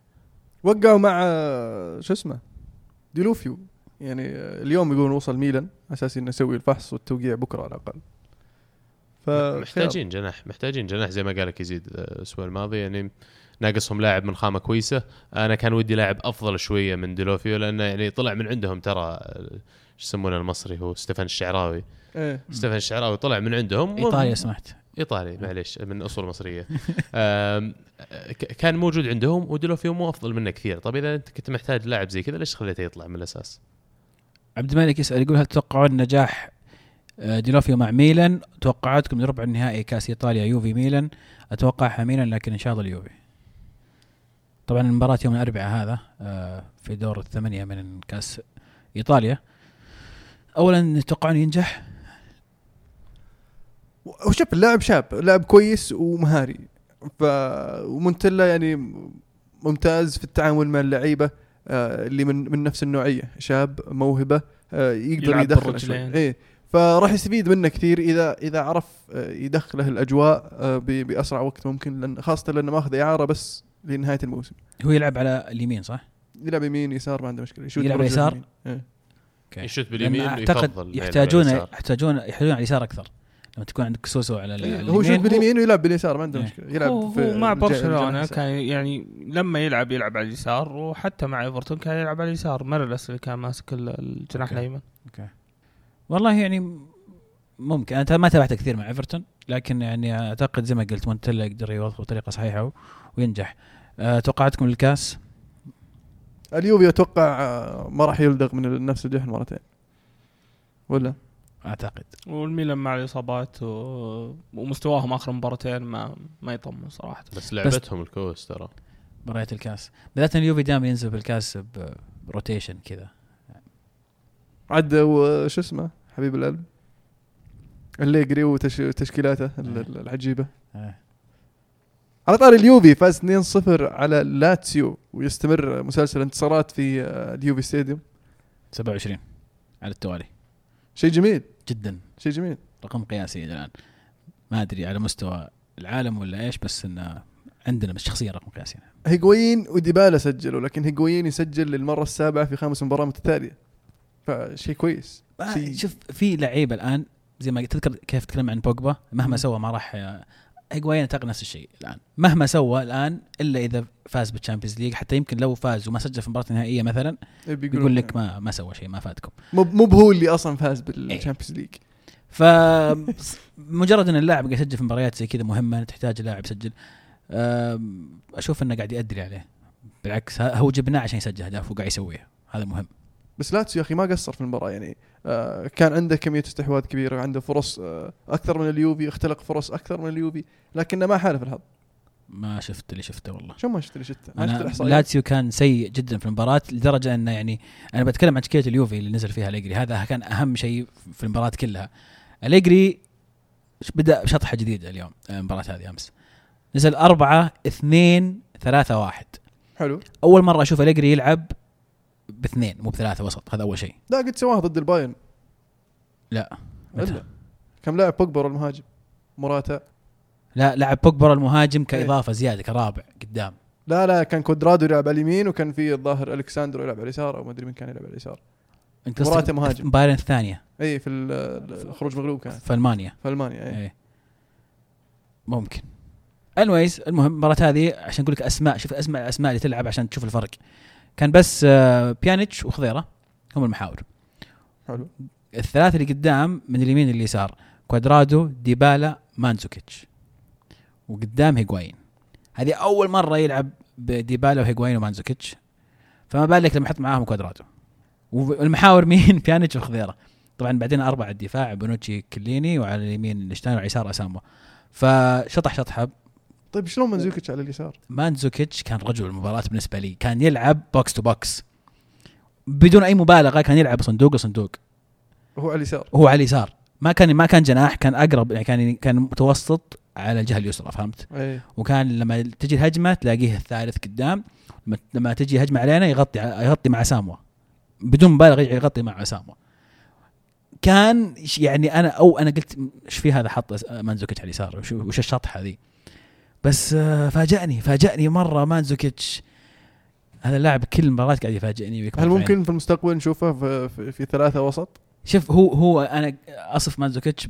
Speaker 1: وقعوا مع آه، شو اسمه ديلوفيو. يعني آه، اليوم يقولون وصل ميلان على أساس إنه يسوي الفحص والتوقيع بكرة على الأقل. ف
Speaker 3: محتاجين جناح محتاجين جناح زي ما قالك يزيد آه، الأسبوع الماضي. يعني ناقصهم لاعب من خامة كويسة. أنا كان ودي لاعب أفضل شوية من ديلوفيو لأنه يعني طلع من عندهم ترى شو يسمونه المصري هو ستيفان الشعراوي.
Speaker 1: إيه.
Speaker 3: ستيفان الشعراوي طلع من عندهم.
Speaker 2: إيطاليا سمحت
Speaker 3: ايطالي معليش من أصول مصرية. كان موجود عندهم وديلوفيو مو أفضل منه كثير. طيب إذا أنت كنت محتاج لاعب زي كذا ليش خليته يطلع من الأساس؟
Speaker 2: عبد الملك يسأل يقول هل تتوقعون نجاح آه، ديلوفيو مع ميلان؟ توقعاتكم لربع النهائي كأس إيطاليا يوفي ميلان. اتوقعها ميلان لكن إن شاء الله اليوفي. طبعا المباراة يوم الأربعاء هذا آه، في دور الثمانية من كأس إيطاليا. أولا تتوقعون ينجح؟
Speaker 1: وشوف اللاعب شاب لاعب كويس ومهاري ف ومونتلا يعني ممتاز في التعامل مع اللعيبة آه، اللي من من نفس النوعية شاب موهبة آه، يقدر يدخل. إيه فراح يستفيد منه كثير إذا إذا عرف آه، يدخله الأجواء ب- بأسرع وقت ممكن لأن خاصة لأنه ماخذ إعارة بس لنهاية الموسم
Speaker 2: هو يلعب على اليمين صح؟
Speaker 1: يلعب يمين يسار ما عنده مشكلة يشوت
Speaker 2: يلعب يسار؟
Speaker 1: إيه.
Speaker 2: okay
Speaker 3: يشوت باليمين أعتقد
Speaker 2: يحتاجون. يحتاجون يحتاجون على اليسار أكثر لما تكون عندك سوسو على ال-
Speaker 1: إيه،
Speaker 2: اليمين
Speaker 1: هو يشوت باليمين ويلعب باليسار ما عنده
Speaker 2: إيه.
Speaker 1: مشكلة. يلعب
Speaker 4: هو,
Speaker 1: في
Speaker 4: هو مع
Speaker 1: برشلونة
Speaker 4: كان يعني لما يلعب يلعب على اليسار وحتى مع إيفرتون كان يلعب على اليسار. ميرالاس اللي كان ماسك ال- الجناح. الأيمن.
Speaker 2: والله يعني ممكن. أنا ما تابعت كثير مع إيفرتون لكن يعني أعتقد زي ما قلت مونتيلا يقدر يوظفه بطريقة صحيحة وينجح. أه توقعاتكم للكاس؟
Speaker 1: اليوفي أتوقع آه، ما راح يلدغ من نفس الجهة مرتين. ولا؟
Speaker 2: أعتقد.
Speaker 4: والميلان مع الاصابات و... ومستواهم آخر مباراتين ما ما يطمن صراحة.
Speaker 3: بس لعبتهم الكؤوس ترى.
Speaker 2: مباريات الكاس. بالذات اليوفي دائما ينزل بالكاس ب rotation كذا.
Speaker 1: عد وش اسمه؟ حبيب القلب. أليجري وتشكيلاته ال- العجيبة.
Speaker 2: آه.
Speaker 1: على طاري اليوفي فاز 2-0 على لاتسيو ويستمر مسلسل انتصارات في آه، اليوفي ستاديوم.
Speaker 2: 27 على التوالي.
Speaker 1: شيء جميل.
Speaker 2: جدا.
Speaker 1: شيء جميل.
Speaker 2: رقم قياسي الآن. ما أدري على مستوى العالم ولا إيش بس إنه عندنا بس شخصيا رقم قياسي.
Speaker 1: هيغوين وديبالا سجلوا لكن هيغوين يسجل للمرة السابعة في خامس مباراة متتالية. فشيء كويس. شيء-
Speaker 2: شوف في لعيبة الآن زي ما تذكر كيف تكلم عن بوجبا مهما. سوى ما راح هيغوايين اعتقد نفس الشيء الآن. مهما سوى الآن إلا إذا فاز بال Champions League حتى يمكن لو فاز وما سجل في المباراه النهائيه مثلا
Speaker 1: بيقولون
Speaker 2: بيقول لك ما ما سوى شيء ما فادكم
Speaker 1: مو مو بهو اللي أصلا فاز بال Champions League
Speaker 2: ف مجرد إن اللاعب قاعد يسجل في مباريات زي كذا مهمة تحتاج لاعب يسجل. أشوف إنه قاعد يؤدي اللي عليه. بالعكس هو جبناه عشان يسجل اهداف وقاعد يسويها هذا مهم.
Speaker 1: بس لاتسيو يا أخي ما قصر في المباراة يعني. آه كان عنده كمية استحواذ كبيرة عنده فرص آه أكثر من اليوفي اختلق فرص أكثر من اليوفي لكنه ما حالف الحظ.
Speaker 2: ما شفت اللي شفته والله.
Speaker 1: شو ما شفت اللي شفته؟ ما شفت أنا
Speaker 2: لاتسيو كان سيء جدا في المباراة لدرجة إنه يعني أنا بتكلم عن تشكيله اليوفي اللي نزل فيها أليجري. هذا كان أهم شيء في المباراة كلها. أليجري بدأ شطحه جديدة اليوم المباراة هذه أمس. نزل أربعة اثنين ثلاثة واحد.
Speaker 1: حلو.
Speaker 2: أول مرة أشوف أليجري يلعب باثنين مو بثلاثة وسط هذا أول شيء.
Speaker 1: لا قد سواها ضد البايرن.
Speaker 2: لا. متى؟
Speaker 1: الا كم لاعب بوجبا المهاجم؟ موراتا.
Speaker 2: لا لعب بوجبا المهاجم كإضافة زيادة كرابع قدام.
Speaker 1: لا لا كان كوادرادو يلعب على اليمين وكان في الظاهر الكساندرو يلعب على اليسار أو ما أدري مين كان يلعب على اليسار.
Speaker 2: انت قصدك
Speaker 1: مهاجم.
Speaker 2: بايرن الثانية.
Speaker 1: اي في ال- ال- الخروج مغلوب كان.
Speaker 2: في ألمانيا.
Speaker 1: في ألمانيا اي
Speaker 2: إيه. ممكن. anyways المهم المباراة هذه عشان أقول لك أسماء شوف أسماء الاسماء اللي تلعب عشان تشوف الفرق. كان بس آه، بيانيتش وخضيرة هم المحاور.
Speaker 1: حلو.
Speaker 2: الثلاثة اللي قدام من اليمين لليسار كوادرادو ديبالا مانزوكيتش وقدام هيغوايين هذه أول مرة يلعب بديبالا وهيغوايين ومانزوكيتش فما بالك لما يحط معاهم كوادرادو والمحاور مين؟ بيانيتش وخضيرة. طبعا بعدين أربعة الدفاع بونوتشي كيليني وعلى اليمين ليشتشتاينر وعلى اليسار أسامواه فشطح شطحة.
Speaker 1: طيب شلون مانزوكيتش على اليسار؟
Speaker 2: مانزوكيتش كان رجل المباراة بالنسبة لي. كان يلعب box to box بدون أي مبالغة كان يلعب صندوق لصندوق.
Speaker 1: وهو على اليسار.
Speaker 2: هو على اليسار. ما كان ما كان جناح كان أقرب يعني كان كان متوسط على الجهة اليسرى فهمت؟
Speaker 1: اي
Speaker 2: وكان لما تجي الهجمة تلاقيه الثالث قدام. لما- تجي هجمة علينا يغطي يغطي مع أسامواه. بدون مبالغة يغطي مع أسامواه. كان يعني أنا أو أنا قلت إيش في هذا حط مانزوكيتش على اليسار؟ وش, وش الشطحة ذي؟ بس آه، فاجأني فاجأني مرة مانزوكيتش. هذا اللاعب كل مباراه قاعد يفاجئني
Speaker 1: هل
Speaker 2: عيني.
Speaker 1: ممكن في المستقبل نشوفه في, في, في ثلاثة وسط؟
Speaker 2: شوف هو هو أنا أصف مانزوكيتش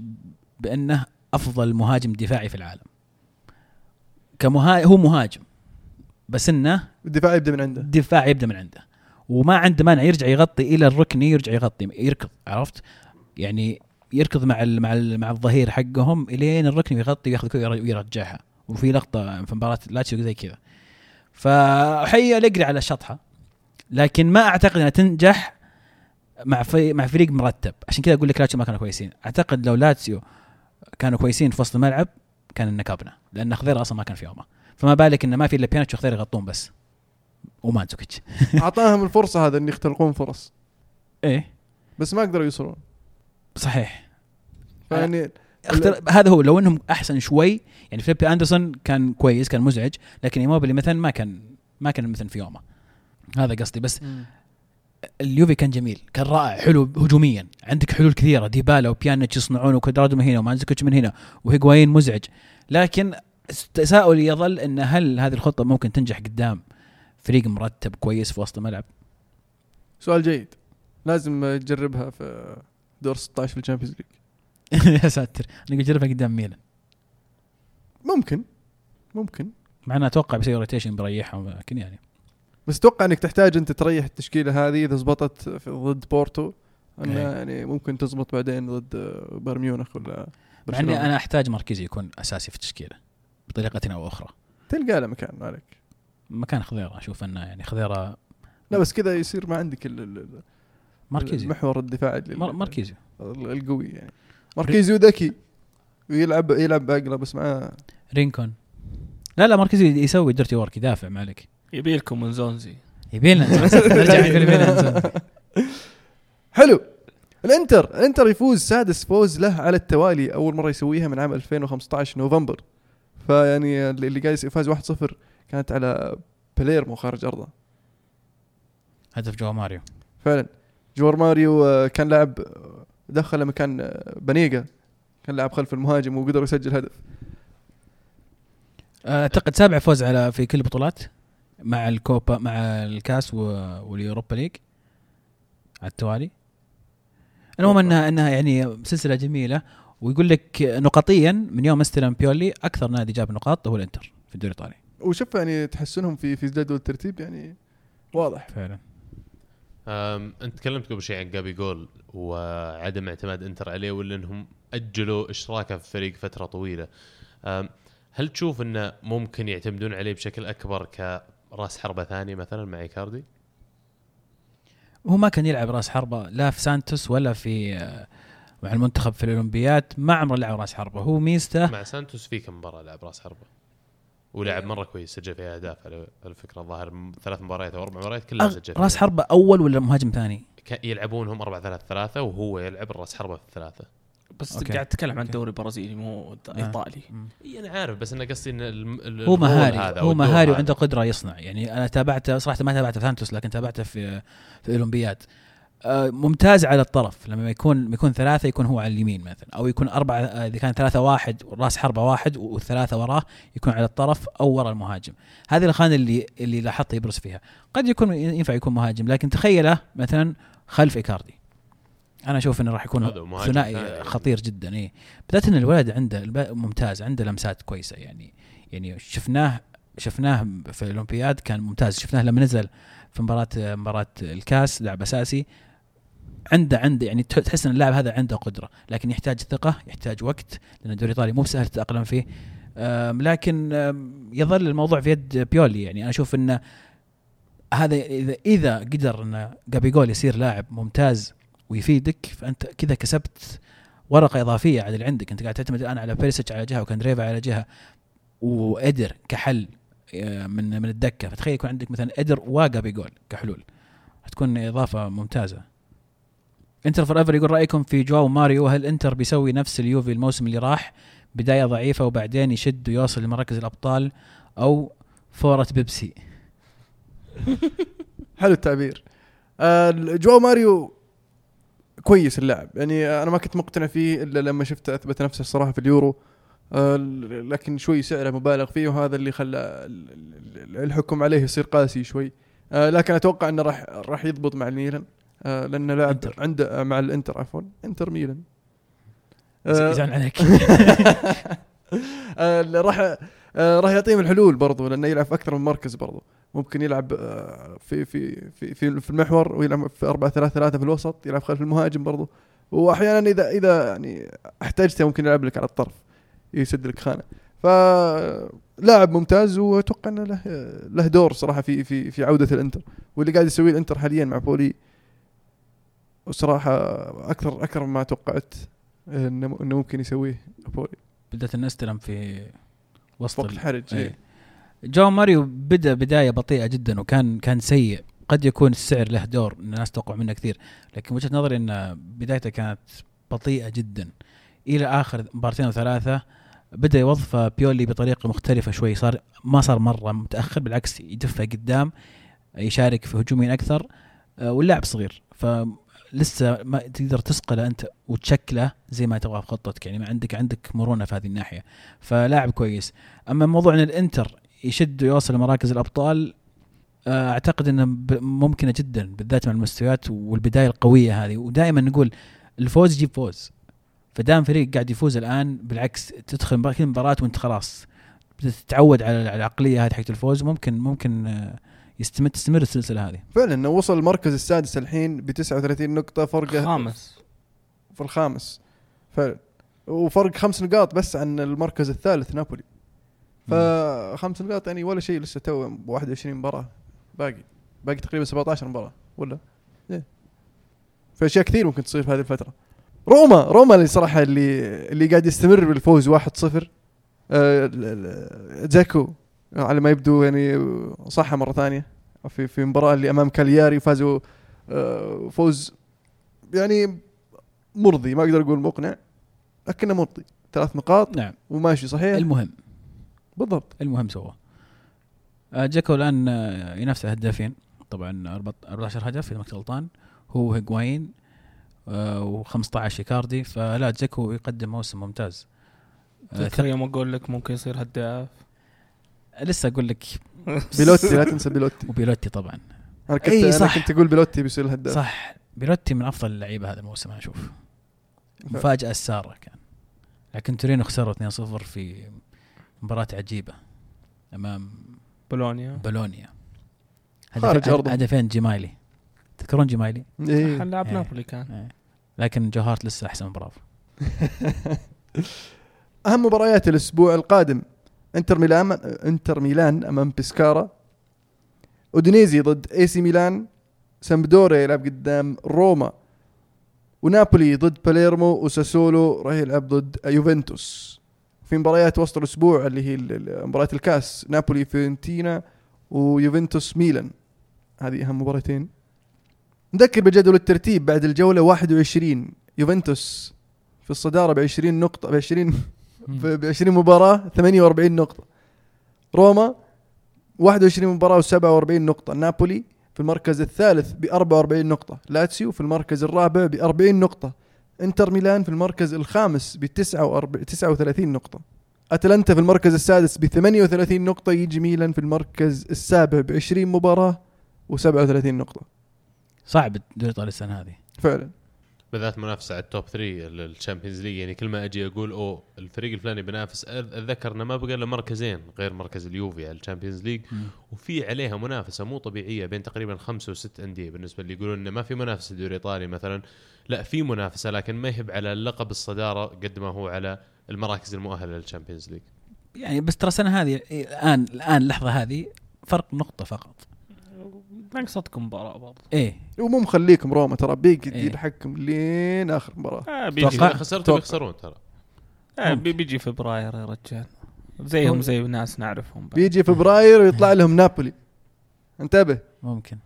Speaker 2: بأنه أفضل مهاجم دفاعي في العالم. كمها هو مهاجم بس إنه
Speaker 1: الدفاع يبدأ من عنده.
Speaker 2: دفاع يبدأ من عنده. وما عنده مانع يرجع يغطي إلى الركني يرجع يغطي يركض عرفت؟ يعني يركض مع ال مع ال مع الظهير حقهم إلين الركن ويغطي وياخذ ويرجعها. وفي لقطة في مباراة لاتسيو زي كذا. فحي الجري على الشطحة لكن ما أعتقد إنها تنجح مع مع فريق مرتب. عشان كذا أقول لك لاتسيو ما كانوا كويسين. أعتقد لو لاتسيو كانوا كويسين في وسط الملعب كان نكبنا لأن خضيره أصلا ما كان في يومه. فما بالك إنه ما في إلا بيانيتش وخضيره يغطون بس. ومانزوكيتش
Speaker 1: أعطاهم الفرصة هذا إن يختلقون فرص.
Speaker 2: إيه.
Speaker 1: بس ما قدروا يوصلون.
Speaker 2: صحيح.
Speaker 1: فيعني
Speaker 2: اختر... هذا هو لو انهم احسن شوي يعني فيليبي أندرسون كان كويس كان مزعج لكن إيموبيلي مثلا ما كان ما كان مثلا في يومه. هذا قصدي. بس اليوفي كان جميل كان رائع حلو هجوميا. عندك حلول كثيرة ديبالا وبيانيتش يصنعون وكوادرادو من هنا ومانزوكيتش من هنا وهيغوايين مزعج. لكن تساؤل يظل إن هل هذه الخطة ممكن تنجح قدام فريق مرتب كويس في وسط الملعب؟
Speaker 1: سؤال جيد. لازم تجربها في دور 16 في ال Champions League.
Speaker 2: يا ساتر. أنا قلت جربها قدام ميلان.
Speaker 1: ممكن. ممكن.
Speaker 2: مع إنه أتوقع بيسوي rotation بريحهم لكن يعني.
Speaker 1: بس أتوقع إنك تحتاج أنت تريح التشكيلة هذه إذا زبطت ضد بورتو. انه
Speaker 2: إيه.
Speaker 1: يعني ممكن تزبط بعدين ضد بايرن ميونخ ولا
Speaker 2: مع. إني أنا أحتاج مركزي يكون أساسي في التشكيلة بطريقة أو أخرى.
Speaker 1: تلقى له مكان مالك
Speaker 2: مكان خضيرة أشوف إنه يعني خضيرة.
Speaker 1: لا بس كذا يصير ما عندك ال-
Speaker 2: مركزي.
Speaker 1: لل-
Speaker 2: مر- مركزي.
Speaker 1: ال- القوي يعني. مركزي وذكي ويلعب يلعب باقله بس معاه
Speaker 2: رينكون. لا لا مركزي يسوي dirty work يدافع ما عليك.
Speaker 4: يبي لكم انزونزي
Speaker 2: يبي لنا نرجع نقول يبي لنا
Speaker 1: حلو. الإنتر الإنتر يفوز سادس فوز له على التوالي أول مرة يسويها من عام 2015 نوفمبر. فيعني اللي اللي قاعد فاز 1-0 كانت على باليرمو خارج أرضه.
Speaker 2: هدف جواو ماريو.
Speaker 1: فعلا. جواو ماريو آه، كان لاعب دخل مكان آه، بانيغا. كان لاعب خلف المهاجم وقدر يسجل هدف.
Speaker 2: أعتقد سابع فوز على في كل البطولات مع الكوبا مع الكاس وال Europa League على التوالي. المهم إنها إنها يعني سلسلة جميلة. ويقول لك نقطيا من يوم أستلم بيولي أكثر نادي جاب نقاط هو الإنتر في الدوري الإيطالي.
Speaker 1: وشوف يعني تحسنهم في في جدول الترتيب يعني واضح.
Speaker 2: فعلا.
Speaker 3: أنت تكلمت قبل شيء عن جابي جول وعدم اعتماد إنتر عليه ولا انهم أجلوا اشتراكه في الفريق فترة طويلة. هل تشوف إنه ممكن يعتمدون عليه بشكل أكبر كرأس حربة ثاني مثلا مع إيكاردي؟
Speaker 2: هو ما كان يلعب رأس حربة لا في سانتوس ولا في آه، مع المنتخب في الاولمبياد ما عمره لعب رأس حربة هو ميزته
Speaker 3: مع سانتوس في كم مباراة لعب رأس حربة ولعب مرة كويس سجل فيها أهداف على على فكرة الظاهر ثلاث مباريات أو أربع مباريات كلها سجل
Speaker 2: راس. حربة أول ولا مهاجم ثاني؟
Speaker 3: ك- يلعبونهم 4 3 3 وهو يلعب الراس حربة في الثلاثة
Speaker 4: بس
Speaker 2: أوكي.
Speaker 4: قاعد تتكلم عن. الدوري البرازيلي مو
Speaker 2: آه.
Speaker 4: إيطالي
Speaker 3: اي أنا عارف بس أنا قصدي إن الم- ال-
Speaker 2: هو مهاري
Speaker 3: هذا
Speaker 2: هو مهاري. وعنده قدرة يصنع يعني أنا تابعته صراحة ما تابعته في سانتوس لكن تابعته في في الاولمبياد آه، ممتاز على الطرف. لما يكون يكون ثلاثة يكون هو على اليمين مثلا. أو يكون أربعة آه، إذا كان ثلاثة واحد راس حربة واحد والثلاثة وراه يكون على الطرف أو ورا المهاجم. هذه الخانه اللي اللي لاحظت يبرز فيها. قد يكون ينفع يكون مهاجم لكن تخيله مثلا خلف إيكاردي. أنا أشوف إنه راح يكون ثنائي. خطير جدا إيه. بالذات إن الولد عنده ممتاز عنده لمسات كويسة يعني يعني شفناه شفناه في الأولمبياد كان ممتاز. شفناه لما نزل في مباراه مباراة الكاس لعب أساسي. عنده عنده يعني تح- تحس إن اللاعب هذا عنده قدرة لكن يحتاج ثقة يحتاج وقت لأن الدوري الإيطالي مو بسهل تتأقلم فيه. لكن يظل الموضوع في يد بيولي. يعني أنا أشوف انه هذا إذا إذا قدر إن جابيجول يصير لاعب ممتاز ويفيدك فأنت كذا كسبت ورقة إضافية على اللي عندك. أنت قاعد تعتمد الان على بيرسيتش على جهة وكاندريفا على جهة وإدر كحل آه، من من الدكة. فتخيل يكون عندك مثلا إدر وجابيجول كحلول. حتكون إضافة ممتازة. Inter Forever يقول رأيكم في جواو ماريو هل إنتر بيسوي نفس اليوفي الموسم اللي راح؟ بداية ضعيفة وبعدين يشد ويوصل لمراكز الأبطال أو فورة بيبسي.
Speaker 1: حلو التعبير. آه جواو ماريو كويس اللاعب. يعني أنا ما كنت مقتنع فيه إلا لما شفته أثبت نفسه الصراحه في اليورو. آه لكن شوي سعره مبالغ فيه وهذا اللي خلى ال- ال- الحكم عليه يصير قاسي شوي. آه لكن أتوقع إنه راح راح يضبط مع الميلان. آه لأنه لاعب
Speaker 2: إنتر.
Speaker 1: عنده آه مع الإنتر عفوا إنتر ميلان.
Speaker 2: يزعل عليك.
Speaker 1: آه، راح آه، راح يعطيهم الحلول برضو لأنه يلعب في أكثر من مركز برضو. ممكن يلعب آه، في في في في في المحور ويلعب في 4 3 3 في الوسط يلعب خلف المهاجم برضو. واحيانا اذا إذا يعني احتجته ممكن يلعب لك على الطرف يسد لك خانة. فلاعب ممتاز وأتوقع إنه له له دور صراحة في في في عودة الإنتر. واللي قاعد يسويه الإنتر حاليا مع بولي وصراحة أكثر أكثر مما توقعت إنه إنه ممكن يسويه بولي
Speaker 2: بدأت ان استلم في وسط
Speaker 1: وقت
Speaker 2: ال-
Speaker 1: الحرج
Speaker 2: إيه.
Speaker 1: إيه.
Speaker 2: جو ماريو بدأ بداية بطيئة جدا وكان كان سيء. قد يكون السعر له دور الناس توقع منه كثير. لكن وجهة نظري إن بدايته كانت بطيئة جدا. إلى آخر مبارتين أو ثلاثة بدأ يوظف بيولي بطريقة مختلفة شوي. صار ما صار مرة متأخر بالعكس يدفع قدام يشارك في هجومين أكثر آه، واللاعب صغير. فلسه ما تقدر تسقله أنت وتشكله زي ما تبغى في خطتك. يعني ما عندك عندك مرونة في هذه الناحية. فلاعب كويس. أما موضوع ان الإنتر يشد ويوصل لمراكز الأبطال آه، أعتقد إنه ممكنة جدا بالذات مع المستويات والبداية القوية هذه. ودائما نقول الفوز يجيب فوز. فدام فريق قاعد يفوز الآن بالعكس تدخل مباراة وأنت خلاص. تتعود على على العقلية هذه حقت الفوز. ممكن ممكن آه، يستمر تستمر السلسلة هذه.
Speaker 1: فعلا إنه وصل المركز السادس الحين ب 39 نقطة فرقه
Speaker 4: خامس
Speaker 1: في الخامس. فعلا. وفرق خمس نقاط بس عن المركز الثالث نابولي. فخمس نقاط يعني ولا شيء لسه تو 21 مباراة. باقي. باقي تقريبا 17 مباراة ولا؟ إيه. في أشياء كثير ممكن تصير في هذه الفترة. روما روما اللي صراحة اللي اللي قاعد يستمر بالفوز 1-0 آه، ال- ال- زاكو على ما يبدو يعني صح مرة ثانية. في في المباراه اللي أمام كالياري فازوا آه، فوز يعني مرضي ما أقدر أقول مقنع لكنه مرضي. ثلاث نقاط
Speaker 2: نعم.
Speaker 1: وماشي صحيح.
Speaker 2: المهم.
Speaker 1: بالضبط.
Speaker 2: المهم سوى آه، جاكو الآن آه، ينافس الهدافين طبعا 14 هدف إذا ما كنت غلطان. هو هيغوايين و15 إيكاردي. فلا جيكو يقدم موسم ممتاز. آه،
Speaker 4: تذكر يوم أقول لك ممكن يصير هداف؟
Speaker 2: لسه أقول لك.
Speaker 1: بيلوتي لا تنسى بيلوتي.
Speaker 2: وبيلوتي طبعا.
Speaker 1: أنا كنت أنا
Speaker 2: صح.
Speaker 1: كنت أقول بيلوتي بيصير الهداف
Speaker 2: صح. بيلوتي من أفضل اللعيبة هذا الموسم أنا أشوف. مفاجأة السارة كان. لكن تورينو خسروا 2-0 في مباراة عجيبة أمام
Speaker 4: بولونيا.
Speaker 2: بولونيا.
Speaker 1: خارج أرضهم.
Speaker 2: هدفين جيمايلي. تذكرون جيمايلي؟
Speaker 1: إيه.
Speaker 4: لاعب
Speaker 2: إيه.
Speaker 4: نابولي كان.
Speaker 2: إيه. لكن جو هارت لسه أحسن برافو.
Speaker 1: أهم مباريات الأسبوع القادم. انتر ميلان انتر ميلان أمام بيسكارا. أودينيزي ضد اي سي ميلان. سامبدوريا يلعب قدام روما. ونابولي ضد باليرمو. وساسولو راح يلعب ضد يوفنتوس. في مباريات وسط الأسبوع اللي هي مباريات الكاس. نابولي فيورنتينا ويوفنتوس ميلان. هذه أهم مباراتين. نذكر بجدول الترتيب بعد الجولة 21 يوفنتوس في الصدارة ب 20 نقطة ب 20 ب 20 مباراة 48 نقطة. روما 21 مباراة و47 نقطة. نابولي في المركز الثالث ب 44 نقطة. لاتسيو في المركز الرابع ب 40 نقطة. انتر ميلان في المركز الخامس ب 39 نقطة. أتلانتا في المركز السادس ب 38 نقطة. يجي ميلان في المركز السابع ب 20 مباراه و37 نقطة.
Speaker 2: صعب الدوري الايطالي السنة هذه.
Speaker 1: فعلا.
Speaker 3: بالذات منافسة على ال top 3 ال Champions League يعني كل ما أجي أقول أوه الفريق الفلاني بينافس. أتذكر إنه ما بقى إلا مركزين غير مركز اليوفي على ال Champions League وفي عليها منافسة مو طبيعية بين تقريبا خمسة وست أندية بالنسبة اللي يقولون إنه ما في منافسة دوري إيطالي مثلا. لا في منافسة لكن ما هي على لقب الصدارة قد ما هو على المراكز المؤهلة لل Champions League
Speaker 2: يعني بس ترى السنة هذه الآن الآن اللحظة هذه فرق نقطة فقط.
Speaker 4: ناقصتكم مباراة برضه
Speaker 2: إيه.
Speaker 1: ومو مخليكم روما ترى بيجي
Speaker 2: إيه.
Speaker 1: ديربي حقكم لين آخر مباراة.
Speaker 4: آه بيجي.
Speaker 3: إذا خسرتوا
Speaker 1: توقع.
Speaker 3: بيخسرون ترى.
Speaker 4: آه بيجي فبراير يا رجال. زيهم زي ناس نعرفهم بعد.
Speaker 1: بيجي فبراير ويطلع لهم نابولي. انتبه.
Speaker 2: ممكن.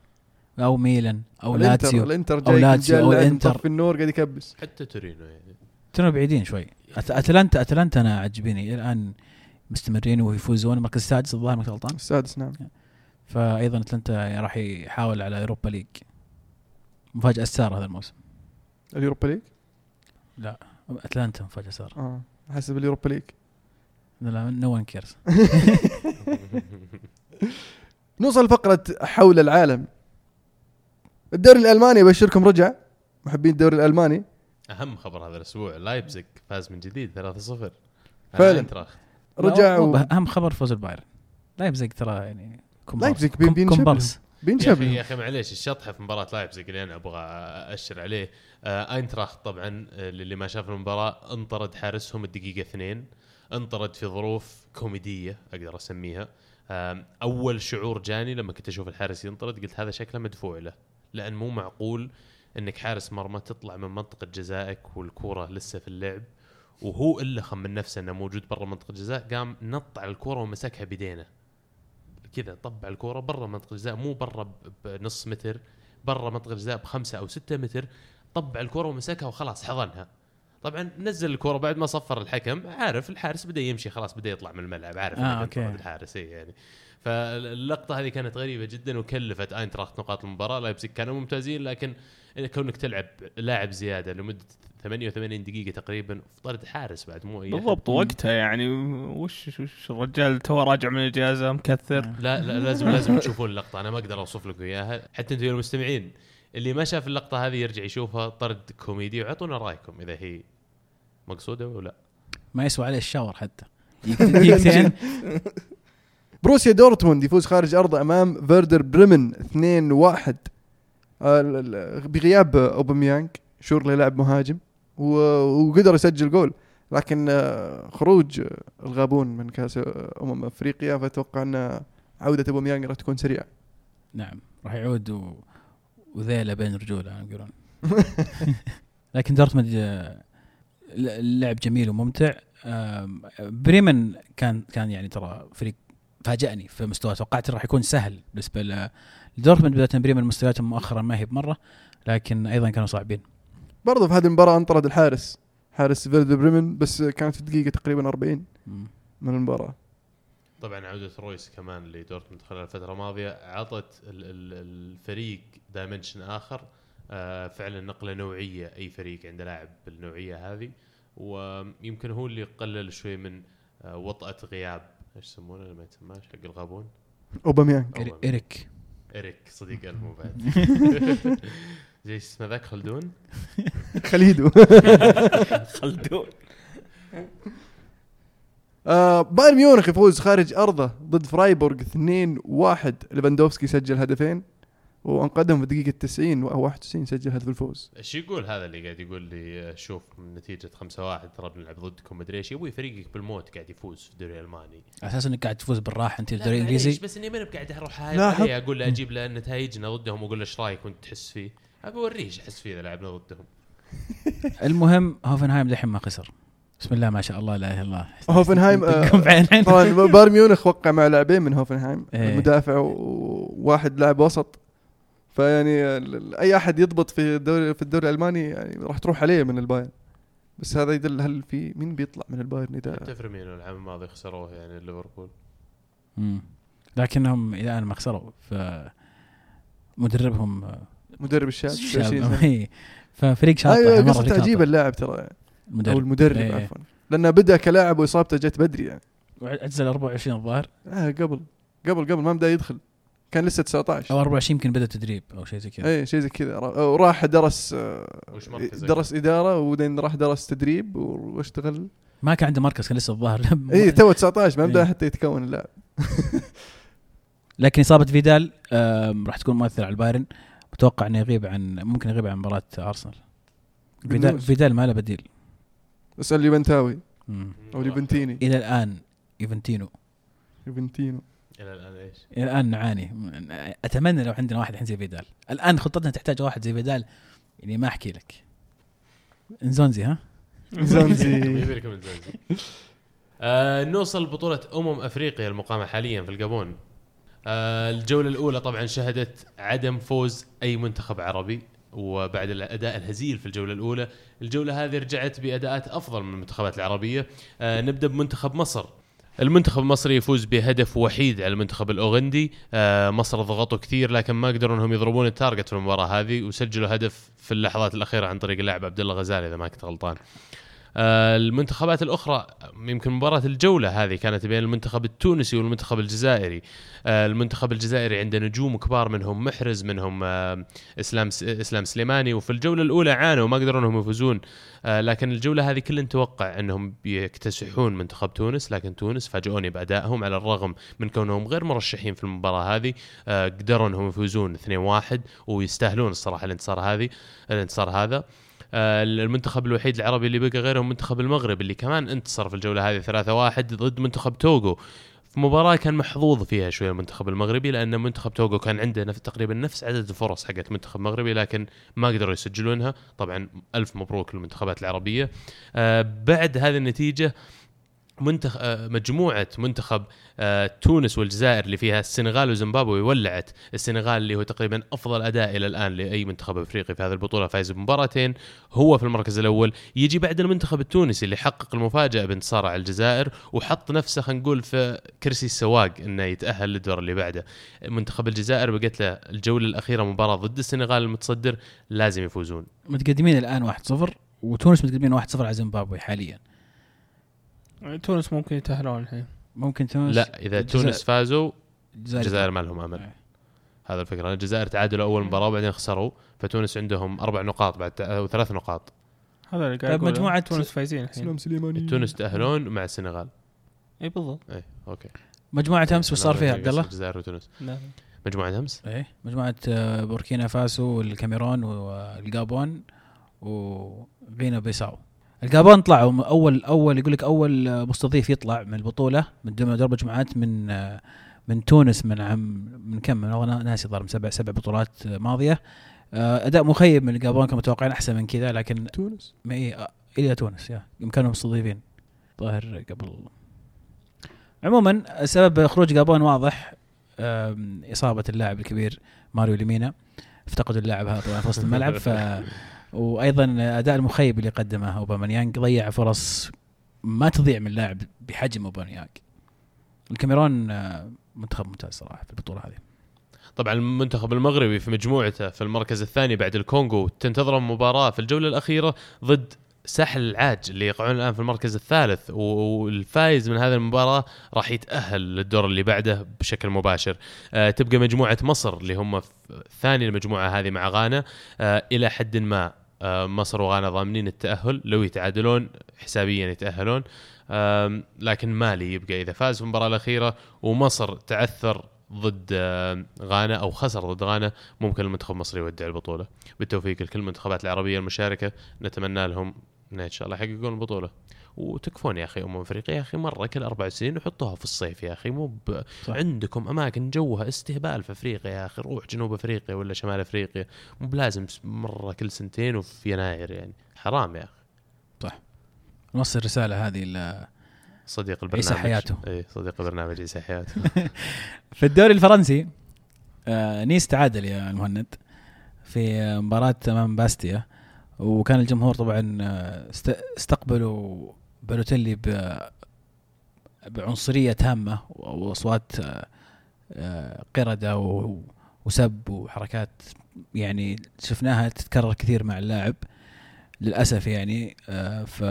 Speaker 2: أو ميلان أو
Speaker 1: الانتر
Speaker 2: لاتسيو.
Speaker 1: الانتر
Speaker 2: أو
Speaker 1: جاي
Speaker 2: لاتسيو أو
Speaker 1: جاي
Speaker 2: الإنتر.
Speaker 1: في النور قاعد يكبس.
Speaker 3: حتى تورينو يعني.
Speaker 2: ترى بعيدين شوي. أت- اتلانتا أتلانتا أنا عجبيني الآن مستمرين ويفوزون. المركز السادس الظاهر ما غلطان
Speaker 1: السادس نعم.
Speaker 2: فايضا أتلانتا راح يحاول على Europa League. مفاجأة الساره هذا الموسم.
Speaker 1: ال Europa League؟
Speaker 2: لا أتلانتا مفاجأة الساره
Speaker 1: آه حسب ال Europa League.
Speaker 2: لا no one cares
Speaker 1: نوصل فقرة حول العالم. الدوري الألماني أبشركم رجع. محبين الدوري الألماني.
Speaker 3: أهم خبر هذا الأسبوع لايبزيج فاز من جديد 3-0 على
Speaker 1: فعلاً. رجع و...
Speaker 2: أهم خبر فوز البايرن. لايبزيج ترى يعني.
Speaker 1: لايبزيج بي-
Speaker 2: كوم-
Speaker 1: بينشبه.
Speaker 2: كومبارس.
Speaker 3: يا أخي
Speaker 1: بينشبه
Speaker 3: يا أخي معليش الشطحة في مباراة لايبزيج اللي أنا أبغى اشر عليه. آه أينتراخت طبعا آه، للي ما شاف المباراة انطرد حارسهم الدقيقة اثنين انطرد في ظروف كوميدية أقدر أسميها. آم، أول شعور جاني لما كنت أشوف الحارس ينطرد قلت هذا شكله مدفوع له لأن مو معقول إنك حارس مرمى تطلع من منطقة جزائك والكورة لسه في اللعب وهو إلا خم من نفسه إنه موجود برا منطقة الجزاء قام نط على الكورة ومسكها بيدينه. كذا طبع الكورة برا منطقة الجزاء مو برا بنص متر برا منطقة الجزاء بخمسة أو ستة متر طبع الكورة ومسكها وخلاص حضنها طبعا نزل الكورة بعد ما صفر الحكم عارف الحارس بدأ يمشي خلاص بدأ يطلع من الملعب عارف
Speaker 2: آه،
Speaker 3: okay. الحارس إيه يعني فاللقطة هذه كانت غريبة جدا وكلفت أينتراخت نقاط المباراة لايبزيج كانوا ممتازين لكن كونك تلعب لاعب زيادة لمدة 88 دقيقة تقريبا في طرد حارس بعد مو أي أحد.
Speaker 4: بالضبط وقتها يعني. وش وش الرجال تو راجع من الإجازة مكثر؟
Speaker 3: لا لا لازم لازم تشوفون اللقطة أنا ما أقدر أوصف لكم إياها. حتى أنتم يا المستمعين اللي ما شاف اللقطة هذه يرجع يشوفها طرد كوميدي وعطونا رأيكم إذا هي مقصودة ولا لا.
Speaker 2: ما يسوى عليه ال shower حتى. دقيقتين
Speaker 1: بروسيا دورتموند يفوز خارج ارضه أمام فيردر بريمن 2-1 آه، ال- ال- بغياب اوباميانج شورلي لاعب مهاجم. وقدر يسجل جول. لكن آه، خروج آه، الغابون من كأس آه، أمم أفريقيا فأتوقع أن عودة اوباميانج راح تكون سريعة.
Speaker 2: نعم راح يعود و... وذيلة بين رجوله يقولون لكن دورتموند آه، اللعب جميل وممتع. بريمن كان كان يعني ترى فريق فاجأني في مستواه. توقعت راح يكون سهل بالنسبة لدورتموند بدأت بريمن مستوياتهم مؤخرا ما هي بمرة لكن أيضا كانوا صعبين.
Speaker 1: برضو في هذه المباراة انطرد الحارس. حارس فيردر بريمن بس كانت في الدقيقه تقريبا 40
Speaker 2: مم.
Speaker 1: من المباراة.
Speaker 3: طبعا عودة رويس كمان لدورتموند خلال الفترة الماضية عطت ال- ال- الفريق dimension آخر. آه، فعلا نقلة نوعية أي فريق عنده لاعب بالنوعية هذه. ويمكن هو اللي قلل شوي من آه، وطأة غياب إيش يسمونه لما يتسماش حق الغابون؟
Speaker 2: أوباميانج. ايريك
Speaker 3: إريك. صديق المو بعد. زي اسمه ذاك خلدون.
Speaker 1: خليدو.
Speaker 4: خلدون.
Speaker 1: آه بايرن ميونخ يفوز خارج أرضه ضد فرايبورغ 2-1 ليفاندوفسكي سجل هدفين وأنقذهم في الدقيقه 90 أو 91 سجل هدف الفوز.
Speaker 3: إيش يقول هذا اللي قاعد يقول لي؟ شوف من نتيجة 5 1 ترى بنلعب ضدكم مدري إيش. يبوي فريقك بالموت قاعد يفوز في الدوري الألماني.
Speaker 2: على أساس إنك قاعد تفوز بالراحة
Speaker 3: أنت
Speaker 2: الدوري الإنجليزي.
Speaker 3: بس إني ماني بقاعد أروح هاي أقول له أجيب له نتائجنا ضدهم وأقول له إيش رأيك وأنت تحس فيه. ابي اوريه إيش أحس فيه إذا لعبنا ضدهم.
Speaker 2: المهم هوفنهايم دحين ما خسر. بسم الله ما شاء الله لا إله إلا الله.
Speaker 1: هوفنهايم آه،. طبعا بايرن ميونخ وقع مع لاعبين من هوفنهايم.
Speaker 2: إيه.
Speaker 1: مدافع وواحد لاعب وسط. فيعني أي أحد يضبط في الدوري في الدوري الألماني يعني راح تروح عليه من البايرن. بس هذا يدل هل في مين بيطلع من البايرن إذا
Speaker 3: حتى فيرمينو العام الماضي خسروه يعني ليفربول.
Speaker 2: مم. لكنهم إلى الآن ما خسروا ف مدربهم
Speaker 1: مدرب الشاب
Speaker 2: شاب
Speaker 1: 20 سنة.
Speaker 2: إيه. ففريق شاطح
Speaker 1: أيوه
Speaker 2: مرة
Speaker 1: قصة
Speaker 2: فريق
Speaker 1: عجيب
Speaker 2: شاطح.
Speaker 1: اللاعب ترى. أو
Speaker 2: المدرب
Speaker 1: المدرب
Speaker 2: إيه.
Speaker 1: عفوا. لأنه بدأ كلاعب وإصابته جت بدري يعني.
Speaker 2: ال 24 الظاهر.
Speaker 1: آه قبل. قبل قبل ما بدأ يدخل. كان لسه 19
Speaker 2: أو 24 يمكن بدأ تدريب أو شيء زي كذا.
Speaker 1: اي شيء زي كذا. را- وراح درس آه،
Speaker 3: وش مركزك؟
Speaker 1: درس إدارة وبعدين راح درس تدريب واشتغل.
Speaker 2: ما كان عنده مركز كان لسه الظاهر.
Speaker 1: اي تو 19 ما بدأ
Speaker 2: إيه.
Speaker 1: حتى يتكون اللاعب.
Speaker 2: لكن إصابة فيدال راح تكون مؤثرة على البايرن. متوقع إنه يغيب عن ممكن يغيب عن مباراة أرسنال. فيدال. فيدال ما له بديل.
Speaker 1: اسال يوفنتاوي
Speaker 2: مم.
Speaker 1: أو يوفنتيني
Speaker 2: إلى الآن يوفنتينو.
Speaker 1: يوفنتينو.
Speaker 3: إلى الآن إيش؟
Speaker 2: إلى الآن نعاني. أتمنى لو عندنا واحد الحين زي فيدال. الآن خطتنا تحتاج واحد زي فيدال. يعني ما أحكي لك. إنزونزي ها؟
Speaker 1: زونزي
Speaker 3: يبي لكم الزنزي. آه نوصل بطولة أمم أفريقيا المقامة حاليا في الجابون. الجولة الأولى طبعا شهدت عدم فوز أي منتخب عربي وبعد الأداء الهزيل في الجولة الأولى الجولة هذه رجعت بأداءات أفضل من المنتخبات العربية. آه نبدأ بمنتخب مصر. المنتخب المصري يفوز بهدف وحيد على المنتخب الأوغندي. آه مصر ضغطوا كثير لكن ما قدروا إنهم يضربون ال target في المباراة هذه وسجلوا هدف في اللحظات الأخيرة عن طريق اللاعب عبد الله غزالي إذا ما كنت غلطان. آه، المنتخبات الأخرى يمكن مباراة الجولة هذه كانت بين المنتخب التونسي والمنتخب الجزائري. آه، المنتخب الجزائري عنده نجوم كبار منهم محرز منهم آه، إسلام إسلام سليماني وفي الجولة الأولى عانوا ما قدروا إنهم يفوزون. آه، لكن الجولة هذه كل نتوقع إنهم بيكتسحون منتخب تونس لكن تونس فاجئوني بأدائهم على الرغم من كونهم غير مرشحين في المباراة هذه. آه، قدروا إنهم يفوزون 2-1 ويستاهلون الصراحة الانتصار هذه الانتصار هذا. آه، المنتخب الوحيد العربي اللي بقى غيرهم منتخب المغرب اللي كمان انتصر في الجولة هذه 3-1 ضد منتخب توغو. في مباراة كان محظوظ فيها شوية المنتخب المغربي لأن منتخب توغو كان عنده نفس تقريبا نفس عدد الفرص حقت المنتخب المغربي لكن ما قدروا يسجلونها. طبعا ألف مبروك للمنتخبات العربية. آه بعد هذه النتيجة منتخ... آه، مجموعة منتخب آه، تونس والجزائر اللي فيها السنغال وزيمبابوي ولعت السنغال اللي هو تقريبا أفضل أداء إلى الآن لأي منتخب أفريقي في هذه البطولة فايز بمباراتين هو في المركز الأول. يجي بعد المنتخب التونسي اللي حقق المفاجأة بانتصاره على الجزائر وحط نفسه خلينا نقول في كرسي السواق إنه يتأهل للدور اللي بعده. منتخب الجزائر بقت له الجولة الأخيرة مباراة ضد السنغال المتصدر لازم يفوزون.
Speaker 2: متقدمين الآن 1-0 وتونس متقدمين 1-0 على زيمبابوي حاليا.
Speaker 4: تونس ممكن يتأهلون الحين.
Speaker 2: ممكن تونس
Speaker 3: لا إذا
Speaker 2: الجزائر-
Speaker 3: تونس فازوا
Speaker 2: الجزائر
Speaker 3: الجزائر ما لهم أمل.
Speaker 2: إيه.
Speaker 3: هذا الفكرة. الجزائر تعادلوا أول مباراة وبعدين خسروا فتونس عندهم أربع نقاط بعد أو ثلاث نقاط.
Speaker 4: هذا اللي قاعد
Speaker 2: طيب. مجموعة
Speaker 4: تونس فايزين الحين.
Speaker 1: سليماني.
Speaker 3: تونس تأهلون مع السنغال.
Speaker 4: اي بالضبط.
Speaker 3: اي okay.
Speaker 2: مجموعة أمس وش صار فيها؟ عبد الله؟
Speaker 3: الجزائر وتونس.
Speaker 4: لا.
Speaker 3: مجموعة أمس؟
Speaker 2: إيه مجموعة آه، بوركينا فاسو والكاميرون والجابون وغينا بيساو. الجابون طلعوا اول أول يقول لك أول مستضيف يطلع من البطولة من ضمن دور مجموعات من من تونس من عام من كم؟ من والله ناسي من سبع سبع بطولات ماضية. آه، أداء مخيب من الجابون كانوا متوقعين أحسن من كذا لكن
Speaker 1: تونس؟
Speaker 2: ما إيه آه، إلى تونس يا. كانوا مستضيفين. ظاهر قبل. عموما سبب خروج جابون واضح إصابة اللاعب الكبير ماريو ليمينا. افتقدوا اللاعب هذا طبعا في وسط الملعب ف وأيضا أداء المخيب اللي قدمه اوباميانج ضيع فرص ما تضيع من لاعب بحجم اوباميانج الكاميرون آه، منتخب ممتاز صراحة في البطولة هذه.
Speaker 3: طبعا المنتخب المغربي في مجموعته في المركز الثاني بعد الكونغو تنتظرهم مباراة في الجولة الأخيرة ضد ساحل العاج اللي يقعون الآن في المركز الثالث والفايز من هذه المباراة راح يتأهل للدور اللي بعده بشكل مباشر. آه تبقى مجموعة مصر اللي هم ثاني المجموعة هذه مع غانا. آه إلى حد ما مصر وغانا ضامنين التأهل لو يتعادلون حسابيا يتأهلون. لكن مالي يبقى إذا فاز في المباراة الأخيرة ومصر تعثر ضد آه، غانا أو خسر ضد غانا ممكن المنتخب المصري يودع البطولة. بالتوفيق لكل المنتخبات العربية المشاركة نتمنى لهم إن شاء الله يحققون البطولة. وتكفون يا أخي أمم أفريقيا يا أخي مرة كل أربع سنين وحطوها في الصيف يا أخي مو ب...
Speaker 2: صح.
Speaker 3: عندكم أماكن جوها استهبال في أفريقيا يا أخي روح جنوب أفريقيا ولا شمال أفريقيا مو بلازم مرة كل سنتين وفي يناير يعني حرام يا أخي
Speaker 2: نوصل الرسالة هذه ل-
Speaker 3: صديق البرنامج
Speaker 2: حياتو.
Speaker 3: اي صديق البرنامج عيسى حياتو
Speaker 2: في الدوري الفرنسي آه نيس تعادل يا المهند في مباراة أمام باستيا وكان الجمهور طبعا آه، است- استقبلوا بالوتيلي ب- بعنصرية تامة وأصوات آه، آه، قردة و- وسب وحركات يعني شفناها تتكرر كثير مع اللاعب للأسف يعني آه، ف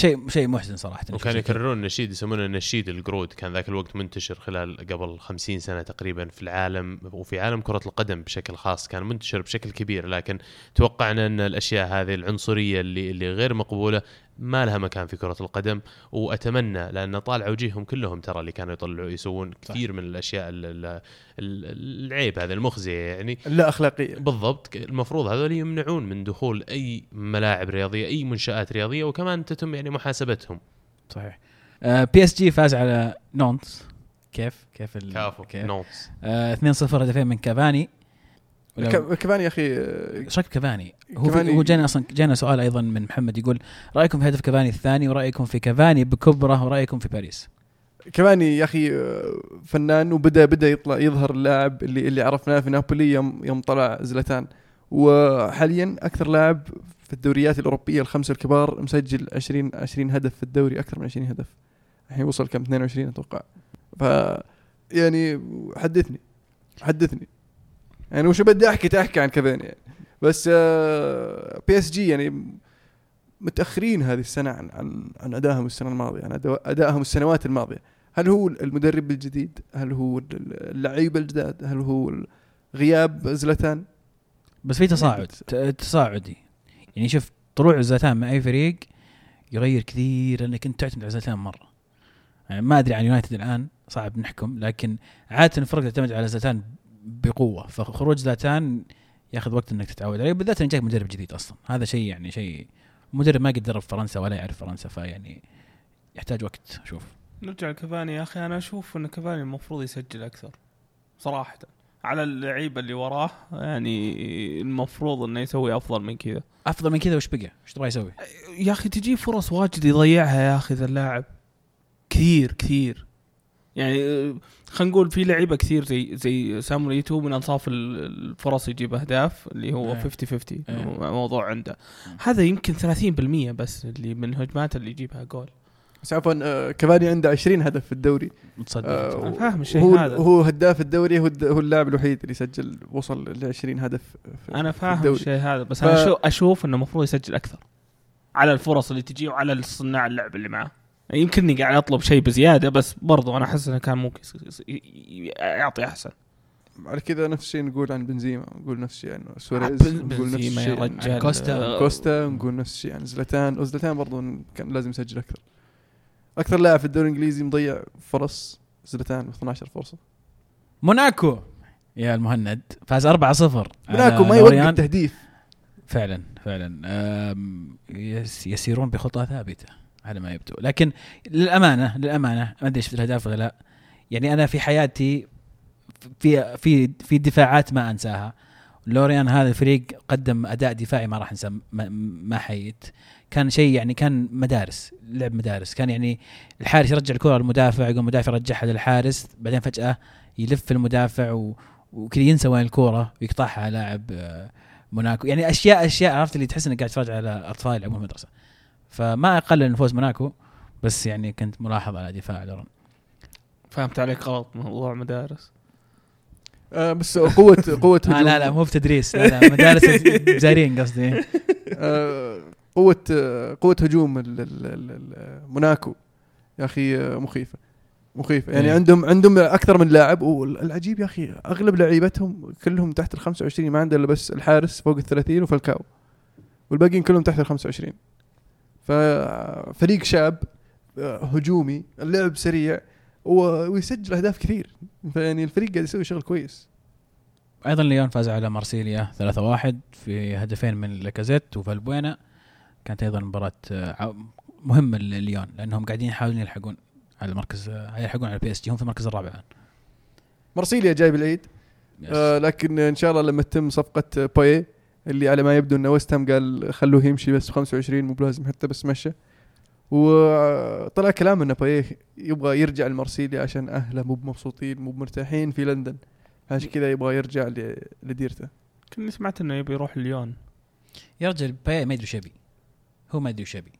Speaker 2: شيء شيء محزن صراحة
Speaker 3: وكانوا يكررون النشيد يسمونه نشيد القرود كان ذاك الوقت منتشر خلال قبل خمسين سنة تقريبا في العالم وفي عالم كرة القدم بشكل خاص كان منتشر بشكل كبير لكن توقعنا أن الأشياء هذه العنصرية اللي, اللي غير مقبولة ما لها مكان في كرة القدم وأتمنى لأن طالع وجيههم كلهم ترى اللي كانوا يطلعوا يسوون كثير من الأشياء ال- ال- ال- العيب هذا المخزية يعني.
Speaker 1: لا اخلاقيه
Speaker 3: بالضبط المفروض هذول يمنعون من دخول أي ملاعب رياضية أي منشآت رياضية وكمان تتم يعني محاسبتهم.
Speaker 2: صحيح. PSG فاز على نانت كيف؟ كيف ال-
Speaker 3: كافو
Speaker 2: كيف؟ آه 2-0 هدفين من كافاني. ولو-
Speaker 1: ك- كمان يا أخي؟
Speaker 2: إيش رايك كافاني؟ هو هو جانا أصلا جانا سؤال أيضا من محمد يقول رأيكم في هدف كافاني الثاني ورأيكم في كافاني بكبرة ورأيكم في باريس؟
Speaker 1: كمان يا أخي آه، فنان وبدا بدأ يطلع يظهر اللاعب اللي اللي عرفناه في نابولي يوم يوم طلع زلتان وحاليا أكثر لاعب في الدوريات الأوروبية الخمسة الكبار مسجل 20 20 هدف في الدوري أكثر من 20 هدف. الحين وصل كم؟ 22 أتوقع. ف يعني حدثني حدثني. يعني وش بدي أحكي تحكي عن كافاني يعني. بس PSG يعني متأخرين هذه السنة عن عن عن أدائهم السنة الماضية عن أدائهم السنوات الماضية. هل هو المدرب الجديد؟ هل هو اللعيبه الجداد؟ هل هو غياب زلتان
Speaker 2: بس في تصاعد ت- تصاعدي. يعني شوف طلوع زلتان مع أي فريق يغير كثير لأنك أنت تعتمد على زلتان مرة. يعني ما أدري عن يونايتد الآن صعب نحكم لكن عادة الفرق تعتمد على زلتان بقوة. فخروج زلتان ياخذ وقت إنك تتعود عليه. بالذات انك جاك مدرب جديد أصلا. هذا شيء يعني شيء مدرب ما قد درب فرنسا ولا يعرف فرنسا فيعني يحتاج وقت. أشوف
Speaker 4: نرجع لكافاني يا أخي. أنا أشوف إن كافاني المفروض يسجل أكثر صراحة. على اللعيبة اللي وراه يعني المفروض إنه يسوي أفضل من كذا.
Speaker 2: أفضل من كذا؟ وش بقى؟ وش تبغى يسوي؟
Speaker 4: يا أخي تجي فرص واجد يضيعها يا أخي ذا اللاعب. كثير كثير. يعني خلينا نقول في لعيبة كثير زي زي سامريتو من أنصاف ال- الفرص يجيب أهداف اللي هو
Speaker 2: إيه.
Speaker 4: 50 50
Speaker 2: إيه.
Speaker 4: موضوع عنده. هذا يمكن 30% بس اللي من هجماته اللي يجيبها جول
Speaker 1: بس عفوا آه، كافاني عنده 20 هدف في الدوري
Speaker 2: متصدق
Speaker 1: آه،
Speaker 4: فاهم الشيء
Speaker 1: هو
Speaker 4: هذا.
Speaker 1: هو هداف الدوري هو هو اللاعب الوحيد اللي سجل وصل ل 20 هدف في أنا
Speaker 4: فاهم
Speaker 1: الدوري.
Speaker 4: الشيء هذا بس
Speaker 1: ف-
Speaker 4: أنا شو أشوف إنه المفروض يسجل أكثر على الفرص اللي تجي وعلى صناع اللعب اللي معاه يمكنني قاعد أطلب شيء بزيادة بس برضو أنا أحس إنه كان ممكن يعطي أحسن.
Speaker 1: على كذا نفس الشيء نقول عن بنزيما نقول نفس الشيء عن سواريز نقول نفس
Speaker 4: يا
Speaker 1: الشيء عن
Speaker 4: رجال.
Speaker 2: كوستا.
Speaker 1: كوستا نقول نفس الشيء عن زلتان وزلتان برضو كان لازم يسجل أكثر. أكثر لاعب في الدوري الإنجليزي مضيع فرص زلتان 12 فرصة.
Speaker 2: موناكو يا المهند فاز 4-0 على
Speaker 1: موناكو ما. يوقف تهديف
Speaker 2: فعلا فعلا. يسيرون بخطى ثابتة. على ما يبدو لكن للأمانة للأمانة ما أدري شفت الأهداف ولا لا. يعني أنا في حياتي في في في دفاعات ما أنساها. لوريان هذا الفريق قدم أداء دفاعي ما راح انسى ما, ما حيت كان شيء يعني كان مدارس لعب مدارس. كان يعني الحارس يرجع الكرة للمدافع يقوم المدافع يرجعها للحارس بعدين فجأة يلف المدافع و وكذا ينسى وين الكورة ويقطعها لاعب آه، موناكو. يعني أشياء أشياء عرفت اللي تحس إنك قاعد تتفرج على أطفال يلعبون في المدرسة فما اقلل من فوز موناكو بس يعني كنت ملاحظ على دفاع لورن
Speaker 4: فهمت عليك غلط موضوع مدارس.
Speaker 1: آه بس قوه قوة
Speaker 2: آه لا لا مو في تدريس لا لا مدارس جزائريين قصدي.
Speaker 1: آه، قوة قوة هجوم ال- ال- ال- ال- موناكو. يا أخي آه، مخيفة مخيفة. يعني
Speaker 2: إيه.
Speaker 1: عندهم عندهم أكثر من لاعب والعجيب يا أخي أغلب لعيبتهم كلهم تحت ال 25 ما عنده إلا بس الحارس فوق ال 30 وفالكاو والباقيين كلهم تحت ال 25 ففريق شاب آه، هجومي اللعب سريع ويسجل أهداف كثير. فيعني الفريق قاعد يسوي شغل كويس.
Speaker 2: أيضا ليون فاز على مارسيليا 3-1 في هدفين من لاكازيت وفالبوينا. كانت أيضا مباراة آه، مهمة لليون لأنهم قاعدين يحاولون يلحقون على المركز آه، يلحقون على ال PSG هم في المركز الرابع الآن.
Speaker 1: مارسيليا جايب العيد. آه لكن إن شاء الله لما تتم صفقة باي اللي على ما يبدو إنه ويست هام قال خلوه يمشي بس ب 25 مو بلازم حتى بس مشى. وطلع كلام انه باي يبغى يرجع لمارسيليا عشان أهله مو مبسوطين مو مرتاحين في لندن. عشان كذا يبغى يرجع ل- لديرته.
Speaker 4: كني سمعت إنه يبي يروح ليون
Speaker 2: يا رجل باي ما يدري وش يبي. هو ما يدري وش يبي.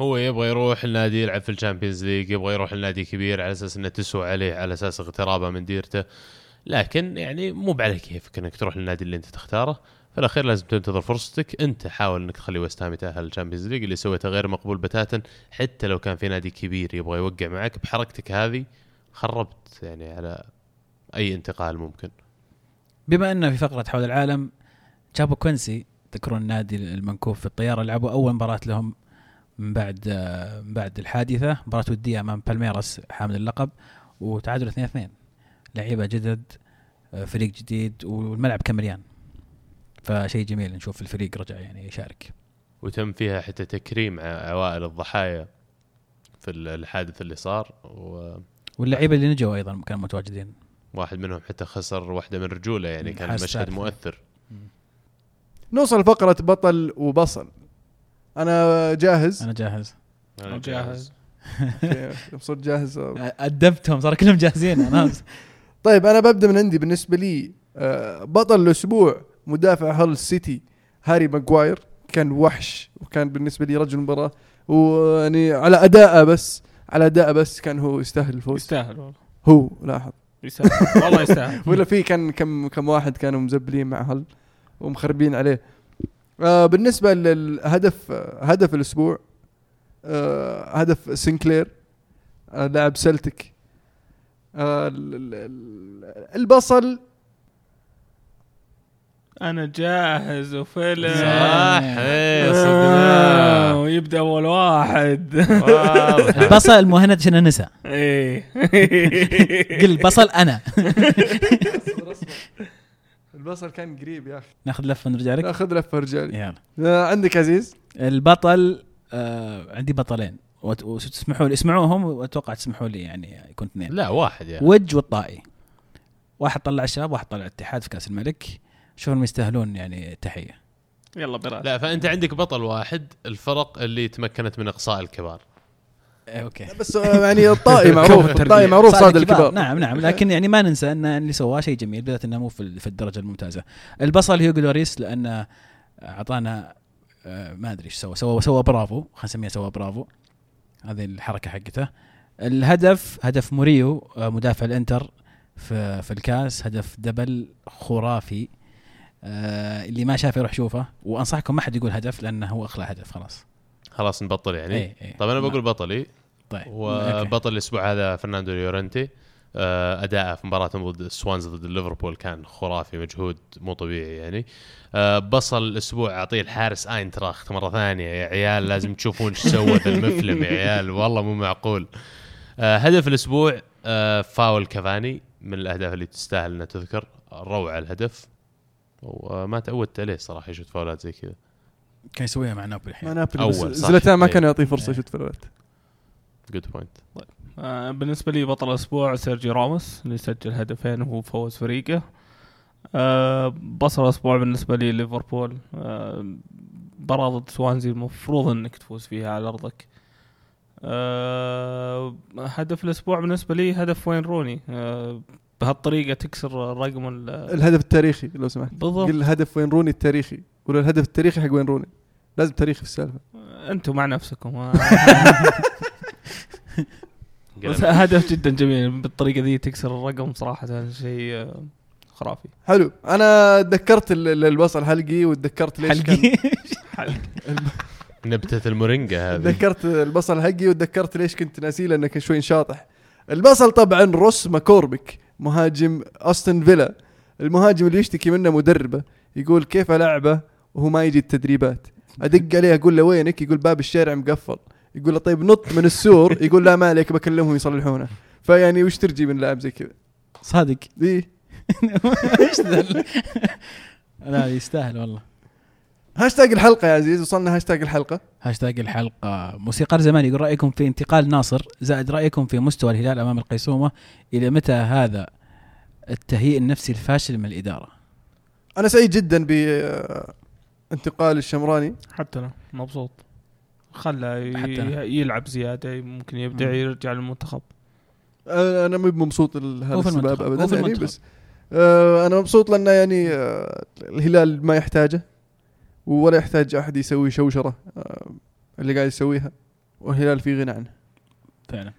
Speaker 3: هو يبغى يروح النادي يلعب في ال Champions League يبغى يروح النادي كبير على أساس إنه تسوى عليه على أساس اغترابه من ديرته. لكن يعني مو على كيفك إنك تروح للنادي اللي أنت تختاره. في الاخير لازم تنتظر فرصتك. انت حاول انك تخلي ويست هام يتأهل ال Champions League اللي سويته غير مقبول بتاتا حتى لو كان في نادي كبير يبغى يوقع معك بحركتك هذه خربت يعني على أي انتقال ممكن.
Speaker 2: بما إنه في فقرة حول العالم جابوا كوينسي تذكرون النادي المنكوف في الطيارة لعبوا أول مباراة لهم من بعد من بعد الحادثة مباراة ودية أمام بالميراس حامل اللقب وتعادلوا 2 2 لعيبة جدد آه، فريق جديد والملعب كان مليان فشيء جميل نشوف الفريق رجع يعني يشارك.
Speaker 3: وتم فيها حتى تكريم ع- عوائل الضحايا في ال- الحادث اللي صار وواحد
Speaker 2: واللعيبة اللي نجوا أيضا كانوا متواجدين.
Speaker 3: منهم حتى خسر واحدة من رجوله يعني كان مشهد. مؤثر.
Speaker 1: نوصل فقرة بطل وبصل. أنا جاهز؟
Speaker 2: أنا جاهز.
Speaker 3: أنا
Speaker 4: جاهز.
Speaker 1: صرت جاهز.
Speaker 2: أدبتهم صار كلهم جاهزين أنا
Speaker 1: طيب أنا ببدأ من عندي بالنسبة لي آه، بطل الأسبوع. مدافع هال سيتي هاري ماجواير كان وحش وكان بالنسبة لي رجل المباراه ويعني على اداءه بس على اداءه بس كان هو يستاهل الفوز.
Speaker 4: يستاهل والله.
Speaker 1: هو لاحظ.
Speaker 4: يستاهل. والله يستاهل.
Speaker 1: ولا في كان كم كم واحد كانوا مزبلين مع هل ومخربين عليه. آه بالنسبة للهدف هدف الأسبوع آه هدف سنكلير آه لاعب سلتك آه ال- ال- ال- البصل
Speaker 4: أنا جاهز وفيلم
Speaker 3: صح صدقناه.
Speaker 4: ويبدأ أول واحد.
Speaker 2: البصل المهند عشان النساء.
Speaker 4: إيه.
Speaker 2: قل بصل أنا.
Speaker 1: البصل كان قريب يا أخي.
Speaker 2: ناخذ لفة ونرجع لك.
Speaker 1: ناخذ لفة رجالي
Speaker 2: يلا.
Speaker 1: آه عندك عزيز؟
Speaker 2: البطل آه عندي بطلين. وت- وتسمحوا لي؟ اسمعوهم وأتوقع تسمحوا لي يعني يكون اثنين.
Speaker 3: لا واحد يا
Speaker 2: وج والطائي. واحد طلع الشباب واحد طلع الاتحاد في كأس الملك. انهم يستاهلون يعني تحيه
Speaker 4: يلا براس.
Speaker 3: لا فأنت عندك بطل واحد الفرق اللي تمكنت من إقصاء الكبار.
Speaker 2: إيه، okay.
Speaker 1: بس آه، يعني الطائي معروف. الطائي معروف
Speaker 2: صاد
Speaker 1: الكبار.
Speaker 2: نعم نعم لكن يعني ما ننسى أن اللي سواه شيء جميل بالذات أنه مو في في الدرجة الممتازة. البصل هيوغو لوريس لأنه أعطانا آه، ما أدري إيش سوى. سوى سوى برافو خلينا نسميها سوى برافو. هذه الحركة حقته. الهدف هدف موريو آه، مدافع الإنتر في في الكاس هدف double خرافي. آه، اللي ما شافه يروح شوفه وأنصحكم ما حد يقول هدف لأنه هو أخلى هدف خلاص.
Speaker 3: خلاص نبطل يعني.
Speaker 2: إيه، إيه.
Speaker 3: طيب أنا
Speaker 2: ما-
Speaker 3: بقول بطلي.
Speaker 2: طيب.
Speaker 3: وبطل الأسبوع هذا فرناندو ليورنتي. آه، اداءه في مباراة ضد السوانز ضد ليفربول كان خرافي مجهود مو طبيعي يعني. آه، بصل الأسبوع أعطيه الحارس آينتراخت مرة ثانية. يا عيال لازم تشوفون إيش سوى ذا المفلم يا عيال والله مو معقول. آه، هدف الأسبوع آه، فاول كافاني من الأهداف اللي تستاهل إنها تذكر روعه الهدف. وما تعودت عليه صراحة يشوت فاولات زي كذا.
Speaker 2: كان يسويها مع نابولي الحين
Speaker 1: نابولي بس
Speaker 3: أول، صح.
Speaker 1: زلتان ما
Speaker 3: إيه.
Speaker 1: كان يعطيه فرصة
Speaker 2: إيه.
Speaker 1: يشوت فاولات
Speaker 3: good point
Speaker 4: آه، بالنسبة لي بطل الأسبوع سيرجي راموس اللي سجل هدفين وهو فوز فريقه. آه، بصل الأسبوع بالنسبة لي ليفربول. آه، مباراة ضد سوانزي المفروض إنك تفوز فيها على أرضك. آه، هدف الأسبوع بالنسبة لي هدف وين روني. آه، بهالطريقة تكسر رقم ال-
Speaker 1: الهدف التاريخي لو سمحت.
Speaker 4: بالضبط.
Speaker 1: قل الهدف وين روني التاريخي ولا الهدف التاريخي حق وين روني. لازم تاريخي في السالفة.
Speaker 4: أنتم مع نفسكم. آه، بس. هدف جدا جميل. بالطريقة ذي تكسر الرقم صراحة شيء آه، خرافي.
Speaker 1: حلو. أنا تذكرت ال- ال- البصل حلقي وتذكرت ليش
Speaker 2: حلقي؟
Speaker 3: نبتة المورينجا هذه.
Speaker 1: تذكرت البصل حقي وتذكرت ليش كنت ناسيه لأنه كان شوي شاطح. البصل طبعا روس ماكوربك مهاجم أستون فيلا. المهاجم اللي يشتكي منه مدربه يقول كيف العبه وهو ما يجي التدريبات. أدق عليه أقول له وينك؟ يقول باب الشارع مقفل. يقول له طيب نط من السور؟ يقول لا ما عليك بكلمهم يصلحونه. فيعني وش ترجي من لاعب زي كذا؟
Speaker 2: صادق.
Speaker 1: دي
Speaker 2: إيش لا يستاهل والله.
Speaker 1: هاشتاج الحلقة يا عزيز وصلنا هاشتاج الحلقة.
Speaker 2: هاشتاج الحلقة. موسيقار زمان يقول رأيكم في انتقال ناصر. زائد رأيكم في مستوى الهلال أمام القيسومة إلى متى هذا التهيئ النفسي الفاشل من الإدارة؟
Speaker 1: أنا سعيد جدا بانتقال الشمراني.
Speaker 4: حتى أنا مبسوط. خله. ي- يلعب زيادة ممكن يبدع
Speaker 2: مم.
Speaker 4: يرجع للمنتخب.
Speaker 1: أنا أنا مو مبسوط لهذا السبب ابدا يعني. بس آه أنا مبسوط لأنه يعني آه الهلال ما يحتاجه. ولا يحتاج أحد يسوي شوشرة آه اللي قاعد يسويها والهلال في غنى عنه.
Speaker 2: فعلا.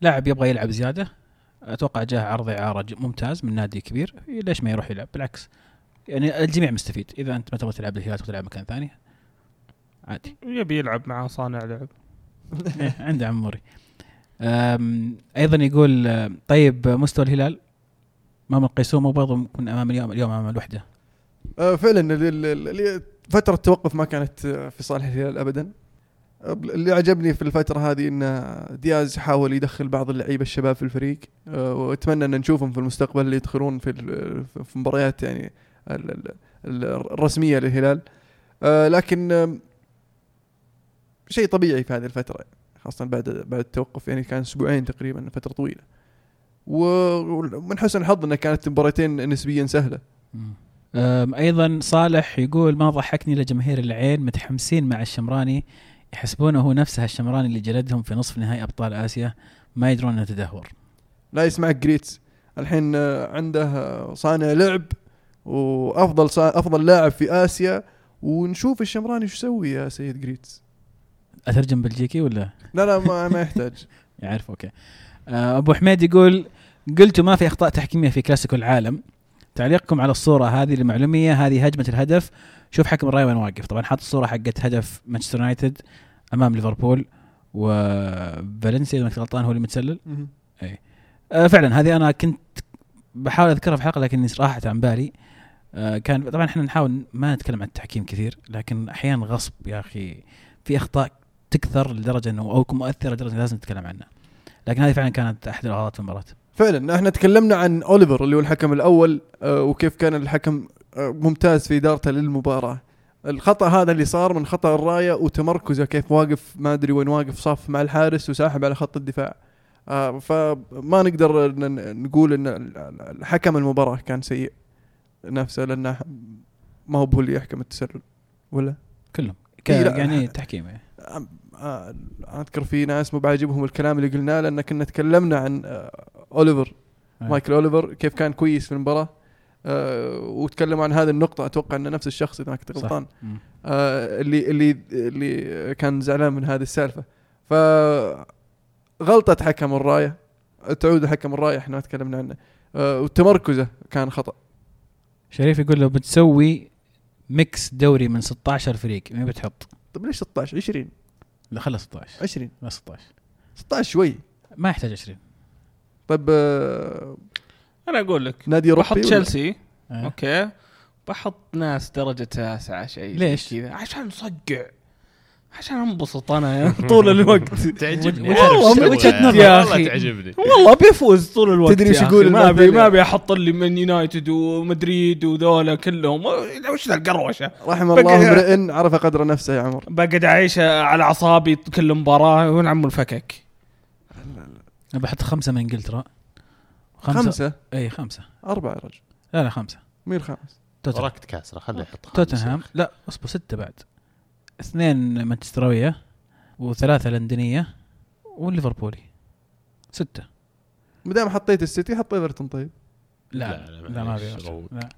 Speaker 2: لاعب يبغى يلعب زيادة أتوقع جاه عرض إعارة ج- ممتاز من نادي كبير. ليش ما يروح يلعب؟ بالعكس. يعني الجميع مستفيد. إذا أنت ما تبغى تلعب الهلال تبغى تلعب مكان ثاني عادي.
Speaker 4: يبي يلعب مع صانع لعب.
Speaker 2: إيه، عنده عموري أم، أيضا يقول أه، طيب مستوى الهلال امام القيسومه وبرضه ممكن أمام اليوم اليوم أمام الوحدة.
Speaker 1: آه فعلا فترة التوقف ما كانت آه، في صالح الهلال ابدا. اللي عجبني في الفترة هذه إن دياز حاول يدخل بعض اللعيبة الشباب في الفريق. آه، وأتمنى أن نشوفهم في المستقبل اللي يدخلون في في مباريات يعني ال- ال- ال- الرسمية للهلال. لكن شيء طبيعي في هذه الفترة خاصة بعد بعد التوقف. يعني كان أسبوعين تقريبا فترة طويلة. و- ومن حسن الحظ انها كانت مباراتين نسبيا سهلة.
Speaker 2: أم، أيضا صالح يقول ما ضحكني لجماهير العين متحمسين مع الشمراني يحسبونه هو نفسه الشمراني اللي جلدهم في نصف نهائي أبطال آسيا ما يدرون أنه تدهور.
Speaker 1: لا يسمعك جريتس. الحين آه، عنده صانع لعب وأفضل. أفضل لاعب في آسيا ونشوف الشمراني شو يسوي يا سيد جريتس.
Speaker 2: أترجم بلجيكي ولا؟
Speaker 1: لا لا ما, ما يحتاج.
Speaker 2: يعرف okay. أه، أبو حميد يقول قلتوا ما في أخطاء تحكيمية في كلاسيكو العالم. تعليقكم على الصورة هذه لمعلومية. هذه هجمة الهدف. شوف حكم الراي وين واقف. طبعا حاط الصورة حقت هدف مانشستر يونايتد أمام ليفربول وفالنسيا إذا ما كنت غلطان هو اللي متسلل. آه فعلا هذه أنا كنت بحاول أذكرها في حلقة لكني راحت عن بالي. آه كان طبعا إحنا نحاول ما نتكلم عن التحكيم كثير لكن أحيانا غصب يا أخي. في أخطاء تكثر لدرجة إنه أو مؤثرة لدرجة لازم نتكلم عنها. لكن هذه فعلا كانت أحد الاغلاط في المباراة.
Speaker 1: فعلا إحنا تكلمنا عن أوليفر اللي هو الحكم الأول آه، وكيف كان الحكم آه، ممتاز في إدارته للمباراة. الخطأ هذا اللي صار من خطأ الراية وتمركزه كيف واقف ما أدري وين واقف صف مع الحارس وساحب على خط الدفاع. آه فما نقدر نقول إن الحكم المباراة كان سيء نفسه لأنه ما هو اللي يحكم التسلل ولا؟
Speaker 2: كلهم.
Speaker 1: إيه،.
Speaker 2: يعني تحكيم
Speaker 1: آه، أذكر في ناس مو بعجبهم الكلام اللي قلناه لأن كنا تكلمنا عن آه، أوليفر
Speaker 2: إيه.
Speaker 1: مايكل أوليفر كيف كان كويس في المباراة آه، وتكلموا عن هذه النقطة أتوقع إنه نفس الشخص إذا ما كنت. غلطان. آه، اللي اللي اللي كان زعلان من هذه السالفة ف غلطة حكم الراية تعود حكم الراية إحنا تكلمنا عنه آه، وتمركزه كان خطأ
Speaker 2: شريف يقول لو بتسوي mix دوري من 16 فريق مين بتحط؟
Speaker 1: طيب ليش 16 20
Speaker 2: لا خلى 16
Speaker 1: 20
Speaker 2: لا 16
Speaker 1: 16 شوي.
Speaker 2: ما يحتاج 20
Speaker 1: طيب آه،
Speaker 4: أنا أقول لك
Speaker 1: نادي اوروبي
Speaker 4: بحط؟ تشيلسي.
Speaker 2: آه.
Speaker 4: okay. بحط ناس درجة تاسعة شيء
Speaker 2: ليش؟
Speaker 4: كذا عشان نصقع عشان انبسط أنا طول الوقت.
Speaker 3: تعجبني.
Speaker 4: والله
Speaker 3: إيش
Speaker 4: وجهة
Speaker 3: تبغى
Speaker 4: نظر.
Speaker 3: يا. والله تعجبني.
Speaker 4: والله بيفوز طول الوقت
Speaker 1: تدري
Speaker 4: أخي.
Speaker 1: يقول
Speaker 4: ما ابي؟ ما ابي أحط لي من يونايتد ومدريد وذولا كلهم. وش ذا القروشة؟
Speaker 1: رحم
Speaker 4: بقى-
Speaker 1: الله امرئ عرف قدر نفسه يا عمر.
Speaker 4: بقعد أعيش على أعصابي كل مباراة وين عمو الفكك.
Speaker 2: أنا بحط خمسة من إنجلترا.
Speaker 1: خمسة.
Speaker 2: اي خمسة.
Speaker 1: أربعة يا رجل.
Speaker 2: لا لا خمسة.
Speaker 1: مين الخامس؟
Speaker 2: توتنهام.
Speaker 3: وراك كاسره خليه يحط.
Speaker 2: توتنهام. لا اصبر ستة بعد. اثنين مانشستراويه وثلاثة لندنية والليفربولي ستة.
Speaker 1: ما دام حطيت السيتي حط إيفرتون طيب.
Speaker 2: لا
Speaker 3: لا،
Speaker 2: لا,
Speaker 3: لا،
Speaker 2: لا ما في
Speaker 3: روق.
Speaker 2: لا.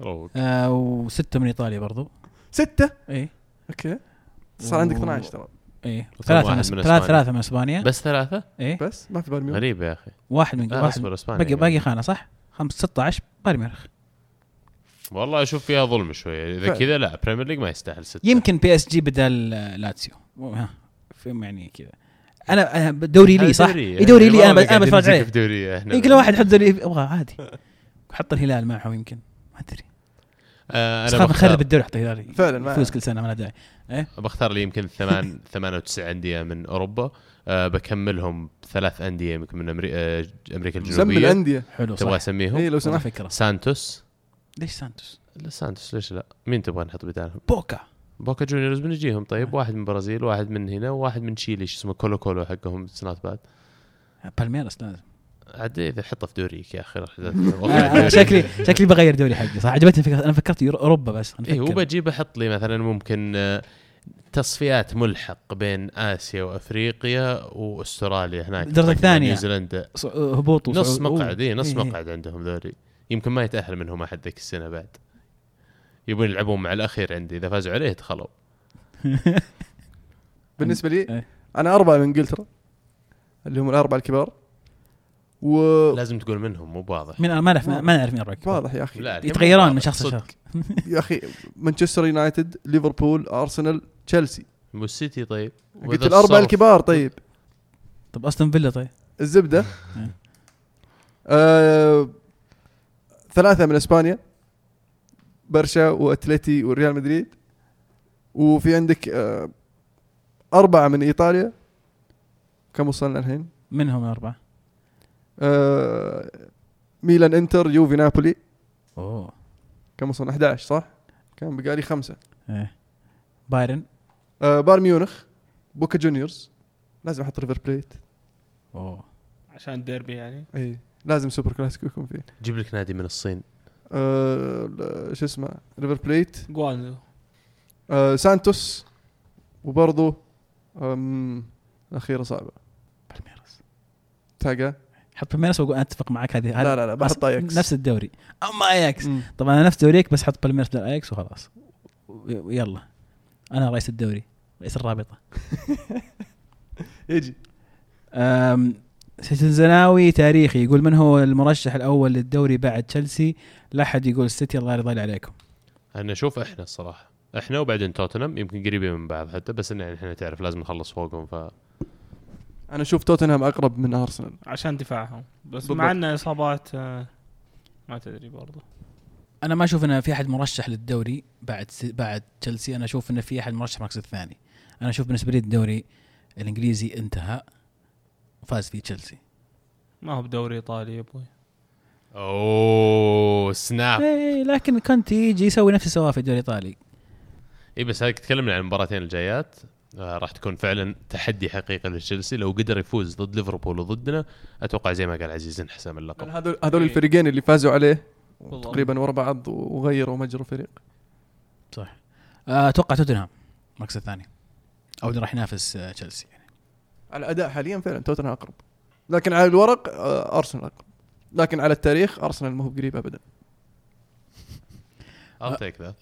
Speaker 3: روق.
Speaker 2: آه وستة من إيطاليا برضو.
Speaker 1: ستة؟
Speaker 2: إي.
Speaker 1: okay. صار عندك
Speaker 2: و-
Speaker 1: 12 ترى.
Speaker 2: إي.
Speaker 3: وكم
Speaker 2: ثلاثة
Speaker 3: واحد
Speaker 2: من
Speaker 3: إسبانيا؟
Speaker 2: ثلاثة من إسبانيا.
Speaker 3: بس ثلاثة؟
Speaker 2: إي.
Speaker 1: بس؟ ما في بايرن ميونخ.
Speaker 3: غريب يا أخي.
Speaker 2: واحد من
Speaker 3: لا
Speaker 2: واحد.
Speaker 3: إسبانيا
Speaker 2: باقي باقي خانة صح؟ خمس 16 بايرن ميونخ.
Speaker 3: والله أشوف فيها ظلم شوية. إذا
Speaker 1: فعلا.
Speaker 3: كذا لا Premier League ما يستاهل ستة.
Speaker 2: يمكن PSG بدل لاتسيو ها فيهم يعني كذا. أنا أنا دوري لي صح؟ إي دوري لي أنا أنا بتفرج عليه.
Speaker 3: في دوري إحنا
Speaker 2: يمكن واحد يحط دوري أبغى عادي. حط الهلال معهم يمكن ما أدري.
Speaker 3: آه
Speaker 2: بس
Speaker 3: أنا
Speaker 2: خاف نخرب
Speaker 3: بختار,
Speaker 2: الدوري حط الهلال
Speaker 1: فعلا ما-
Speaker 2: يفوز كل سنة ما له داعي.
Speaker 3: بختار لي يمكن ثمان ثمان أو تسع أندية من أوروبا. آه بكملهم ثلاث أندية يمكن من أمري... آه أمريكا
Speaker 1: سم
Speaker 3: الجنوبية.
Speaker 1: الأندية.
Speaker 2: حلو
Speaker 3: تبغى
Speaker 2: صح.
Speaker 3: أسميهم؟
Speaker 1: اي لو سمحت.
Speaker 2: فكرة.
Speaker 3: سانتوس.
Speaker 2: ليش سانتوس؟
Speaker 3: لا سانتوس ليش لا؟ مين تبغى نحط بدالهم؟
Speaker 2: بوكا
Speaker 3: بوكا جونيورز بنجيهم طيب
Speaker 2: آه.
Speaker 3: واحد من البرازيل واحد من هنا وواحد من تشيلي شو اسمه كولو كولو حقهم سنات بعد
Speaker 2: بالميراس لازم
Speaker 3: عاد إذا حطه في دوريك يا أخي
Speaker 2: آه، آه، شكلي شكلي بغير دوري حقي صح عجبتني فكره أنا فكرت أوروبا بس
Speaker 3: اي. وبجيب أحط لي مثلا ممكن آه، تصفيات ملحق بين آسيا وأفريقيا وأستراليا هناك
Speaker 2: الدرجة الثانية.
Speaker 3: نيوزيلندا
Speaker 2: ص- هبوط
Speaker 3: نص. مقعد اي نص
Speaker 2: إيه، إيه.
Speaker 3: مقعد عندهم ذولي يمكن ما يتأهل منهم أحد ذيك السنة بعد. يبون يلعبون مع الأخير عندي. إذا فازوا عليه دخلوا.
Speaker 1: بالنسبة لي
Speaker 2: إيه.
Speaker 1: أنا أربعة من إنجلترا اللي هم الأربعة الكبار و
Speaker 3: لازم تقول منهم مو بواضح.
Speaker 2: مين ما نعرف ما نعرف مين اربعه
Speaker 1: واضح يا
Speaker 3: مو
Speaker 2: يتغيرون
Speaker 3: واضح.
Speaker 2: من شخص. لشخص.
Speaker 1: يا أخي مانشستر يونايتد ليفربول أرسنال تشيلسي.
Speaker 3: والسيتي طيب؟
Speaker 1: قلت
Speaker 3: الصرف-
Speaker 1: الكبار طيب.
Speaker 2: طب أستون فيلا طيب.
Speaker 1: الزبدة.
Speaker 2: إيه.
Speaker 1: آه ثلاثة من إسبانيا برشا وأتلتي والريال مدريد وفي عندك آه أربعة من إيطاليا. كم وصلنا الحين؟
Speaker 2: منهم أربعة.
Speaker 1: آه ميلان إنتر يوفي نابولي.
Speaker 2: أوه.
Speaker 1: كم وصلنا؟ 11 صح؟ كان بقالي خمسة.
Speaker 2: إيه. بايرن.
Speaker 1: آه بايرن ميونخ بوكا جونيورز. لازم أحط ريفر بليت
Speaker 2: أوه.
Speaker 4: عشان ديربي يعني.
Speaker 1: اي لازم super clásico يكون فيه.
Speaker 3: جيب لك نادي من الصين.
Speaker 1: آه شو اسمه؟ ريفر بليت.
Speaker 4: جوانزو.
Speaker 1: آه سانتوس. وبرضو آم، الأخيرة صعبة.
Speaker 2: بالميراس
Speaker 1: تاجا.
Speaker 2: حط بالميراس واقول أتفق معك هذه
Speaker 1: لا لا لا بحط اياكس
Speaker 2: نفس الدوري. أما اياكس. طبعا أنا نفس دوريك بس حط بالميراس بدل اياكس وخلاص. ويلا أنا رئيس الدوري رئيس الرابطة.
Speaker 1: يجي.
Speaker 2: أم، سنزناوي تاريخي. يقول من هو المرشح الأول للدوري بعد تشيلسي؟ لا أحد يقول السيتي الله يرضى عليكم.
Speaker 3: أنا أشوف إحنا الصراحة. إحنا وبعدين توتنهام يمكن قريبين من بعض حتى بس انه يعني إحنا تعرف لازم نخلص فوقهم ف
Speaker 1: أنا أشوف توتنهام أقرب من أرسنال.
Speaker 4: عشان دفاعهم. بس
Speaker 1: بالضبط.
Speaker 4: مع ان إصابات آه، ما تدري برضه
Speaker 2: أنا ما أشوف إن في أحد مرشح للدوري بعد س... بعد تشيلسي. أنا أشوف إن في أحد مرشح المركز الثاني. أنا أشوف بالنسبة لي الدوري الإنجليزي انتهى. وفاز فيه تشيلسي.
Speaker 4: ما هو بدوري إيطالي يا أبوي.
Speaker 3: أوه سناب
Speaker 2: إيه لكن كنت يجي يسوي نفس سواه في الدوري الإيطالي.
Speaker 3: اي بس هذيك تكلمنا عن المباراتين الجايات؟ آه، راح تكون فعلا تحدي حقيقي لتشيلسي. لو قدر يفوز ضد ليفربول وضدنا أتوقع زي ما قال عزيز انحسم اللقب.
Speaker 1: هذول هذول الفريقين اللي فازوا عليه. تقريبا ورا بعض وغيروا مجرى الفريق
Speaker 2: صح. آه، أتوقع توتنهام المركز الثاني. أو اللي راح ينافس آه، تشيلسي. يعني
Speaker 1: على الأداء حاليا فعلا توتنهام أقرب. لكن على الورق آه، أرسنال أقرب. لكن على التاريخ أرسنال ما هو قريب ابدا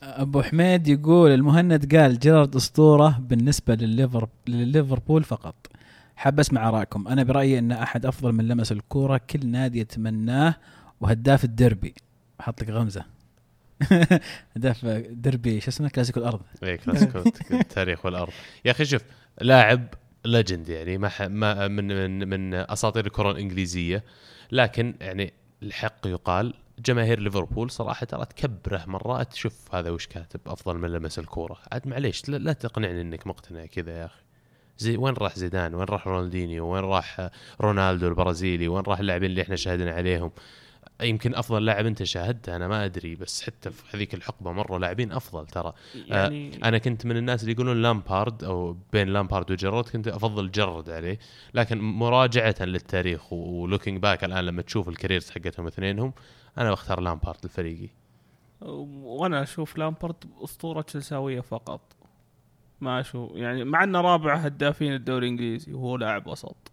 Speaker 2: أبو حميد يقول المهند قال جيرارد أسطورة بالنسبة لليفر لليفربول فقط. حاب أسمع ارائكم أنا برأيي أن أحد أفضل من لمس الكورة كل نادي يتمناه وهداف الديربي. أحط لك غمزة. هداف ديربي شو اسمه؟ كلاسيكو الأرض.
Speaker 3: اي كلاسيكو التاريخ والأرض. يا أخي شوف لاعب legend يعني ما. ما من من من أساطير الكرة الإنجليزية. لكن يعني الحق يقال جماهير ليفربول صراحة ترى تكبره مرات شوف هذا وش كاتب أفضل من لمس الكورة. عاد معليش لا تقنعني إنك مقتنع كذا يا أخي. زي وين راح زيدان؟ وين راح رونالدينيو؟ وين راح رونالدو البرازيلي؟ وين راح اللاعبين اللي إحنا شاهدنا عليهم؟ يمكن أفضل لاعب أنت شاهدته أنا ما أدري بس حتى في هذيك الحقبة مرة لاعبين أفضل ترى.
Speaker 4: يعني
Speaker 3: أنا كنت من الناس اللي يقولون لامبارد أو بين لامبارد وجرارد كنت أفضل جرد عليه. لكن مراجعة للتاريخ و looking back الآن لما تشوف ال careers حقتهم اثنينهم أنا بختار لامبارد لفريقي.
Speaker 4: وأنا أشوف لامبرد اسطوره تشيلساويه فقط. ما أشوف يعني مع إنه رابع هدافين الدوري الإنجليزي وهو لاعب وسط.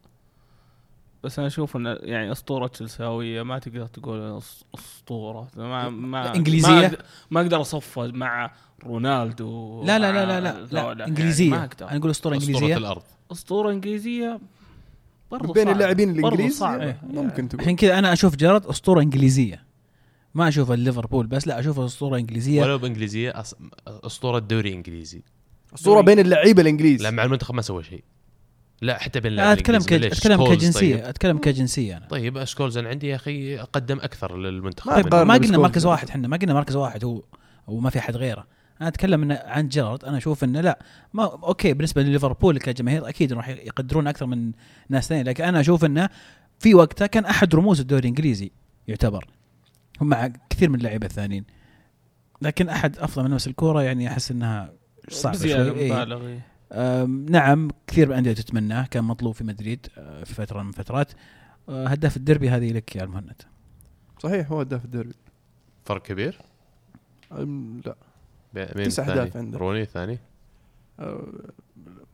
Speaker 4: بس أنا أشوف انه يعني أسطورة تشيلساوية ما تقدر تقول أسطورة. ما ما
Speaker 2: إنجليزية؟
Speaker 4: ما, أقدر اصفه مع رونالدو
Speaker 2: لا لا لا
Speaker 4: مع
Speaker 2: لا لا, لا
Speaker 4: ذولا.
Speaker 2: إنجليزية.
Speaker 4: يعني ما أقدر.
Speaker 2: أنا أقول أسطورة
Speaker 3: أسطورة
Speaker 2: إنجليزية.
Speaker 3: الأرض.
Speaker 4: أسطورة إنجليزية برضو
Speaker 1: بين. اللاعبين الانجليز. يعني ممكن تقول.
Speaker 2: عشان كذا أنا أشوف جيرارد أسطورة إنجليزية. ما أشوف الليفربول بس لا اشوفه أسطورة إنجليزية.
Speaker 3: ولو بإنجليزية. أسطورة دوري انجليزي
Speaker 1: الصورة بين اللعيبة الإنجليز.
Speaker 3: لا مع المنتخب ما سوى شيء. لا حتى اللاعبين أتكلم.
Speaker 2: كج...
Speaker 3: أتكلم
Speaker 2: كجنسية
Speaker 3: طيب.
Speaker 2: أتكلم كجنسية أنا
Speaker 3: طيب سكولز أنا عندي يا أخي قدم أكثر للمنتخب
Speaker 1: ما
Speaker 3: منه.
Speaker 1: يقارن
Speaker 2: ما قلنا. مركز واحد إحنا ما قلنا مركز واحد هو وما في أحد غيره أنا أتكلم إن عن جيرارد أنا أشوف إنه لا ما أوكي بالنسبة لليفربول كجماهير أكيد راح يقدرون أكثر من ناس ثانية لكن أنا أشوف إنه في وقتها كان أحد رموز الدوري الإنجليزي يعتبر هم مع كثير من اللعيبه الثانيين لكن أحد أفضل من نفس الكورة يعني أحس إنها
Speaker 4: صعبة
Speaker 2: شوي إيه. نعم كثير من الانديه تتمناه كان مطلوب في مدريد أه، في فترة من الفترات أه، هداف الدربي هذه لك يا المهند
Speaker 1: صحيح هو هداف الدوري
Speaker 3: فرق كبير
Speaker 1: لا
Speaker 3: مين
Speaker 1: تسع
Speaker 3: الثاني؟
Speaker 1: أهداف عنده.
Speaker 3: روني الثاني
Speaker 1: أه،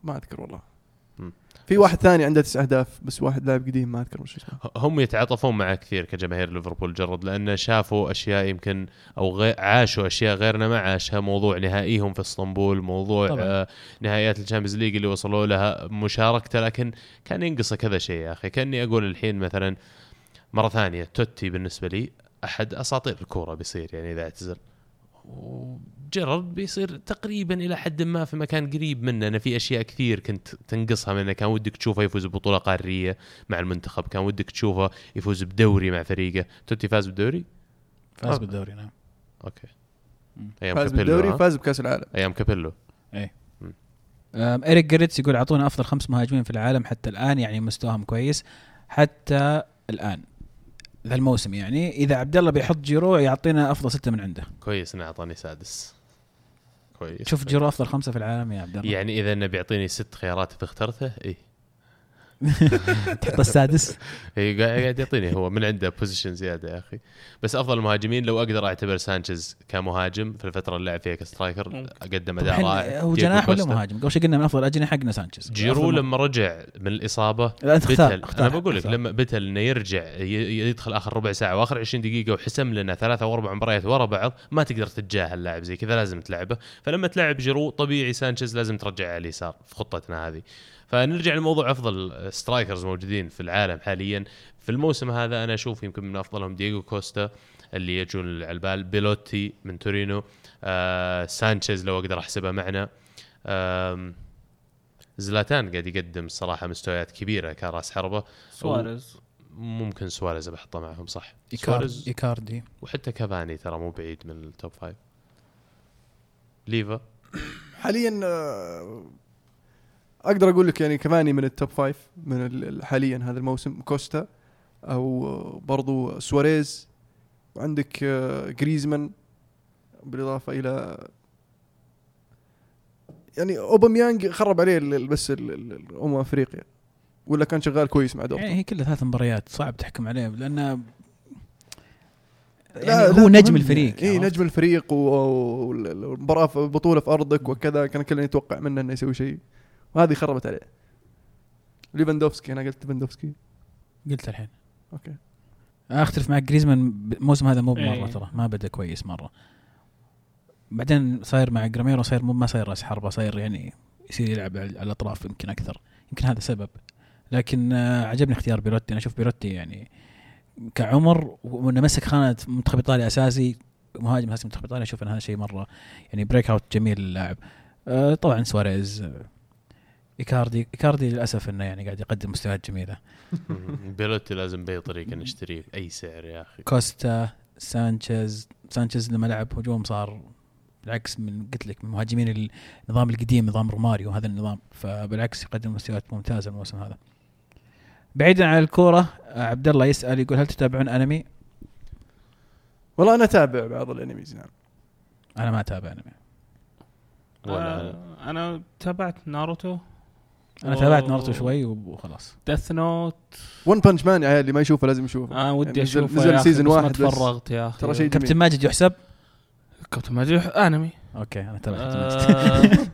Speaker 1: ما أذكر والله. في واحد ثاني عنده تسع أهداف بس واحد لاعب قديم ما أذكر وش اسمه.
Speaker 3: هم يتعاطفون معه كثير كجماهير ليفربول جيرارد لأن شافوا أشياء يمكن أو غي... عاشوا أشياء غيرنا ما عاشها موضوع نهائيهم في إسطنبول موضوع
Speaker 2: طبعاً.
Speaker 3: آه نهائيات ال Champions League اللي وصلوا لها مشاركته لكن كان ينقصه كذا شيء يا أخي. كأني أقول الحين مثلا مرة ثانية توتي بالنسبة لي أحد أساطير الكورة بيصير يعني إذا اعتزل. وجيرارد بيصير تقريبا إلى حد ما في مكان قريب منه. أنا في أشياء كثير كنت تنقصها منه. كان ودك تشوفه يفوز ببطولة قارية مع المنتخب. كان ودك تشوفه يفوز بدوري مع فريقه. توتي فاز بالدوري؟
Speaker 2: فاز. بالدوري نعم. أوكي.
Speaker 3: أيام
Speaker 1: فاز
Speaker 3: كابيلو
Speaker 1: بالدوري؟ فاز بكأس العالم.
Speaker 3: أيام كابيلو.
Speaker 2: أم، إريك جريتس يقول أعطونا أفضل خمس مهاجمين في العالم حتى الآن يعني مستواهم كويس حتى الآن ذا الموسم يعني. إذا عبد الله بيحط جيرو يعطينا أفضل ستة من عنده.
Speaker 3: كويس انه اعطاني سادس. كويس.
Speaker 2: شوف جيرو أفضل خمسة في العالم يا عبد الله.
Speaker 3: يعني إذا إنه بيعطيني ست خيارات اذا اخترته اي
Speaker 2: تحط السادس
Speaker 3: إيه، قاعد يعطيني هو من عنده position زيادة يا أخي بس أفضل المهاجمين لو أقدر أعتبر سانشيز كمهاجم في الفترة اللي لعب فيها ك
Speaker 4: striker.
Speaker 3: قدم
Speaker 2: أداء
Speaker 3: رائع
Speaker 2: هو جناح ولا. مهاجم؟ قبل شوي قلنا من أفضل الاجنحه حقنا سانشيز
Speaker 3: جيرو لما رجع من الإصابة
Speaker 2: لا انت اختار
Speaker 3: بتل
Speaker 2: اختار
Speaker 3: أنا بقول لك. لما بتل إنه يرجع يدخل آخر ربع ساعة وآخر 20 دقيقة وحسم لنا ثلاثة أو أربع مباريات ورا بعض ما تقدر تتجاهل لاعب زي كذا لازم تلعبه فلما تلعب جيرو طبيعي سانشيز لازم ترجعه على اليسار في خطتنا هذه فنرجع لموضوع أفضل strikers موجودين في العالم حاليا. في الموسم هذا أنا أشوف يمكن من أفضلهم دييغو كوستا اللي يجون على البال بيلوتي من تورينو آه سانشيز لو أقدر أحسبه معنا آم، زلاتان قاعد يقدم الصراحه مستويات كبيرة كراس حربة.
Speaker 4: سواريز.
Speaker 3: ممكن سواريز بحطه معهم صح. سواريز.
Speaker 2: إيكاردي.
Speaker 3: وحتى كافاني ترى مو بعيد من ال top five ليفا.
Speaker 1: حاليا آه، أقدر أقول لك يعني كفاني من ال top five من ال- ال- حاليا هذا الموسم. كوستا أو برضو سواريز. وعندك آه، جريزمان بالإضافة إلى يعني أوباميانج خرب عليه بس ال- ال- ال- أمم أفريقيا. ولا كان شغال كويس مع
Speaker 2: يعني
Speaker 1: دورتموند
Speaker 2: هي كلها ثلاث مباريات صعب تحكم عليه لأنه
Speaker 1: لا-
Speaker 2: يعني
Speaker 1: لا
Speaker 2: هو نجم
Speaker 1: مهم.
Speaker 2: الفريق
Speaker 1: اي؟ نجم الفريق والمباراه في بطولة في أرضك وكذا. كان كلنا يتوقع منه إنه يسوي شيء. وهذه خربت عليه. ليفاندوفسكي أنا قلت ليفاندوفسكي.
Speaker 2: قلت الحين.
Speaker 1: أوكي.
Speaker 2: أختلف معك جريزمان الموسم هذا مو بمرة
Speaker 4: إيه.
Speaker 2: ترى ما بدأ كويس مرة. بعدين صاير مع جاميرو صاير مو ما صاير راس حربة صاير يعني يصير يلعب على الأطراف يمكن أكثر. يمكن هذا سبب. لكن آه، عجبني اختيار بيلوتي. أنا أشوف بيلوتي يعني كعمر وإنه مسك خانة منتخب إيطاليا أساسي مهاجم أساسي منتخب إيطاليا أشوف إن هذا شيء مرة يعني breakout جميل للاعب. آه، طبعا سواريز آه، إيكاردي إيكاردي للأسف إنه يعني قاعد يقدم مستويات جميلة.
Speaker 3: بيلوتي لازم بأي طريقة نشتريه باي سعر يا أخي.
Speaker 2: كوستا سانشيز سانشيز لما لعب هجوم صار بالعكس من قلت لك من مهاجمين النظام القديم نظام روماريو هذا النظام. فبالعكس يقدم مستويات ممتازة الموسم هذا. بعيدا عن الكورة عبد الله يسأل يقول هل تتابعون أنمي؟
Speaker 1: والله أنا أتابع بعض ال animes نعم.
Speaker 2: أنا ما أتابع أنمي.
Speaker 3: ولا أنا.
Speaker 4: آه، أنا تابعت ناروتو.
Speaker 2: أنا تابعت ناروتو شوي وخلاص.
Speaker 4: Death Note
Speaker 1: One Punch Man يا عيال اللي ما يشوفه لازم يشوفه.
Speaker 4: أنا ودي
Speaker 1: يعني نزل-
Speaker 4: أشوفه
Speaker 1: نزل season
Speaker 4: بس
Speaker 1: واحد
Speaker 4: ما
Speaker 1: بس.
Speaker 4: تفرغت يا أخي.
Speaker 1: ترى شيء جميل.
Speaker 2: كابتن ماجد يحسب؟
Speaker 4: كابتن ماجد أنمي.
Speaker 2: أوكي أنا تابعت كابتن ماجد.
Speaker 4: آه،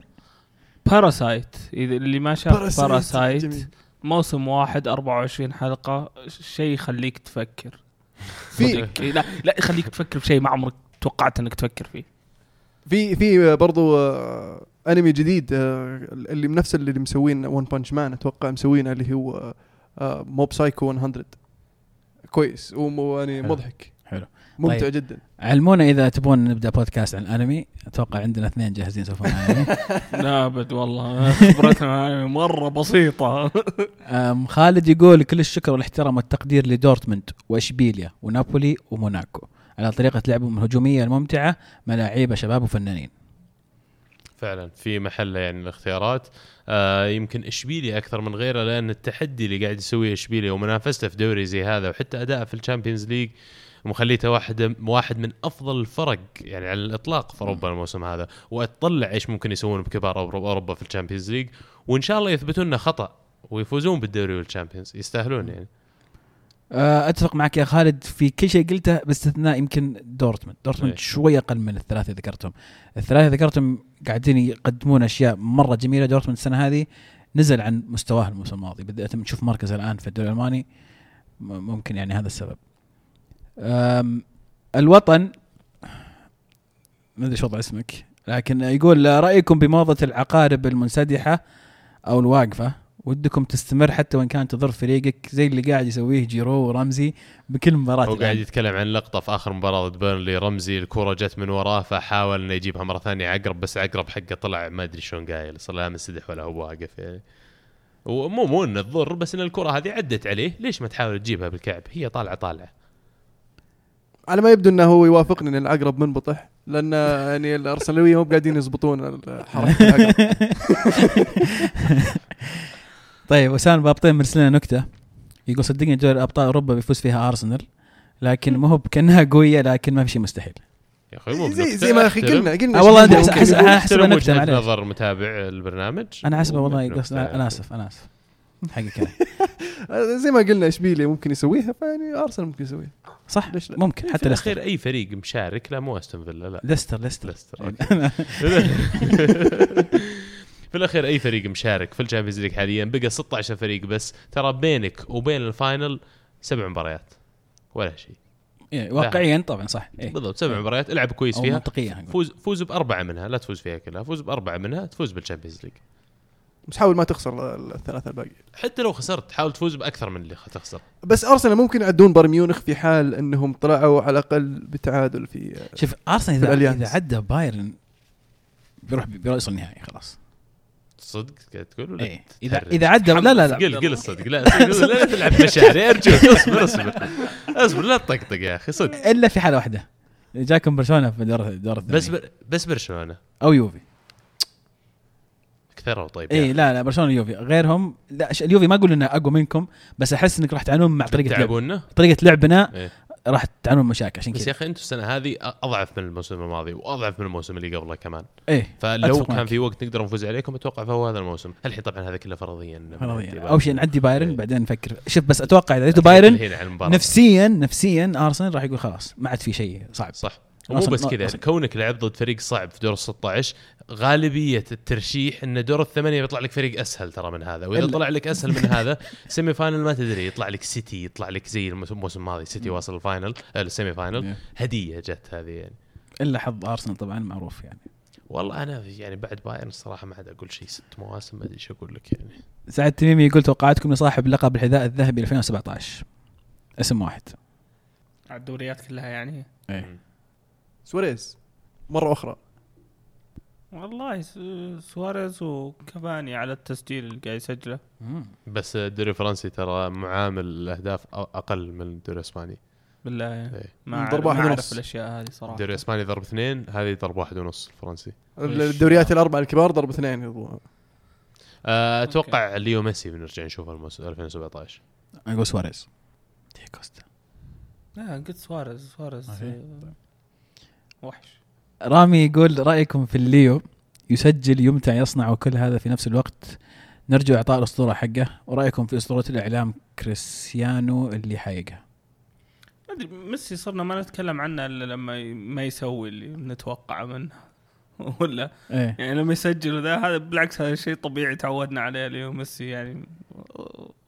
Speaker 4: Parasyte إذا اللي ما شاف
Speaker 1: Parasyte.
Speaker 4: موسم واحد 24 حلقة شيء يخليك تفكر.
Speaker 1: في
Speaker 4: صدق. لا لا يخليك تفكر بشيء ما عمرك توقعت إنك تفكر فيه.
Speaker 1: في في برضو آه، أنمي جديد آه، اللي نفس اللي مسوين One Punch Man أتوقع مسوينه اللي هو Mob Psycho 100 كويس ومو يعني
Speaker 2: حلو.
Speaker 1: مضحك.
Speaker 2: حلو.
Speaker 1: ممتع
Speaker 2: طيب.
Speaker 1: جدا.
Speaker 2: علمونا إذا تبون نبدأ بودكاست عن الأنمي. أتوقع عندنا اثنين جاهزين يسولفون عن الأنمي.
Speaker 4: لا أبد والله خبرتنا مرة
Speaker 2: بسيطة. خالد يقول كل الشكر والاحترام والتقدير لدورتموند وإشبيليا ونابولي وموناكو على طريقة لعبهم الهجومية الممتعة مع شباب وفنانين.
Speaker 3: فعلا في محله يعني الاختيارات. آه يمكن اشبيليا أكثر من غيره لأن التحدي اللي قاعد يسويه اشبيليا ومنافسته في دوري زي هذا وحتى اداءه في ال Champions League مخليته واحد واحد من أفضل الفرق يعني على الإطلاق في أوروبا الموسم هذا. وأتطلع إيش ممكن يسوون بكبار اوروبا في ال Champions League. وإن شاء الله يثبتون إنه خطأ ويفوزون بالدوري وال Champions. يستاهلون يعني.
Speaker 2: أتفق معك يا خالد في كل شيء قلته باستثناء يمكن دورتموند. دورتموند
Speaker 3: إيه.
Speaker 2: شوي أقل من الثلاثه ذكرتهم. الثلاثه ذكرتهم قاعدين يقدمون أشياء مرة جميلة. دورتموند السنة هذه نزل عن مستواه الموسم الماضي. بدأت نشوف مركزه الآن في الدوري الألماني. ممكن يعني هذا السبب. الوطن ما أدري شو وضع اسمك لكن يقول رأيكم بموضة العقارب المنسدحة أو الواقفة؟ ودكم تستمر حتى وإن كانت تضر فريقك زي اللي قاعد يسويه جيرو ورمزي بكل مباراة
Speaker 3: هو. قاعد يتكلم عن لقطة في آخر مباراة ضد بيرنلي. رمزي الكره جت من وراه فحاول إنه يجيبها مرة ثانية. عقرب بس عقرب حقه طلع ما أدري شلون قايل. صار لا منسدح ولا هو واقف يعني. ومو مو إنه تضر بس إن الكرة هذه عدت عليه. ليش ما تحاول تجيبها بالكعب؟ هي طالعة طالعة.
Speaker 1: على ما يبدو إنه هو يوافقني إن العقرب منبطح لأن يعني الارسناليه مو قاعدين يزبطون حركه العقرب
Speaker 2: طيب وسام بابطين مرسل لنا نكتة. يقول صدقني دوري أبطال أوروبا بيفوز فيها أرسنال لكن ما هو كانها قوية لكن ما في شيء مستحيل.
Speaker 3: يا أخي مو
Speaker 1: زي, زي ما
Speaker 3: أخي
Speaker 1: قلنا قلنا
Speaker 2: والله أحسب
Speaker 3: احترم
Speaker 2: نكتة،
Speaker 3: وجهة
Speaker 2: معليش.
Speaker 3: نظر متابع البرنامج.
Speaker 2: أنا حاسبه والله. أنا آسف أنا آسف. حقك
Speaker 1: زي ما قلنا اشبيليا ممكن يسويها؟ فيعني أرسنال ممكن يسويها.
Speaker 2: صح
Speaker 1: ليش لا؟
Speaker 2: ممكن حتى
Speaker 3: الأخير أي فريق مشارك لا مو أستون فيلا لا.
Speaker 2: ليستر ليستر.
Speaker 3: ليستر. في الأخير أي فريق مشارك في ال Champions League حاليا بقى 16 فريق بس. ترى بينك وبين ال final سبع مباريات. ولا شيء.
Speaker 2: إيه، واقعيا طبعا صح. إيه.
Speaker 3: بالضبط سبع مباريات. العب كويس فيها.
Speaker 2: منطقية. هنقول.
Speaker 3: فوز فوز بأربعة منها. لا تفوز فيها كلها. فوز بأربعة منها تفوز بال Champions League.
Speaker 1: بس حاول ما تخسر الثلاثة الباقي.
Speaker 3: حتى لو خسرت حاول تفوز بأكثر من اللي تخسر.
Speaker 1: بس أرسنال ممكن يعدون بايرن ميونخ في حال إنهم طلعوا على الأقل بتعادل في
Speaker 2: شوف أرسنال
Speaker 1: إذا.
Speaker 2: إذا عدى بايرن بيروح بيروح يوصل النهائي خلاص.
Speaker 3: صدق قاعد تقول ولا
Speaker 2: إيه. اذا؟ إذا عدى لا لا لا
Speaker 3: قل قل الصدق لا لا تلعب مشاعري ارجوك اصبر اصبر. اصبر لا تطقطق يا أخي صدق.
Speaker 2: إلا في حالة واحدة. جاكم برشلونة في دور دور
Speaker 3: بس. بر بس برشلونة.
Speaker 2: أو يوفي.
Speaker 3: كثروا طيب
Speaker 2: اي. لا لا برشلونة يوفي غيرهم لا اليوفي ما أقول إنه أقوى منكم بس أحس إنك راح تعانون مع طريقة لعب.
Speaker 3: تلعبونا
Speaker 2: طريقة لعبنا
Speaker 3: إيه.
Speaker 2: راح تعانون مشاكل عشان
Speaker 3: بس يا
Speaker 2: كذا
Speaker 3: أخي أنتم السنة هذه أضعف من الموسم الماضي وأضعف من الموسم اللي قبله كمان.
Speaker 2: إيه
Speaker 3: فلو كان. في وقت نقدر نفوز عليكم أتوقع فهو هذا الموسم. الحين طبعا هذا كله فرضيا.
Speaker 2: فرضيا. أول شيء نعدي بايرن
Speaker 3: إيه.
Speaker 2: بعدين نفكر. شوف بس أتوقع إذا عديتوا بايرن. نفسيا نفسيا أرسنال راح يقول خلاص ما عاد في شيء صعب.
Speaker 3: صح.
Speaker 2: أصلاً-
Speaker 3: بس كذا
Speaker 2: أصلاً.
Speaker 3: كونك لعب ضد فريق صعب في دور ال 16 غالبية الترشيح إن دور الثمانية بيطلع لك فريق أسهل ترى من هذا
Speaker 2: وإذا
Speaker 3: طلع لك أسهل من هذا semi final ما تدري يطلع لك سيتي يطلع لك زي الموسم الماضي سيتي واصل ال final آه، ال semi final
Speaker 2: إيه.
Speaker 3: هدية جت هذه يعني.
Speaker 2: إلا حظ ارسنال طبعا معروف يعني.
Speaker 3: والله أنا يعني بعد بايرن الصراحة ما عاد أقول شيء ست مواسم ما أدري إيش أقول لك يعني.
Speaker 2: سعد تميمي يقول توقعاتكم لصاحب لقب الحذاء الذهبي 2017 اسم واحد.
Speaker 4: على الدوريات كلها يعني.
Speaker 2: إيه.
Speaker 1: سواريز مرة أخرى.
Speaker 4: والله س- سواريز وكافاني على التسجيل اللي قاعد يسجله.
Speaker 3: بس الدوري الفرنسي ترى معامل الأهداف أقل من الدوري الاسباني
Speaker 4: بالله. يعني
Speaker 3: إيه.
Speaker 4: ما
Speaker 1: ضربة واحد ونص.
Speaker 4: الأشياء هذه صراحة.
Speaker 3: الدوري الاسباني ضرب اثنين هذه ضرب واحد ونص الفرنسي
Speaker 1: الدوريات الأربعة الكبار ضرب اثنين.
Speaker 3: آه، أتوقع ليو ميسي بنرجع نشوفه الموسم 2017
Speaker 2: أنا أقول سواريز. دي كوستا.
Speaker 4: لا قلت سواريز سواريز. وحش.
Speaker 2: رامي يقول رأيكم في الليو يسجل يمتع يصنع وكل هذا في نفس الوقت. نرجو إعطاء الأسطورة حقه. ورأيكم في أسطورة الإعلام كريستيانو اللي حقيقه
Speaker 4: ما أدري ميسي صرنا ما نتكلم عنه إلا لما ما يسوي اللي نتوقعه منه. ولا
Speaker 2: إيه.
Speaker 4: يعني لما يسجل ذا هذا بالعكس هذا شيء طبيعي تعودنا عليه اليوم ميسي يعني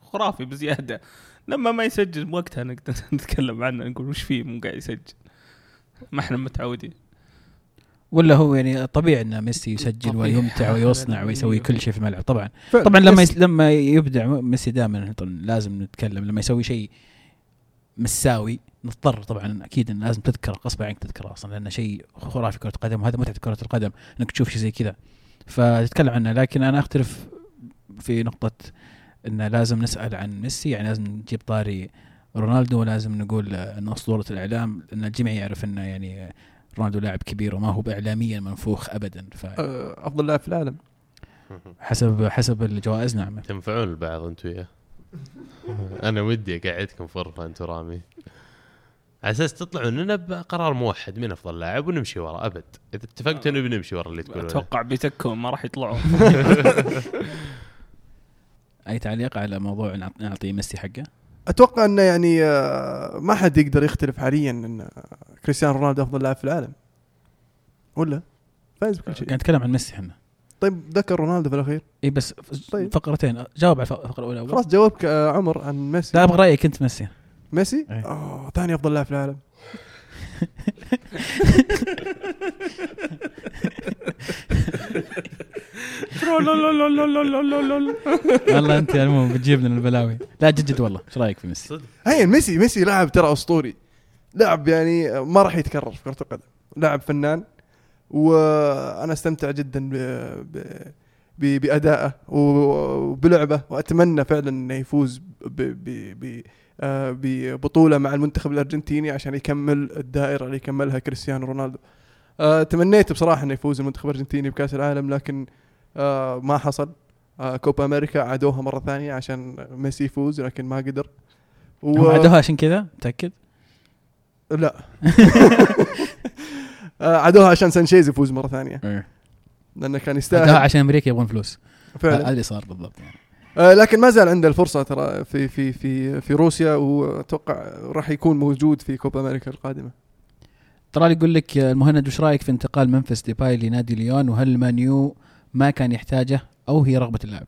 Speaker 4: خرافي بزيادة. لما ما يسجل وقتها نقدر نتكلم عنه نقول وش فيه مو قاعد يسجل. ما إحنا متعودين
Speaker 2: ولا هو يعني طبيعي إن ميسي يسجل
Speaker 4: طبيعي.
Speaker 2: ويمتع ويصنع ويسوي كل شيء في الملعب طبعا. طبعا لما يس لما يبدع ميسي دائما لازم نتكلم لما يسوي شيء مساوي نضطر طبعا أكيد إن لازم تذكر غصب عنك تذكره أصلا لأنه شيء خرافي كرة القدم وهذا متعة كرة القدم إنك تشوف شيء زي كذا فتتكلم عنه لكن أنا أختلف في نقطة انه لازم نسأل عن ميسي يعني لازم نجيب طاري رونالدو ولازم نقول انه أسطورة الإعلام لأن الجميع يعرف إنه يعني رونالدو لاعب كبير وما هو اعلاميا منفوخ ابدا
Speaker 1: آه، أفضل لاعب في العالم.
Speaker 2: فحسب حسب الجوائز نعم.
Speaker 3: تنفعون البعض أنتم وياه أنا ودي أقعدكم فرفه انت ورامي على أساس تطلعون لنا بقرار موحد من أفضل لاعب ونمشي ورا أبد. إذا اتفقتوا إنه بنمشي ورا اللي تقولونه.
Speaker 4: أتوقع بيتكون ما راح يطلعون.
Speaker 2: أي تعليق على موضوع نعط- نعطي ميسي حقه؟
Speaker 1: أتوقع إنه يعني آه، ما حد يقدر يختلف حاليا إن كريستيانو رونالدو أفضل لاعب في العالم. ولا؟ فايز بكل شيء.
Speaker 2: قاعد نتكلم عن ميسي إحنا.
Speaker 1: طيب ذكر رونالدو في الأخير.
Speaker 2: إي بس
Speaker 1: طيب.
Speaker 2: فقرتين. جاوب على الف- الفقرة الأولى.
Speaker 1: خلاص جاوبك آه، عمر عن ميسي.
Speaker 2: لا أبغى رأيك أنت ميسي.
Speaker 1: ميسي. آه ثاني أفضل لاعب في العالم.
Speaker 2: والله انت يا المهم بتجيب لنا البلاوي لا جد جد والله. إيش رأيك في ميسي؟
Speaker 3: صدق.
Speaker 1: هي ميسي ميسي لاعب ترى أسطوري. لاعب يعني ما راح يتكرر في كرة القدم. لاعب فنان وأنا أستمتع جدا ب... ب... ب... بأدائه وبلعبه وأتمنى فعلا إنه يفوز ب... ب... ب... ببطولة مع المنتخب الأرجنتيني عشان يكمل الدائرة اللي كملها كريستيانو رونالدو. آه، تمنيت بصراحة إنه يفوز المنتخب الأرجنتيني بكأس العالم لكن آه، ما حصل. آه، كوبا أمريكا عادوها مرة ثانية عشان ميسي يفوز لكن ما قدر. و...
Speaker 2: هم عدوها عشان كذا؟ متأكد؟
Speaker 1: لا. عادوها عشان سانشيز يفوز مرة ثانية.
Speaker 2: إيه.
Speaker 1: لأنه كان يستاهل.
Speaker 2: عشان أمريكا يبغون فلوس. هذا
Speaker 1: فعلا
Speaker 2: اللي صار بالضبط يعني.
Speaker 1: لكن ما زال عنده الفرصة ترى في في في في روسيا وأتوقع راح يكون موجود في كوبا أمريكا القادمة.
Speaker 2: ترى يقول لك المهند وش رأيك في انتقال ممفيس ديباي لنادي ليون؟ وهل مانيو ما كان يحتاجه أو هي رغبة اللاعب؟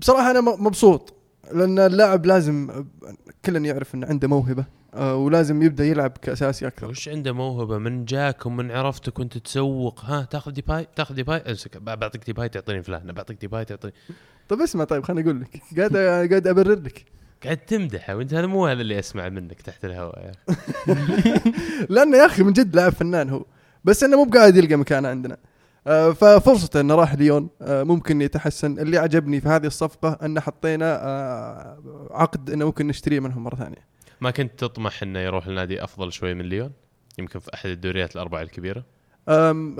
Speaker 1: بصراحة أنا مبسوط لأن اللاعب لازم كلنا يعرف انه عنده موهبة. آه، ولازم يبدأ يلعب كأساسي أكثر.
Speaker 3: وش عنده موهبة؟ من جاك ومن عرفته كنت تسوق. ها تاخذ ديباي تاخذ ديباي امسك بعطيك ديباي تعطيني فلان بعطيك ديباي تعطيني.
Speaker 1: طيب اسمع طيب خليني أقول لك. قاعد قاعد أبرر لك.
Speaker 3: قاعد تمدحه وانت هذا مو هذا اللي أسمع منك تحت الهواء يا أخي.
Speaker 1: لأنه يا أخي من جد لاعب فنان هو. بس إنه مو بقاعد يلقى مكانه عندنا. آه، ففرصته إنه راح ليون آه، ممكن يتحسن. اللي عجبني في هذه الصفقة إن حطينا آه، عقد إنه ممكن نشتريه منهم مرة ثانية.
Speaker 3: ما كنت تطمح إنه يروح لنادي أفضل شوي من ليون؟ يمكن في أحد الدوريات الأربعة الكبيرة؟
Speaker 1: أم،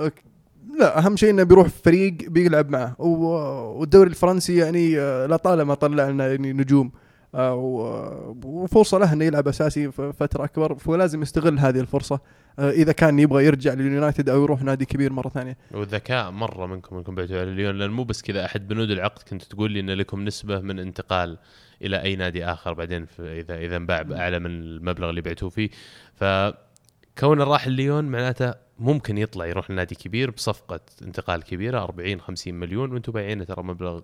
Speaker 1: لا أهم شيء إنه بيروح في فريق بيلعب معه. والدوري الفرنسي يعني آه، لطالما طلع لنا يعني نجوم. و- وفرصة له إنه يلعب أساسي فترة أكبر فلازم يستغل هذه الفرصة. آه، إذا كان يبغى يرجع لليونايتد أو يروح نادي كبير مرة ثانية.
Speaker 3: والذكاء مرة منكم انكم بعتوا على ليون لأن مو بس كذا أحد بنود العقد كنت تقول لي إن لكم نسبة من انتقال إلى أي نادي آخر بعدين في اذا إذا انباع باعلى من المبلغ اللي بعتوه فيه. فكونه راح ليون معناته ممكن يطلع يروح لنادي كبير بصفقة انتقال كبيرة 40 50 مليون وأنتم بايعينه ترى مبلغ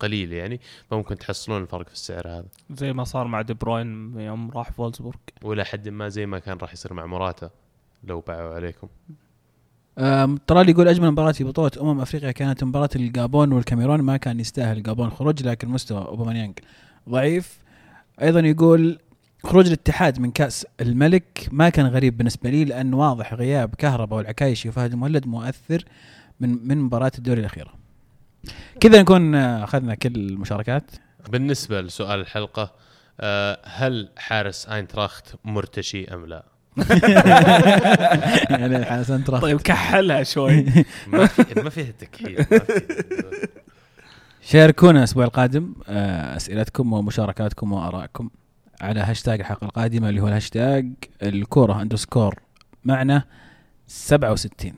Speaker 3: قليل يعني فممكن تحصلون الفرق في السعر هذا.
Speaker 4: زي ما صار مع دي بروين يوم راح فولزبورغ.
Speaker 3: وإلى حد ما زي ما كان راح يصير مع موراتا لو باعوا عليكم.
Speaker 2: طلال يقول أجمل مباراة في بطولة أمم أفريقيا كانت مباراة الجابون والكاميرون ما كان يستاهل الجابون خروج لكن مستوى أوباميانج. ضعيف. أيضا يقول خروج الاتحاد من كأس الملك ما كان غريب بالنسبة لي لأن واضح غياب كهرباء والعكايشي وفهد المولد مؤثر من من مباراة الدوري الأخيرة. كذا نكون آه، أخذنا كل المشاركات.
Speaker 3: بالنسبة لسؤال الحلقة آه، هل حارس أينتراخت مرتشي أم لا؟
Speaker 2: يعني حسن ترى
Speaker 4: طيب كحلها شوي.
Speaker 3: ما في ما فيها تكحيل ما فيها-
Speaker 2: شاركونا الأسبوع القادم آه، أسئلتكم ومشاركاتكم وآرائكم على هاشتاج الحلقة القادمة اللي هو الهاشتاج الكورة underscore معنا 67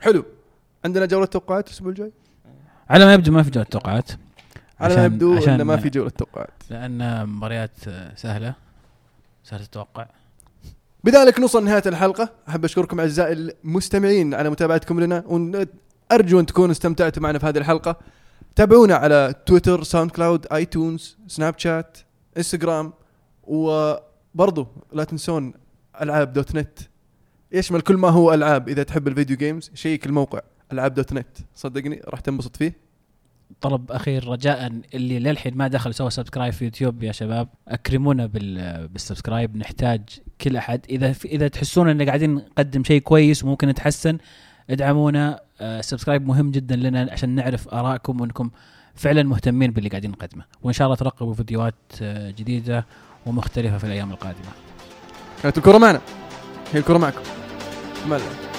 Speaker 1: حلو. عندنا جولة توقعات الأسبوع الجاي؟
Speaker 2: على ما يبدو ما في جولة توقعات.
Speaker 1: على ما يبدو
Speaker 2: عشان-
Speaker 1: انه ما في جولة توقعات.
Speaker 2: لأن مباريات آه، سهلة. سهلة التوقع.
Speaker 1: بذلك نوصل نهايه الحلقة. أحب أشكركم أعزائي المستمعين على متابعتكم لنا وأرجو أن تكونوا استمتعتوا معنا في هذه الحلقة. تابعونا على تويتر SoundCloud iTunes Snapchat إنستغرام وبرضو لا تنسون ألعاب dot net. يشمل كل ما هو ألعاب. إذا تحب ال video games check الموقع ألعاب dot net. صدقني راح تنبسط فيه.
Speaker 2: طلب أخير رجاء اللي للحين ما دخل سوى subscribe في يوتيوب يا شباب أكرمونا بال بال subscribe نحتاج كل أحد. إذا إذا تحسون إن قاعدين نقدم شيء كويس وممكن نتحسن ادعمونا آه، ال subscribe مهم جدا لنا عشان نعرف آرائكم وأنكم فعلا مهتمين باللي قاعدين نقدمه. وإن شاء الله ترقبوا فيديوهات آه، جديدة ومختلفة في الأيام القادمة.
Speaker 1: كانت الكرة معنا. هي الكرة معكم. ملا.